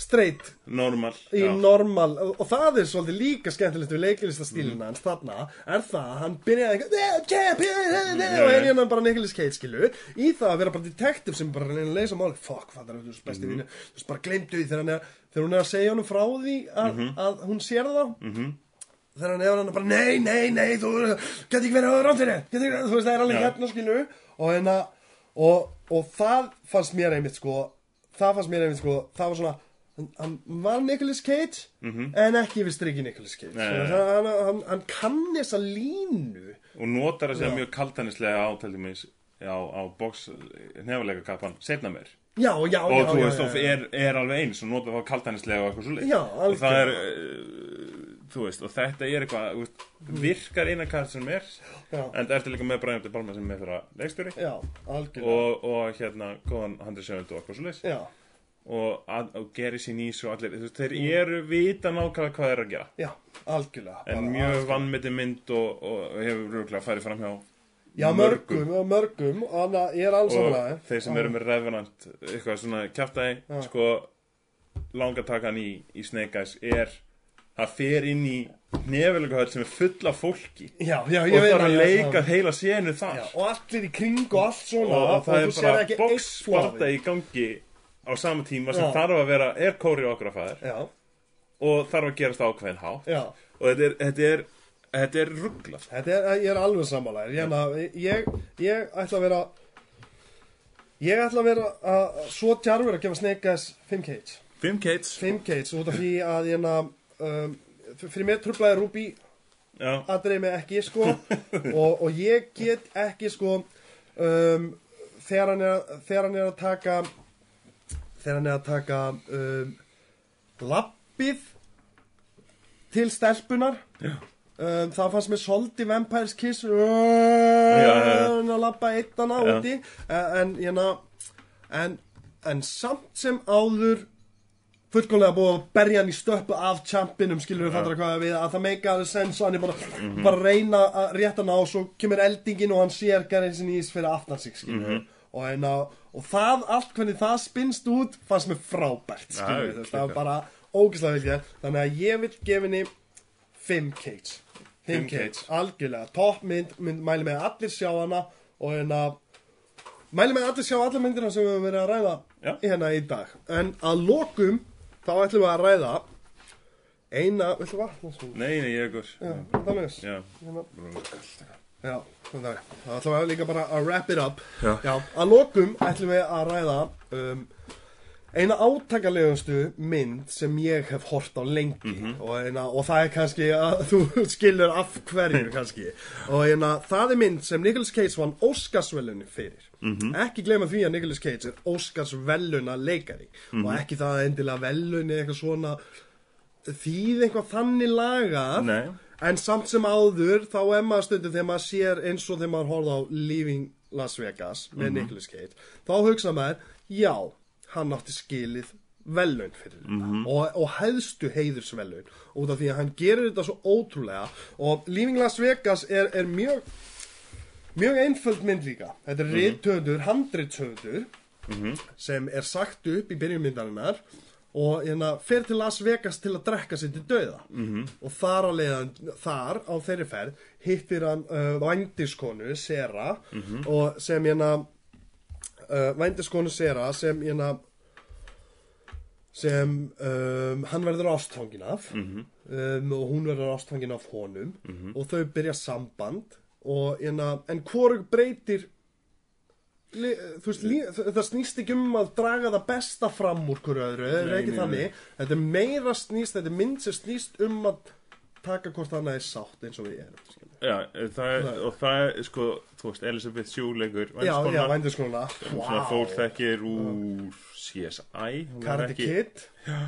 straight, normal í normal, og það er svolítið líka skemmtilegt við leiklistastílina Mhm. hans þarna, er það að hann byrjaði "Eh, champ, eh, eh, eh," og henni hann bara Nicolas Cage, skilu, í það að vera bara detektiv sem bara reyna að leysa máli, fuck, það er Mhm. besti vinnu, þú veist, bara glemdu því. Þegar hann er, hún er að segja honum frá því að, Mhm. að hún sér það, þegar hann er hann bara, nei, nei, nei, þú getur ekki verið á ekki, þú veist, það er alveg hérna, skilu, og hérna, og, og það fannst mér einmitt, sko, það fannst mér einmitt, sko, það var svona, hann, var Nicolas Cage, en ekki við strikki Nicolas Cage, Nei, hann, hann, hann, kann þessa línu, og notar sem Já. mjög kaltanislega á til dæmis á, á box nefnilega kappan setna mér já, já, og þú veist, og er, er alveg eins og notar það kaltanislega og eitthvað svo Já, og það er uh, þú veist, og þetta er eitthvað veist, virkar eina kart sem er Já. en það ertu líka með Brian De Palma sem er með þeirra leikstjóri. Já, algjörlega, og, og hérna góðan handrisjöfund og eitthvað svo leis já, og, að- og Gary Sinise og allir þú veist, þeir eru vita nákvæmlega hvað þeir eru að gera. Já, algjörlega, en bara mjög algjörlega. vannmeti mynd og, og hefur rúglega farið fram hjá já, mörgum, og mörgum, og hann ég er alls og samanlega, þeir sem eru með Revenant eitthvað svona kjaftaði sko langatakan í, í Snake Eyes er að fer inn í nefilega höll sem er full af fólki. Já, já, og það er að leika heila senu þar. Já, og allir í kring og allt svona og, og það þú er bara flófi. í gangi á sama tíma sem þarf að vera er kóri okkar að fæður Já, og þarf að gerast ákveðin hátt. Já. Og þetta er, þetta er, þetta er rugglað Þetta er, ég er alveg sammálaðir ég, ég, ég ætla að vera Ég ætla að vera að, svo djarfur að gefa Snake Eyes 5 cage 5 Kates 5 cage út af því að ég um, fyrir mér trublaði Ruby Já, aðrið mig ekki sko. Og, og ég get ekki sko um, þegar, hann er, þegar hann er að taka þegar hann er að taka um, lappið til stelpunar um, það fannst mér svolítið Vampires Kiss já. að lappa eittana Já. úti. En, en, en, en samt sem áður fullkomlega búið að berja hann í stöppu af champinum, skilur við fattar hvað við að það meika alveg sens og hann er bara, Mhm. bara að reyna að rétta hann á og svo kemur eldingin og hann sér Garrison Ís fyrir aftan sig, skilur við og, hérna, og það, allt hvernig það spinnst út fannst mér frábært, skilur við það var bara ógislega vel gert. Þannig að ég vil gefa henni 5 cage. 5 Fimm cage, algjörlega, toppmynd mynd, mæli með að allir sjá hana og hérna mæli með að allir sjá allar myndina sem við höfum verið að ræða Já. hérna í dag. En að lokum þá ætlum við að ræða eina, viltu vatna svo? nei, nei, ég er góð Já, þannig þess Já, hérna, já, já, þannig að það ætlum við líka bara að wrap it up. Já. að lokum ætlum við að ræða um, eina áttakalegustu mynd sem ég hef hort á lengi og, eina, og það er kannski að þú skilur af hverju kannski. Og eina, það er mynd sem Nicolas Cage vann Óskarsvelunni fyrir. Ekki gleyma því að Nicolas Cage er Óskarsveluna leikari og ekki það að endilega velunni eitthvað svona þýð eitthvað þannig lagað Nei, En samt sem áður, þá er maður stundum þegar maður sér eins og þegar maður horfði á Leaving Las Vegas með Nicolas Cage, þá hugsa maður, já, hann átti skilið velun fyrir þetta. Og, og hæðstu heiðursvelun út af því að hann gerir þetta svo ótrúlega. Og Leaving Las Vegas er, er mjög mjög einföld mynd líka. Þetta er rithöfundur, handrithöfundur sem er sagt upp í byrjumyndarinnar og hérna fer til Las Vegas til að drekka sér til dauða. -hmm. og þar á leiðan þar á þeirri ferð hittir hann uh, vændiskonu Sera og sem hérna uh, vændiskonu Sera sem hérna sem um, hann verður ástfangin af. Um, og hún verður ástfangin af honum. Og þau byrja samband og hérna, en hvorug breytir li, veist, li, það snýst ekki um að draga það besta fram úr hverju öðru, það er ekki þannig? þetta er meira snýst, þetta er mynd sem snýst um að taka hvort annað er sátt eins og við erum. Já, það er, og það er, sko, þú veist, Elisabeth já, vændiskona, Svona fólk þekkir úr CSI Karate ekki- Kid.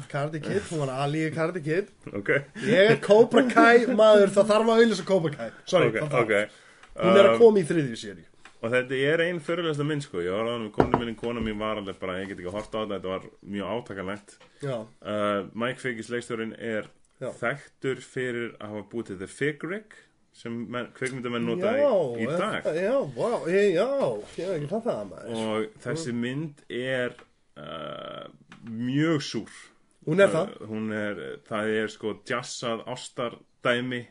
Karate Kid, hún var alíu Karate Kid. Ok, ég er Cobra Kai maður, það þarf að auðvisa Cobra Kai. Sorry, ok, það þarf. ok. Hún er að Um, koma í þriðju séri Og þetta er einn fyrirlega mynd, sko. Ég var á hann með konu minni, konu mín var alveg bara Ég get ekki að horta á þetta, þetta var mjög átakanlegt. Já, uh, Mike Figgis leikstjórin er Já. þekktur fyrir að hafa búið til The Fig Rig sem menn, kvikmyndamenn nota já, í, dag. já, wow, já, ég hef ekki fatt það maður. Og þessi mynd er uh, mjög súr. Hún er það? Uh, hún er, það er sko jazzað ástardæmi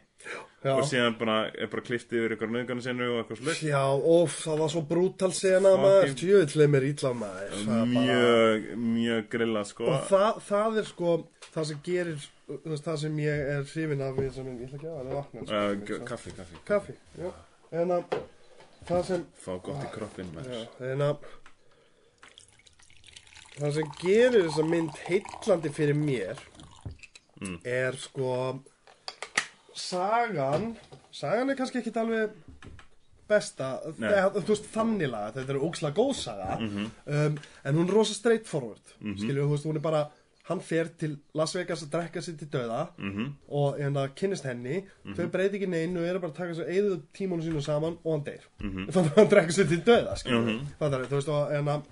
já. og síðan bara, er bara klift yfir ykkur nöðgana sinu og eitthvað slutt Já, óf, það var svo brútal sena maður, tjöðlega mér ítla maður er bara- mjög, mjög grilla sko. Og það, það er sko, það sem gerir, þú veist, það sem ég er hrifin af ég ætla ekki að vakna sko, sko. kaffi, kaffi, Kaffi, já, en að, það sem, fá gott í kroppin en að, það sem gerir þessa mynd heitlandi fyrir mér Mm. er sko, sagan, sagan er kannski ekkit alveg besta, þú veist, þannig laga, þetta er ókslega góð saga, Mhm. um, en hún er rosa straightforward, mm -hmm. skiljum, þú veist, hún er bara, hann fer til Las Vegas að drekka sér til döða Mhm. og hérna kynnist henni, þau breyti ekki neinu og eru bara að taka sér eða tímanu sínu saman og hann deyr, Mhm. þannig að hann drekka sér til döða, það er, þú veist, og hérna,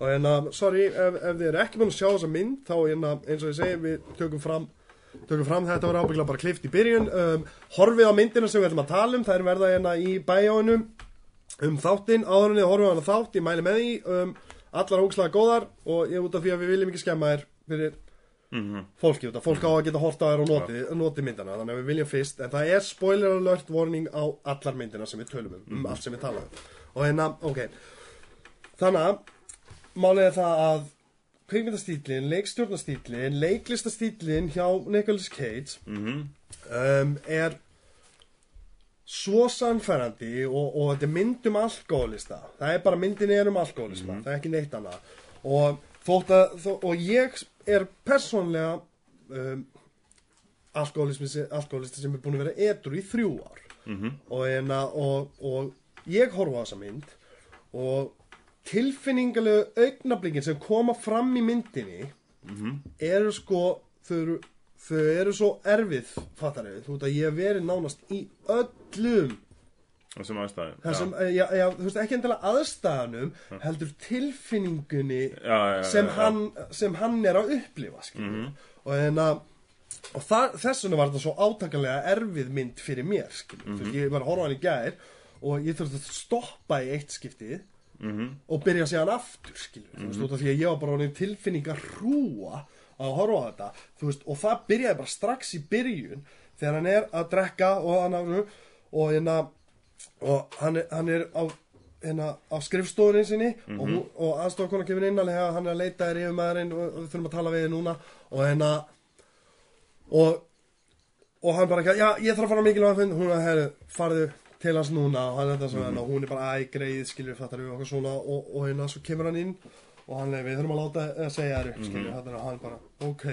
og hérna, sorry, ef, ef þið eru ekki búin að sjá þessa mynd, þá hérna, eins og ég segi, við tökum fram tökum fram þetta var ábyggla bara klift í byrjun. Um, horfið á myndina sem við ætlum að tala um það er verða hérna í bæjáinum um þáttinn, áður en þið horfið á hana þátt ég mæli með því, um, allar ógislega góðar og ég er út af því að við viljum ekki skemma þér fyrir Mhm. fólki út af fólk á að geta horta þér og noti, noti myndina þannig að við viljum fyrst, en það er spoiler alert warning á allar myndina sem við tölum um um allt sem við tala um og hérna, ok. Þannig að málið er það að kvikmyndastílin, leikstjórnastílin leiklistastílin hjá Nicolas Cage Mhm. um, er svo sannfærandi og, og þetta er mynd um alkoholista. Það er bara myndin er um alkoholisma það er ekki neitt annað. Og, að, þó, og ég er persónlega um, alkoholisti sem er búin að vera edru í þrjú ár -hmm. og, enna, og, og ég horfa á þessa mynd og tilfinningalegu augnablikin sem koma fram í myndinni eru sko þau þau eru svo erfið fattar við, þú veit að ég hef verið nánast í öllum þessum aðstæðum þessum, já. Já, þú veist ekki endilega aðstæðanum heldur tilfinningunni Já, já, já, sem, já. hann, sem hann er að upplifa mm og, hérna, og það, þess vegna var þetta svo átakalega erfið mynd fyrir mér mm ég var að horfa hann í gær og ég þurfti að stoppa í eitt skiptið og byrja að segja hann aftur skilur, þú veist, út af því að ég var bara orðin tilfinningar hrúa að horfa þetta veist, og það byrjaði bara strax í byrjun þegar hann er að drekka og hann, og hérna og hann er, hann er á, hérna, á skrifstofunni sinni og, hún- og aðstofakona kemur inn alveg hann er að leita þér yfir maðurinn og, við þurfum að tala við þið núna. Og hérna og, og hann bara já ég þarf að fara mikilvæg að fund. Hún er, herru, farðu til hans núna. Og hann er þetta svona, og hún er bara æ, greið skilur fattar við okkur svona. Og, og hérna svo kemur hann inn og hann er, við þurfum að láta að segja þér mm og hann bara, ok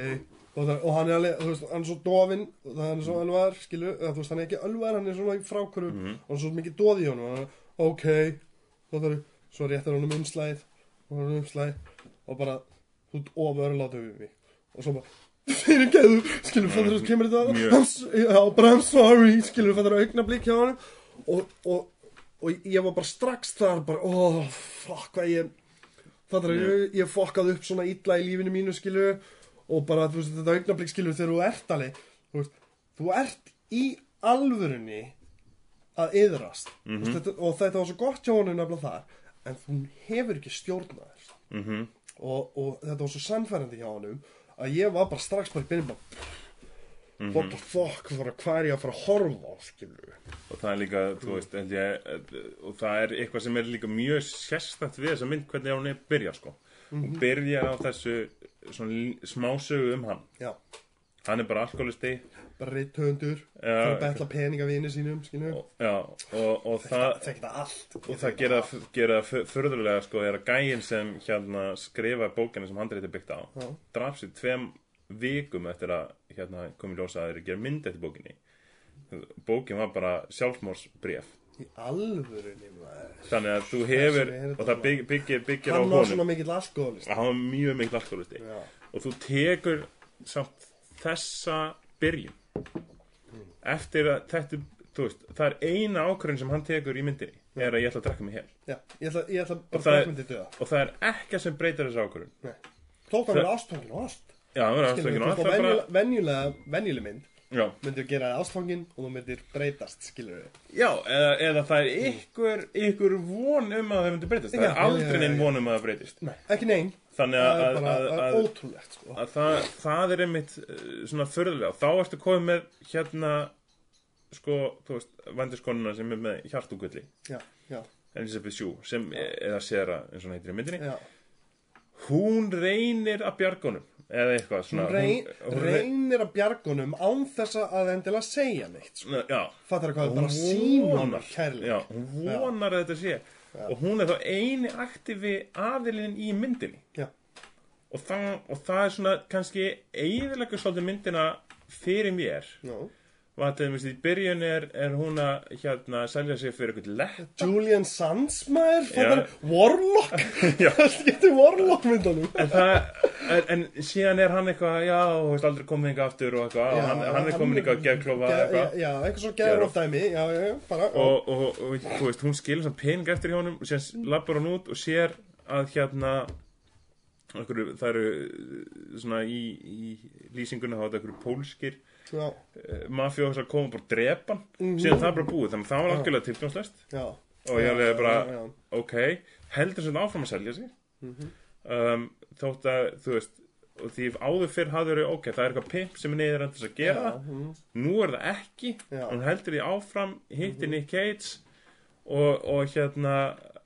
og, það, og hann er alveg, þú veist, hann er svo dofinn það er svo ölvar, skilur, eða, þú veist, hann er ekki ölvar hann er svona í frákvöru og hann er svo mikið doð í honum og hann er, ok og það er, svo réttir hann um umslæð og hann er umslæð og bara, þú ert of örlátu við mig. Og svo bara fyrir geðu, skilur, fattar þú, kemur þetta já, bara I'm sorry, skilur, fattar þú, augnablík hjá hann og, og, og ég var bara strax þar, bara, oh, fuck, hvað ég fattar þú, ég, ég fokkaði upp svona illa í lífinu mínu, skilur og bara, þú veist, þetta augnablík, skilur, þegar þú ert alveg, þú veist, þú ert í alvörunni að yðrast mm -hmm. þetta, og þetta var svo gott hjá honum nefnilega þar en þú hefur ekki stjórnað. Þess mm -hmm. og, og þetta var svo sannfærandi hjá honum að ég var bara strax bara í byrjun bara what the fuck, hvað er ég að fara að horfa á skilur og það er líka, þú veist, held ég eh, og það er eitthvað sem er líka mjög sérstætt við þessa mynd, hvernig hún er byrja sko, og byrja á þessu svona lí- smásögu um hann. Já, hann er bara alkoholisti. Bara fyrir að betla peninga vini sínum og, já, og, og það það allt. og það gera, gera fyrðulega sko, er að gæinn sem hérna skrifa bókina sem handrið er byggt á draf sér tveim vikum eftir að hérna komið ljósa að þeir gera mynd eftir bókinni. Bókin var bara sjálfsmórsbref í alvörunni maður. þannig að þú hefur er og það bygg, byggir, byggir á hann var honum. svona mikill alkoholist að hann var mjög mikil alkoholisti já, og þú tekur samt þessa byrjun. Eftir að þetta þú veist, það er eina ákvörðin sem hann tekur í myndinni er að ég ætla að drekka mig hér já, ég ætla, ég ætla bara það er- frækmyndi döða og það er ekkert sem breytir þessu ákvörðin Nei. þótt að vera ástfangin og allt já, það er skilur, afstökin þú og veist, alltaf bara venjulega, venjulega, venjuleg mynd já, myndir gera ástfangin og þú myndir breytast skilur við já eða, eða það er ykkur, ykkur von um að það myndi breytist það er aldrei neinn von um að það breytist. Nei, ekki neinn þannig það að, er bara að, það að, er ótrúlegt sko. að það, það er einmitt uh, svona förðulega þá ertu komið með hérna sko, þú veist, vandiskonuna sem er með hjartugulli Elizabeth Shue, sem, eða Sera eins og hún heitir í myndinni, já. Hún reynir að bjargunum eða eitthvað svona. Hún reyn, hún re- reynir að bjargunum án þess að endilega segja neitt sko. já, fattar hvað, bara Hún sín vonar. honum kærleik. Já, hún vonar að þetta sé. Og hún er þá eini aktifi aðilinn í myndinni. Já, og það, og það er svona kannski eiginlega svolítið myndina fyrir mér. Já. Og að þeim, í byrjun er, er hún að hérna selja sig fyrir eitthvað lett Julian Sands maður fattar, Já. Warlock? Já. það getur Warlock myndunum. En, það, en, en síðan er hann eitthvað já, þú veist aldrei komið eitthvað aftur og eitthvað. Og hann, hann er komin eitthvað að geðklofa Ge- eitthvað. já, eitthvað svo geðróf dæmi. Já, já, já, bara og, og, og, þú veist, hún skilur samt pening eftir hjá honum og síðan lappar hann út og sér að hérna einhverju, það eru uh, svona í, í lýsingunni þá er þetta einhverju pólskir já, uh, mafjóðs að koma bara drepa hann. Mhm. síðan það er bara búið, þannig að það var algjörlega tilgangslöst og ég alveg bara, já, já. ok heldur sem áfram að selja sig. Mhm. um, þótt að þú veist því áður fyrr hafði verið ok, það er eitthvað pimp sem er niður endast að gera Já, mhm. nú er það ekki. Hún heldur því áfram, hitti Nick Cage og, og hérna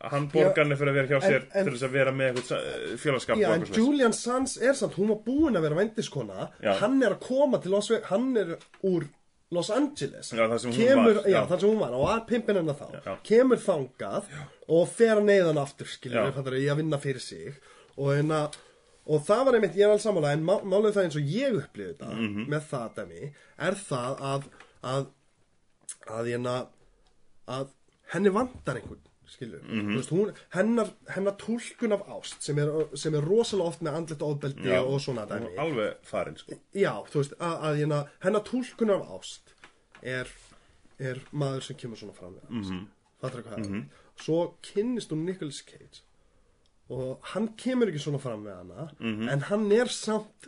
hann borgar henni fyrir að vera hjá en- sér en- til þess að vera með eitthvað félagskap Já, en. Julian Sands er samt, hún var búin að vera vendiskona Já. Hann er að koma til Las Vegas Hann er úr Los Angeles. Já, þar sem hún kemur, var, já, þar sem hún var. Og var pimpin hennar þá. Kemur þangað og fer neyðan aftur skilur Já. við fattar í að vinna fyrir sig. Og, hérna, og það var einmitt, ég er alls samanlega en má, málið það eins og ég upplýði þetta Mhm. með það dæmi er það að að, að, hérna, að henni vantar einhvern Mhm. mm veist, hún, hennar, hennar túlkun af ást sem er, sem er rosalega oft með andlet ofbeldi Já. og svona dæmi alveg farin sko já, veist, að, að hérna, hennar túlkun af ást er, er maður sem kemur svona fram við ást. Mhm. Fattar hvað það er? Svo kynnist hún Nicolas Cage og hann kemur ekki svona fram við hana Mhm. en hann er samt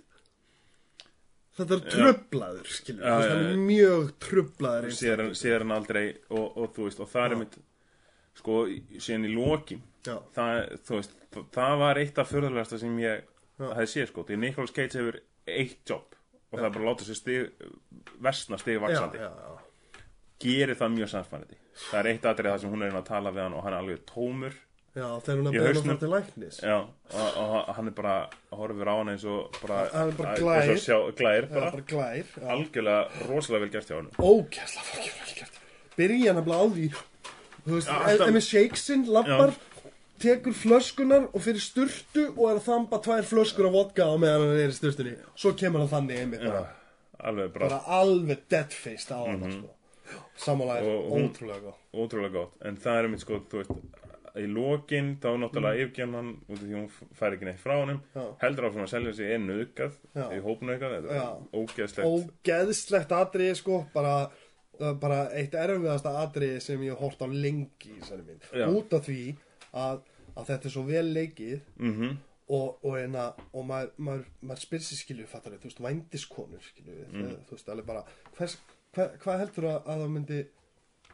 þetta er trublaður skilur, Já, þú veist, já, hann er mjög trublaður sér, hann- aldrei og, og þú veist og það er mitt sko síðan í lokin Já. það, veist, það var eitt af förðulegasta sem ég hefði séð sko því Nicolas Cage hefur eitt jobb og það er bara að láta sér stig, versna stig já, vaksandi já, já. gerir það mjög samsfærandi það er eitt atrið það sem hún er inn að tala við hann og hann er alveg tómur já, þegar hún er hausnum. fara til læknis já, og, og hann er bara horfir á hann eins og bara, Hann er bara glær. sjá, glær Já, bara, bara glær já. algjörlega rosalega vel gert hjá hann fólki vel gert byrja hann að blá ja, með shakesinn lappar tekur flöskunar og fyrir sturtu og er að þamba tvær flöskur af vodka á meðan hann er í sturtunni svo kemur hann þannig einmitt bara, alveg bara, bara alveg deadfaced á hann sko. sammála er Mhm. Og hún- ótrúlega góð ótrúlega gott en það er einmitt sko, þú veist í lokin þá náttúrulega mm. yfirgefn hann út af því hún fær ekki neitt frá Já. heldur áfram að selja sig inn auðgað Já. í er ógeðslegt ógeðslegt atriði sko bara, uh, bara eitt erfiðasta atriði sem ég hort á lengi í þessari mynd Já. út af því að, að þetta er svo vel leikið mm og, og, eina, og maður, maður, maður spyr sér skilju fattar þú veist, vændiskonur skilju mm. þú veist, alveg bara hvers, hva, hvað heldur að, að það myndi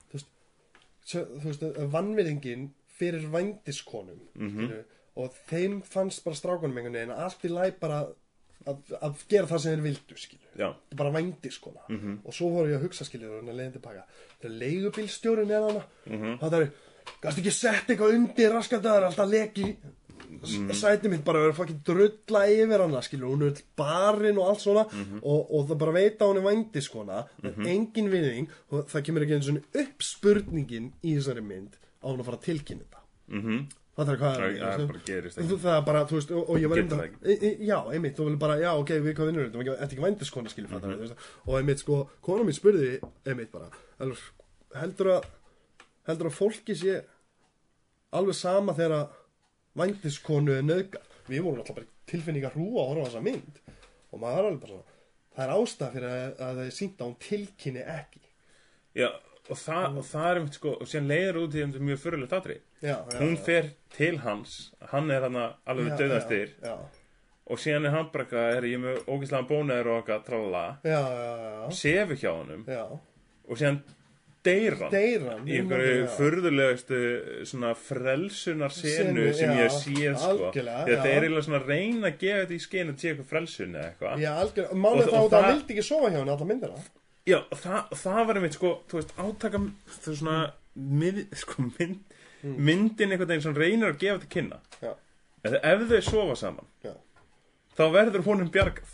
þú veist, þú veist vannvirðingin fyrir vændiskonum skilju, og þeim fannst bara strákunum einhvern veginn að allt í læg bara að, að gera það sem þeir vildu skilju já, Þetta er bara vændiskona og svo voru ég að hugsa skilju og leiðin tilbaka þegar leigubílstjórin er hana það er, gæstu ekki sett eitthvað undir er alltaf leki. Sæti mitt bara verið fokkin drulla yfir hana skilju, hún er barinn og allt svona. Og, og það bara veit að hún er vændiskona það er engin viðing og það kemur ekki einu svona upp spurningin í þessari mynd á hún að fara að tilkynna þetta. Mhm hvað Það- það bara gerist ekki. Það bara, þú veist, og, og ég var einmitt það já, einmitt, þú vil bara, já, ok, við hvað vinnur þetta, er ekki vændiskona, skilur Mhm. fattar við, og einmitt, sko, kona mín spurði einmitt bara, heldur, að heldur að fólki sé alveg sama þegar að vændiskonu er nöðga við vorum alltaf bara í tilfinningar hrúa að horfa á þessa mynd. Og maður er alveg bara svona það er ástæð fyrir að, að það er sínt að hún tilkynni ekki. Já, og það, og það er einmitt sko og síðan leiður út í mjög fyrirlegt já, hún fer til hans hann er hann alveg döðastir og síðan er hann bara eitthvað, er ég með ógæslega bónaður og eitthvað tralala. Sefur hjá já. og síðan deyr hann hann í einhverju já. furðulegustu svona frelsunar senu Senu, sem já, ég sé sko þetta er eiginlega svona reyna að gefa þetta í að sé eitthvað frelsun eða eitthvað. Og- og að það það- vildi ekki sofa hjá henni alla myndina Já, og það, það var einmitt sko, þú veist, átaka þú veist svona, mið, sko, mynd, myndin einhvern veginn sem reynir að gefa til kynna. Já, Eða ef þau sofa saman já. þá verður honum bjargað.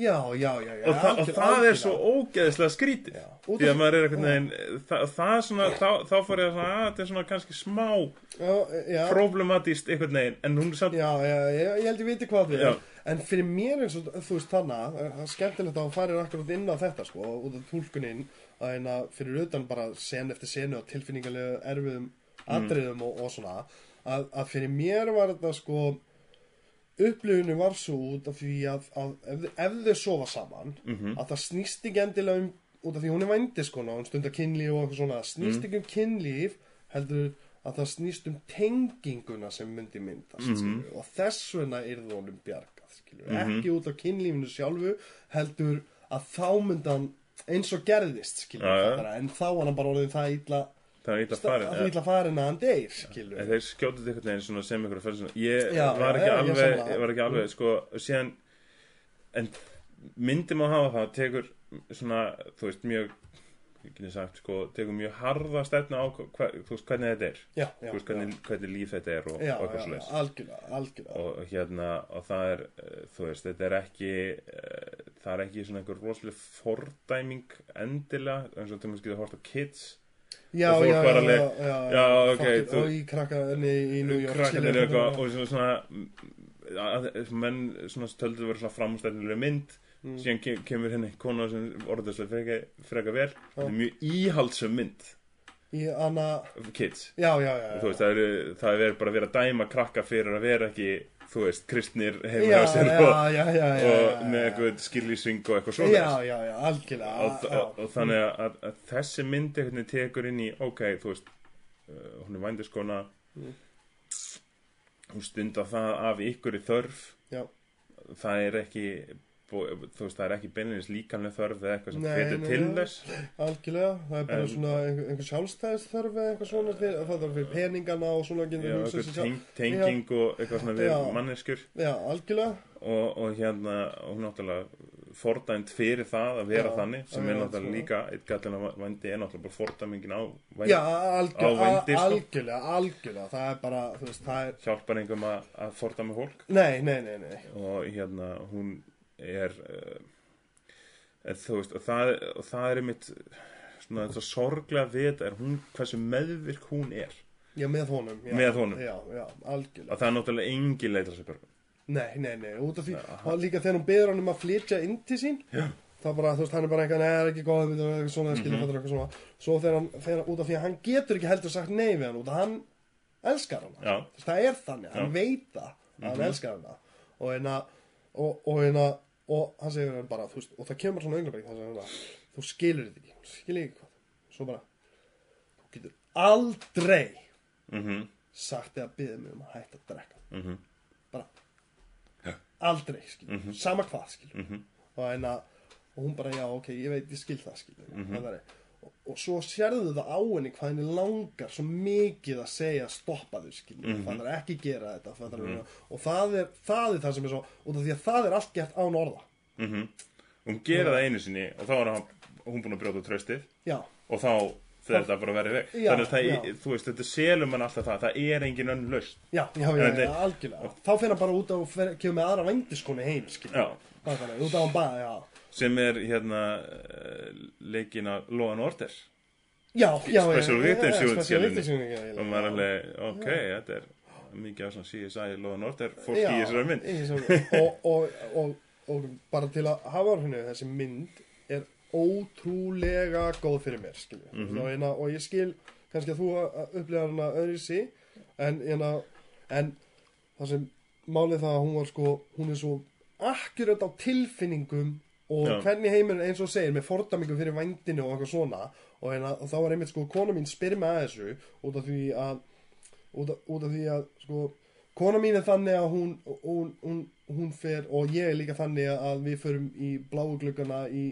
Já, já, já, já og, þa og algjör- það algjörlega. er svo ógeðislega skrítið Já, út því af- að maður er einhvern veginn það, það er svona, þá, þá fór ég að svona að þetta er svona kannski smá Já, já, problematíst einhvern veginn en hún er samt já, já, já, ég held ég viti hvað við Já. En fyrir mér eins og, þú veist, þannig Það er skemmtilegt að hún farir akkurat inn á þetta, sko Út af tólkuninn að hérna fyrir utan bara sen eftir senu og tilfinningarlega erfiðum atriðum og, og svona að, að fyrir mér var þetta, sko upplifunni var svo út af því að, að ef, ef þau sofa saman að það snýst ekki endilega um út af því hún er vændiskona og hún stundar kynlíf og eitthvað svona snýst ekki um kynlíf heldur að það snýst um tenginguna sem myndi myndast mm og þess vegna er það honum bjargað skilur, ekki út af kynlífinu sjálfu heldur að þá myndi hann eins og gerðist fattarðu, en þá var hann bara orðin það illa það ítla það farin illa farin að hann deyr En þeir skjótið veginn svona sem ykkur Ég var ekki alveg, var ekki alveg, sko, síðan En myndi má hafa það Tekur svona, þú veist, mjög Geti sagt, sko, tekur mjög harða stefnu á hva, Þú veist, hvernig þetta er. Já, já, Þú veist, hvernig, hvernig líf þetta er og, já, og eitthvað svoleiðis. algjörlega, algjörlega. Og hérna, og það er uh, þú veist, þetta er ekki uh, það er ekki svona einhver rosalega fordæming endilega eins og til maður getur hort á kids. Já, já, já, já, þú- Og í krakkaðinni í New York og svona, svona að, menn svona töldu verið svona framstæðnilega mynd. Mm. síðan ke kemur henni kona sem orðaðslega freka, freka vel. Þetta er mjög íhaldsum mynd. Í Anna kids. Já, já, já, veist, það er, það er bara að vera dæma krakka fyrir að vera ekki, þú veist, kristnir heima hjá sér og, og með eitthvað skilísing og eitthvað svona Já, já, já, algjörlega og, og, og þannig að, að, þessi mynd einhvern veginn tekur inn í ok, þú veist uh, hún er vændiskona Mm. Hún stundar það af ykkur í þörf. Já. það er ekki þú veist, það er ekki beinleins líkanlega þörf eða eitthvað sem hvetur til þess. Algjörlega, það er bara En- svona einhver, einhver sjálfstæðisþörf eða eitthvað svona það er fyrir peningana og svona Já, eitthvað teng, tenging og eitthvað svona við Já. manneskjur. Já, algjörlega. Og, og hérna og náttúrulega fordæmt fyrir það að vera Já, þannig sem já, er já, náttúrulega sko. líka eitt gallina vændi er náttúrulega bara fordæmingin á vændi Já, Á algjörlega, vændi, sko. algjörlega, algjörlega. Það er bara, þú veist, það er hjálpar einhverjum að, að fordæma fólk? Nei, nei, nei, nei. Og hérna hún er uh, en, þú veist og það, og það er einmitt svona þetta sorglega við þetta er hún hversu meðvirk hún er. Já, með honum já, Með honum. Já, já, algjörlega. Að það er náttúrulega engin leitar sér börn Nei, nei, nei, út af því. Já, og líka þegar hún beður hann um að flytja inn til sín Já. þá bara, þú veist, hann er bara eitthvað, neða, það er ekki góð við eitthvað svona, skilur Mhm. mm eitthvað svona. Svo þegar hann fer út af því að hann getur ekki heldur sagt nei við hann út af hann elskar hann veist, það er þannig, hann Já. veit það að hann Mhm. elskar hana. Og hérna og, og hérna og hann segir hann bara, þú veist, og það kemur svona það hann bara, þú skilur þú skilur ekki hvað, svo bara aldrei, skilur, Mhm. sama hvað skilur. Mhm, og hérna og hún bara, já, ok, ég veit, ég skil það skilur. Mhm. mm og, og svo sérðu það á henni hvað henni langar svo mikið að segja stoppa þau mm Mhm. það er ekki gera þetta mm og það er, það er það sem er svo af því að það er allt gert án orða. Mhm. Hún gera það einu sinni og þá er hann, hún búin að brjóta tröstið já, og þá fer þetta bara veg. Já, þannig að það, þú veist, þetta selur mann alltaf það það er engin önn laust já, já, já, já, algjörlega. Þá fer hann bara út fer, kemur með aðra vændiskonu heim er þannig, út af hann bara, já. Sem er hérna uh, leikin að Law and Order. Já, já, Special Victims og maður er alveg, ok, þetta er mikið af svona CSI Law and Order fólk í þessari mynd. og, og, og, og bara til að hafa á þessi mynd er ótrúlega góð fyrir mér mm og, hérna, og ég skil kannski að þú upplifa hana öðru sí en, hérna, en það sem málið það að hún var sko hún er svo akkurat á tilfinningum og Já. hvernig heimurinn eins og segir með fordamingum fyrir vændinu og eitthvað svona. Og, hérna, og þá var einmitt sko kona mín spyr mig að þessu út af því að út af, út af því að sko kona mín er þannig að hún hún, hún, hún fer og ég er líka þannig að við förum í bláu gluggana í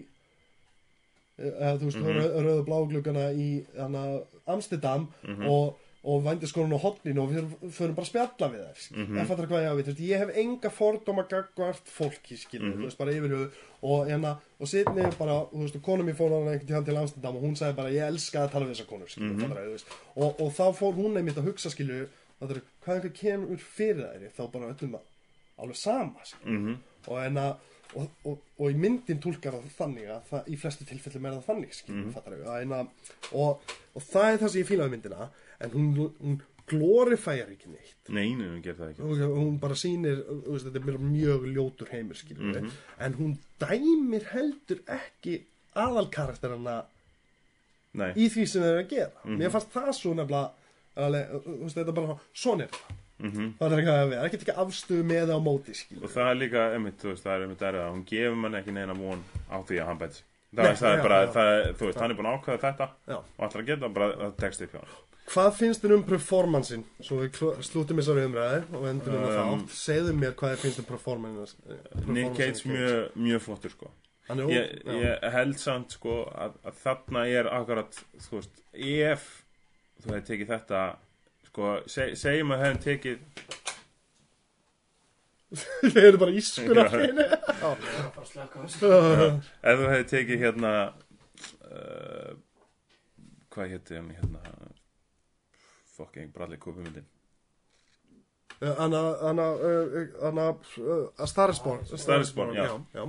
eða þú veist, mm. -hmm. rauðu bláu gluggana í hana, Amsterdam Mhm. og, og vændiskonun á hotninu og við förum bara að spjalla við þær mm. -hmm. fattar hvað ég við, þú veist, ég hef enga fordóma gagvart fólki, skilur, Mhm. þú veist, bara yfirhugð og hérna, og sitni bara, þú veist, og kona mín fór hann einhvern tíðan til Amsterdam og hún sagði bara, ég elska að tala við þessa konur, skilur, Mhm. fattar þú veist, og, og þá fór hún einmitt að hugsa, skilur, hvað eitthvað kemur fyrir þær, þá bara öllum að, alveg sama, skilur, mhm, og hérna, og, og, og í myndin tólkar það þannig að það, í flestu tilfellum er það þannig, skilur, Mhm. fattar þú, hérna, og, og það er það sem ég fíla við myndina, en hún, hún glorifæjar ekki neitt. Nei, nei, hún ger það ekki. Og hún bara sýnir þetta er mjög ljótur heimur skilur Mhm. en hún dæmir heldur ekki aðalkarakterina nei, í því sem þeir eru að gera. Mhm. mér fannst það svo nefnilega þetta er bara svona er það mhm. Það er ekki að vera, ekki ekki afstöðu með á móti skilur og það er líka, einmitt, veist, það er einmitt erið að hún gefur mann ekki neina von á því að hann bæti það, það já, er bara, já. það er, þú veist, hann er búin að ákveða þetta Já. og að geta bara að texta upp hjá hann hvað finnst þér um performancein svo við slútum þessari umræði og endur um það Um, þátt. Segðu mér hvað þér finnst um performance Nick Cage mjög, mjög flottur sko. Er ó- ég, já. ég held samt sko að, að þarna er akkurat þú veist, ef þú hefði tekið þetta sko, seg, segjum að hefði tekið þið eru bara ískur af henni. Ef þú hefði tekið hérna uh, hvað hétti hann hérna? Fucking Bradley Cooper myndin. Anna, Anna, uh, Anna, uh, A Star is Born. Star is Born, já. já.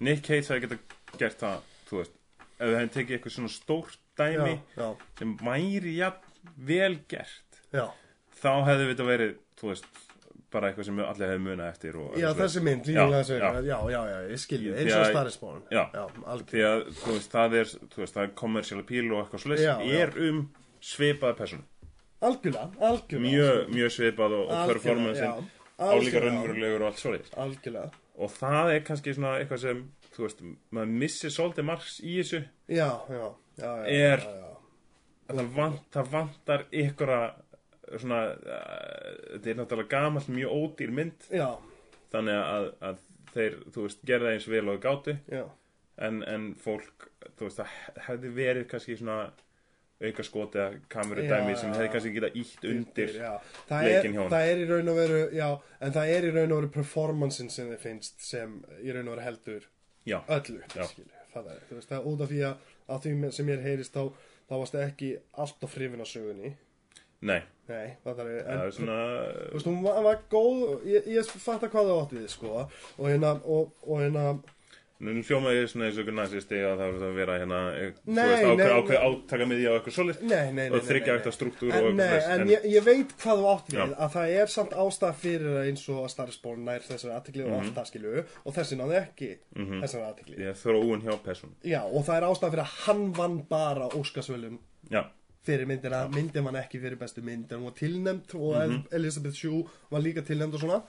Nick Cage hefði geta gert það þú veist, ef við hefði tekið eitthvað svona stórt dæmi já, já, sem væri jafn vel gert já, þá hefði þetta verið, veist bara eitthvað sem allir hefði munað eftir og, já, þessi mynd, Já, já. já, ég skilji, eins og að- Starisborn Já. því að veist, það er, veist, það er commercial appeal og eitthvað já. er um svipaða persónu, algjörlega, algjörlega. Mjög, mjög svipað og, og performancein álíka raunverulegur og allt svoleiðis. Algjörlega, og það er kannski svona eitthvað sem þú veist, maður missir svolítið margs í þessu. Já, já, já, já Er- já, já. að það, vant, það vantar ykkur svona uh, þetta er náttúrulega gamalt mjög ódýr mynd. Já, þannig að, að þeir, þú veist, gerða eins vel og gátu. Já, en, en fólk, þú veist, það hefði verið kannski svona auka skoti að kameru Já, dæmi sem hefði kannski getað ítt undir er, hjá honum. það er í raun og veru já, en það er í raun og veru performancein sem þið finnst sem í raun og veru heldur já, öllu skilju, það er, þú veist, það er út af því að, því sem ég heyrist þá þá varst ekki alltaf hrifin á sögunni. Nei, nei, það er, það en er svona þú veist, hún var, var góð ég, ég fattar hvað það átt við, sko. Og hérna, og, og hérna Nú hljómaði svona eins og ykkur nazisti að það var að vera hérna, eh, þú veist, ákveð, ákveð átaka miðja og eitthvað svolít og þryggja nei. struktúr og En, eitthvað þess, en ég, ég veit hvað þú átt við Já. að það er samt ástæð fyrir það eins og að Starisborn nær þessari aðtikli og allt það skilju og þessi náði ekki þessari aðtikli ég þróun hjá person Já, og það er ástæð fyrir að hann vann bara Óskarsvölum já, fyrir myndina, myndin vann ekki fyrir bestu mynd en hún var tilnæmt og Mhm. Elizabeth Shue var líka tilnæmt og svona.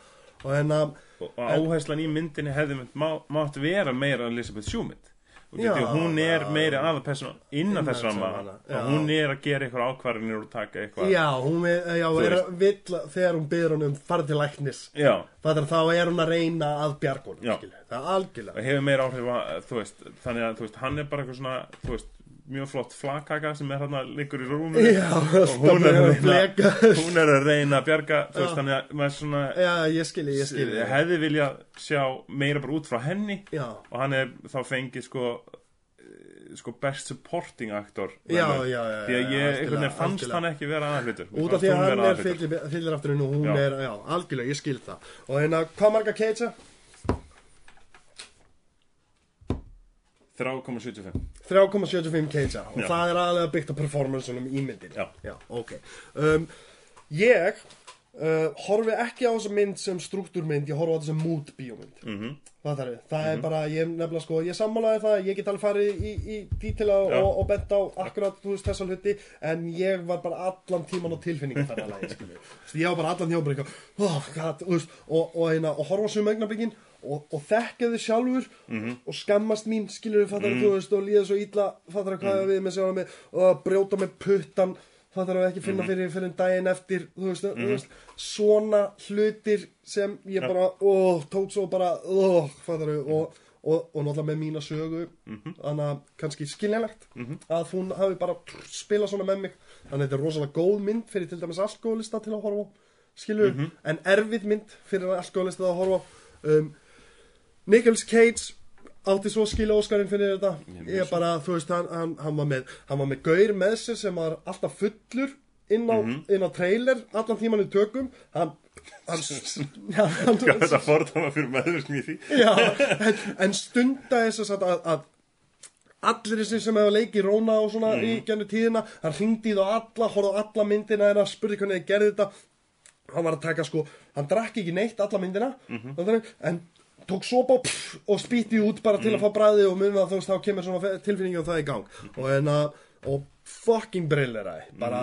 Og en að og, áherslan í myndinni hefði mynd má, mátt vera meira Elizabeth Shue mynd. Og Já, að hún er meira aðal persóna innan þess ramma, og hún er að gera eitthvað ákvarðinir og taka eitthvað Já, hún er, já, er að vill þegar hún byrður hann um farið til læknis. Já, það er þá er hún að reyna að skilju. það er algjörlega. Og hefur meira áhrif að, veist, þannig að veist, hann er bara eitthvað svona, þú veist, mjög flott flakaka sem er hann liggur í rúminu. Já, og hún er, að að reyna, hún er að reyna að bjarga, þú veist, þannig að maður svona Já, ég skilji, ég skilji hefði vilja sjá meira bara út frá henni. Já, og hann er þá fengið sko eh, sko best supporting actor já, já, já því að ég algjörlega, fannst algjörlega. hann ekki vera aðhlutur Út af því að hann er fyllir, aftur hún er, já, algjörlega, ég skil það. Og hérna, hvað marga keitsa? 3,75 3,75 keitsa Og Já. það er aðlega byggt á performanceunum í myndinni. Já. Já, ok. Um, Ég uh, horfi ekki á þessa mynd sem struktúrmynd Ég horfi á sem mood bíómynd mm Það, er, það. Er bara, ég nefnilega sko, ég sammálaði það, ég get alveg farið í, í dítila og, og bent á akkurat, veist, þessa hluti, en ég var bara allan tíman á tilfinningum þarna veist, Ég var bara allan eitthvað, oh, og, og, og, og horfa á sum augnablikin og, og þekkja þið sjálfur og skammast mín, skilur við, fattar þú veist, og líða svo illa, fattar hvað mm. við með sjálf með, og brjóta með puttan, fattar ekki finna fyrir, fyrir daginn eftir, þú veist, þú veist, svona hlutir sem ég bara, ó, tók svo bara, ó, fattar og, og, og náttúrulega með mína sögu, þannig að kannski skiljanlegt að hún hafi bara spilað svona með mig, þannig að þetta er rosalega góð mynd fyrir til dæmis alkoholista til að horfa á, skilur, en erfið mynd fyrir alkoholista að horfa á, um, Nicolas Cage átti svo skilja Óskarinn fyrir þetta. Ég ég bara, þú veist, hann, hann, hann, var með, hann var með gaur með sér sem var alltaf fullur inn á, inn á trailer allan tíman í tökum. Hann, hann, já, hann þetta fordama fyrir meðvirkni í því? Já, en, en stunda þess að, að, allir þessi sem hefur leikið Róna og svona í gennu tíðina, hann hringdi í þá alla horfði á alla myndina þeirra, spurði hvernig þið gerði þetta. Hann var að taka sko, hann drakk ekki neitt alla myndina, þannig, en tók sopa og, pff, og spýtti út bara til að fá bræði og munið að þú veist þá kemur svona tilfinningi og það í gang. Og en að og fucking brillera bara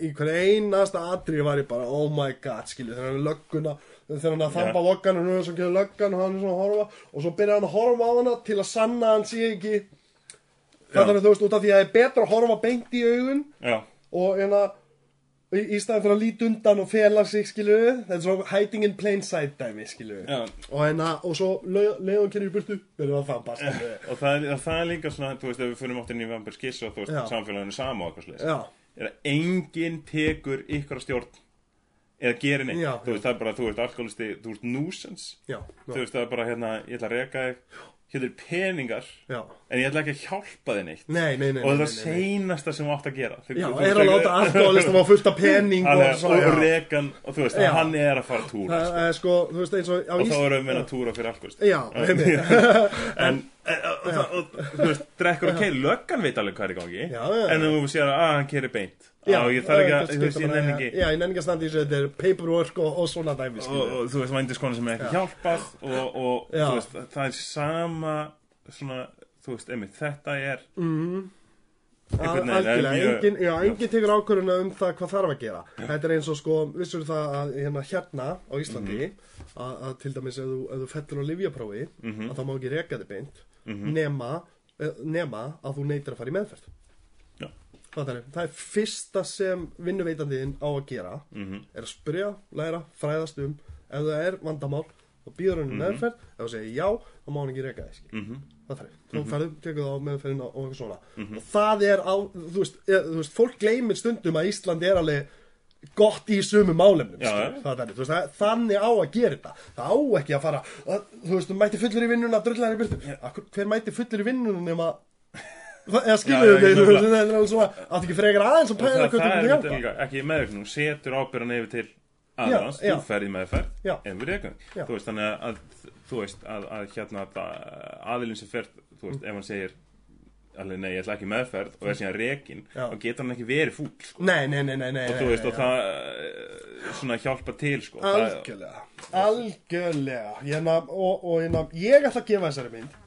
í hverju einasta atri var ég bara oh my god skilju þegar hann lögguna þegar hann að þampa voggan og nú er svo ekki löggan og hann er svona að horfa og svo byrjar hann að horfa á hana til að sanna að hann sé ekki það er þú veist út af því að það er betra að horfa beint í augun já, og hérna í, í staðin fyrir að líta undan og fela sig skilju þetta er svo hiding in plain sight dæmi skilju já. og hérna og svo leiðan kynni í burtu verður það þampa skilju og það er, það er líka svona, þú veist, ef við fyrir áttin í Vampir Skiss og þú veist, Já. samfélaginu sama og eitthvað slis já. Er að enginn tekur ykkur stjórn eða gerir neitt. Já. þú veist, það er bara, þú veist, alkoholisti, þú veist, nuisance. Já. Þú veist, það er bara, hérna, ég ætla að reka þig hérna er peningar Já, en ég ætla ekki að hjálpa þið neitt nei, nei, nei og það er nei. seinasta sem þú átt að gera Þú- Já, þú- er að láta alkoholistum á fullt af pening og og já. rekan og þú veist Já. hann er að fara túr Það sko. sko, veist og og þá erum við að túra fyrir alkoholist Já, en e, og, og, og, þú veist, drekkur og keir löggan veit alveg hvað er í gangi Já, já. en þú sér að að, hann keirir beint Já, ég þarf ekki að, þú veist, ég nenni ekki. Já, ég nenni ekki að standa í þessu, þetta er paperwork og, og svona dæmi, og, og þú veist, vændiskona sem er ekki hjálpað og, og Já. þú veist, það er sama svona, þú veist, einmitt, þetta er einhvern veginn engin, já, engin tekur ákvörðuna um það hvað þarf að gera. Þetta er eins og sko, vissur það að hérna, hérna á Íslandi að, að til dæmis ef þú, ef þú fellur á livjaprófi að það má ekki reka þig beint nema, eh, nema að þú neytir að fara í meðferð Já. Það er, það er fyrsta sem vinnuveitandiðin á að gera Mhm. er að spyrja, læra, fræðast um. Ef það er vandamál og býður henni meðferð. Ef þú segir já, þá má hann ekki reka þig skilur. Mhm. það þarf, þú ferðu, tekur það á meðferðin og eitthvað svona. Og það er á, þú veist, e, þú veist fólk gleymir stundum að Ísland er alveg gott í sömu málefnum það er, það, þannig á að gera þetta. Það á ekki að fara að, þú veist, þú mæti fullur í vinnuna drullar í byrtu hver mæti fullur í vinnuna nema Skilur ég er alveg svona áttu ekki frekar aðeins og og pæla hvað þú getur hjálpa ekki þú setur ábyrðan yfir til já. þú ferð í meðferð en við rekum. Já. þú veist, þannig að, að þú veist, að, að hérna aðilin sem fer, þú veist, ef hann segir alveg nei, ég ætla ekki meðferð og er síðan rekin, Já. þá getur hann ekki verið fúll sko. Nei, nei, nei, nei, nei og þú veist, og það eh, svona hjálpa til, sko. Algjörlega, algjörlega. Og, og ég ætla að gefa þessari mynd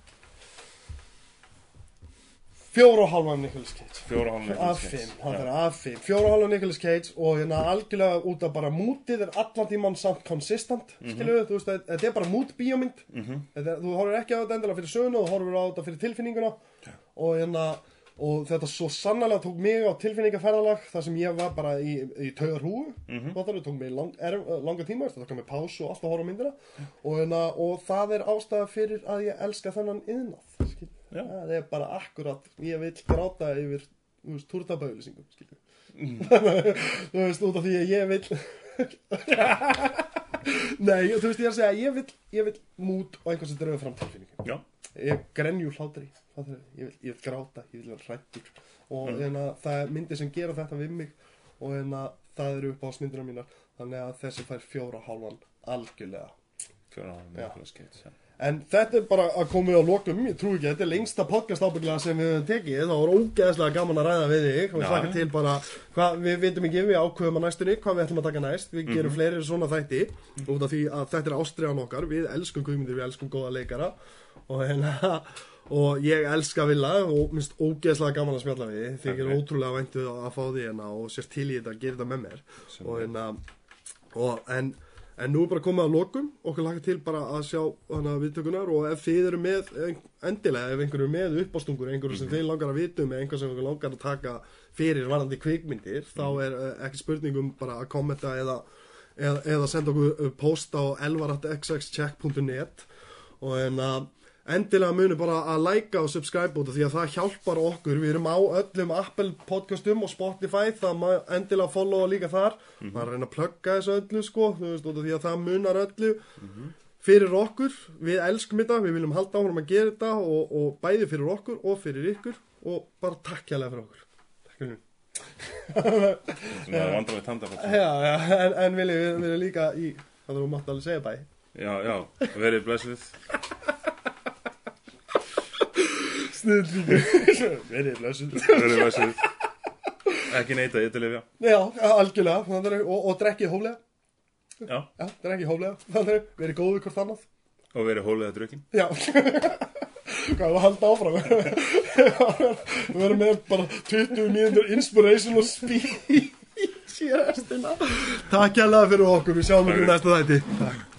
Fjóra og hálfa Nicolas Cage. Fjóra hálfum Af fimm, það er af fimm. Fjóra og hálfa Nicolas Cage og hérna algjörlega út af bara mútið er allan tímann samt konsistent Mhm. skilju, þú veist, þetta- er bara mút bíómynd þetta, er- þú horfir ekki á þetta endilega fyrir sögunu þú horfir á þetta fyrir tilfinninguna. Og hérna og þetta svo sannlega tók mig á tilfinningaferðalag þar sem ég var bara í, í taugar húu Mhm. mm -hmm. tók mig lang, er, langa tíma þetta tók mig pásu og allt að horfa myndina. Og, hérna, og það er ástæða fyrir að ég elska þennan yðnað. Það er bara akkurat ég vil gráta yfir túrtabauðlýsingum Mm. þú veist út af því að ég vil nei, þú veist ég er að segja ég vil, ég vil mút og einhvern sem dröður fram tilfinningum já, ég grenju hlátri ég, vil, ég vil gráta, ég vil vera hrættur og Mm. hérna, það er myndir sem gera þetta við mig og hérna, það eru upp á smyndina mínar þannig að þessi fær fjóra hálfan algjörlega fjóra. Nicolas Cage, já. En þetta er bara að komið á lokum. Ég trú ekki, þetta er lengsta podcast ábygglega sem við höfum tekið, það voru ógeðslega gaman að ræða við þig. Já. hlaka til bara hvað, við vitum ekki, við ákveðum að næstunni hvað við ætlum að taka næst, við gerum Mhm. fleiri svona þætti. Út af því að þetta er ástriðan okkar. Við elskum guðmyndir, við elskum góða leikara. Og hérna og ég elska Villa og minnst ógeðslega gaman að spjalla við þið er Ok. ótrúlega væntu að fá því hérna og sérst til í þetta að gera þetta með mér. Og hérna og, en, en nú er bara komið að lokum. Okkur laka til bara að sjá hana, viðtökunar og ef þið eru með endilega ef einhverju er með uppástungur einhverju sem þið langar að vitum eða einhverju sem þið langar að taka fyrir varandi kvikmyndir þá er uh, ekki spurningum bara að kommenta eða, eða, eða senda okkur uh, post á elvaratxxcheck.net og en að endilega munu bara að læka og subscribe út af því að það hjálpar okkur. Við erum á öllum Apple podcastum og Spotify það má endilega followa líka þar. Maður er að reyna að plugga þessu öllu sko þú veist út af því að það munar öllu fyrir okkur, við elskum þetta við viljum halda áfram að gera þetta og, og bæði fyrir okkur og fyrir ykkur. Og bara takk hérlega fyrir okkur. Takk fyrir. Já, já, en, en viljum við viljum líka í það þú mátt alveg segja bæ. Já, já, verið blessuð snillíku verið blessuð verið blessuð ekki neita ég til lifja Já, algjörlega, þannig, og, og drekkið hóflega. Já, Já, drekkið hóflega. Þannig, verið góðu hvort annað. Og verið að drukkin Já. Hvað er að halda áfram? Við verðum með bara 20 mínútur inspirational speech í restina Takk hérlega fyrir okkur, við sjáum okkur næsta þætti. Takk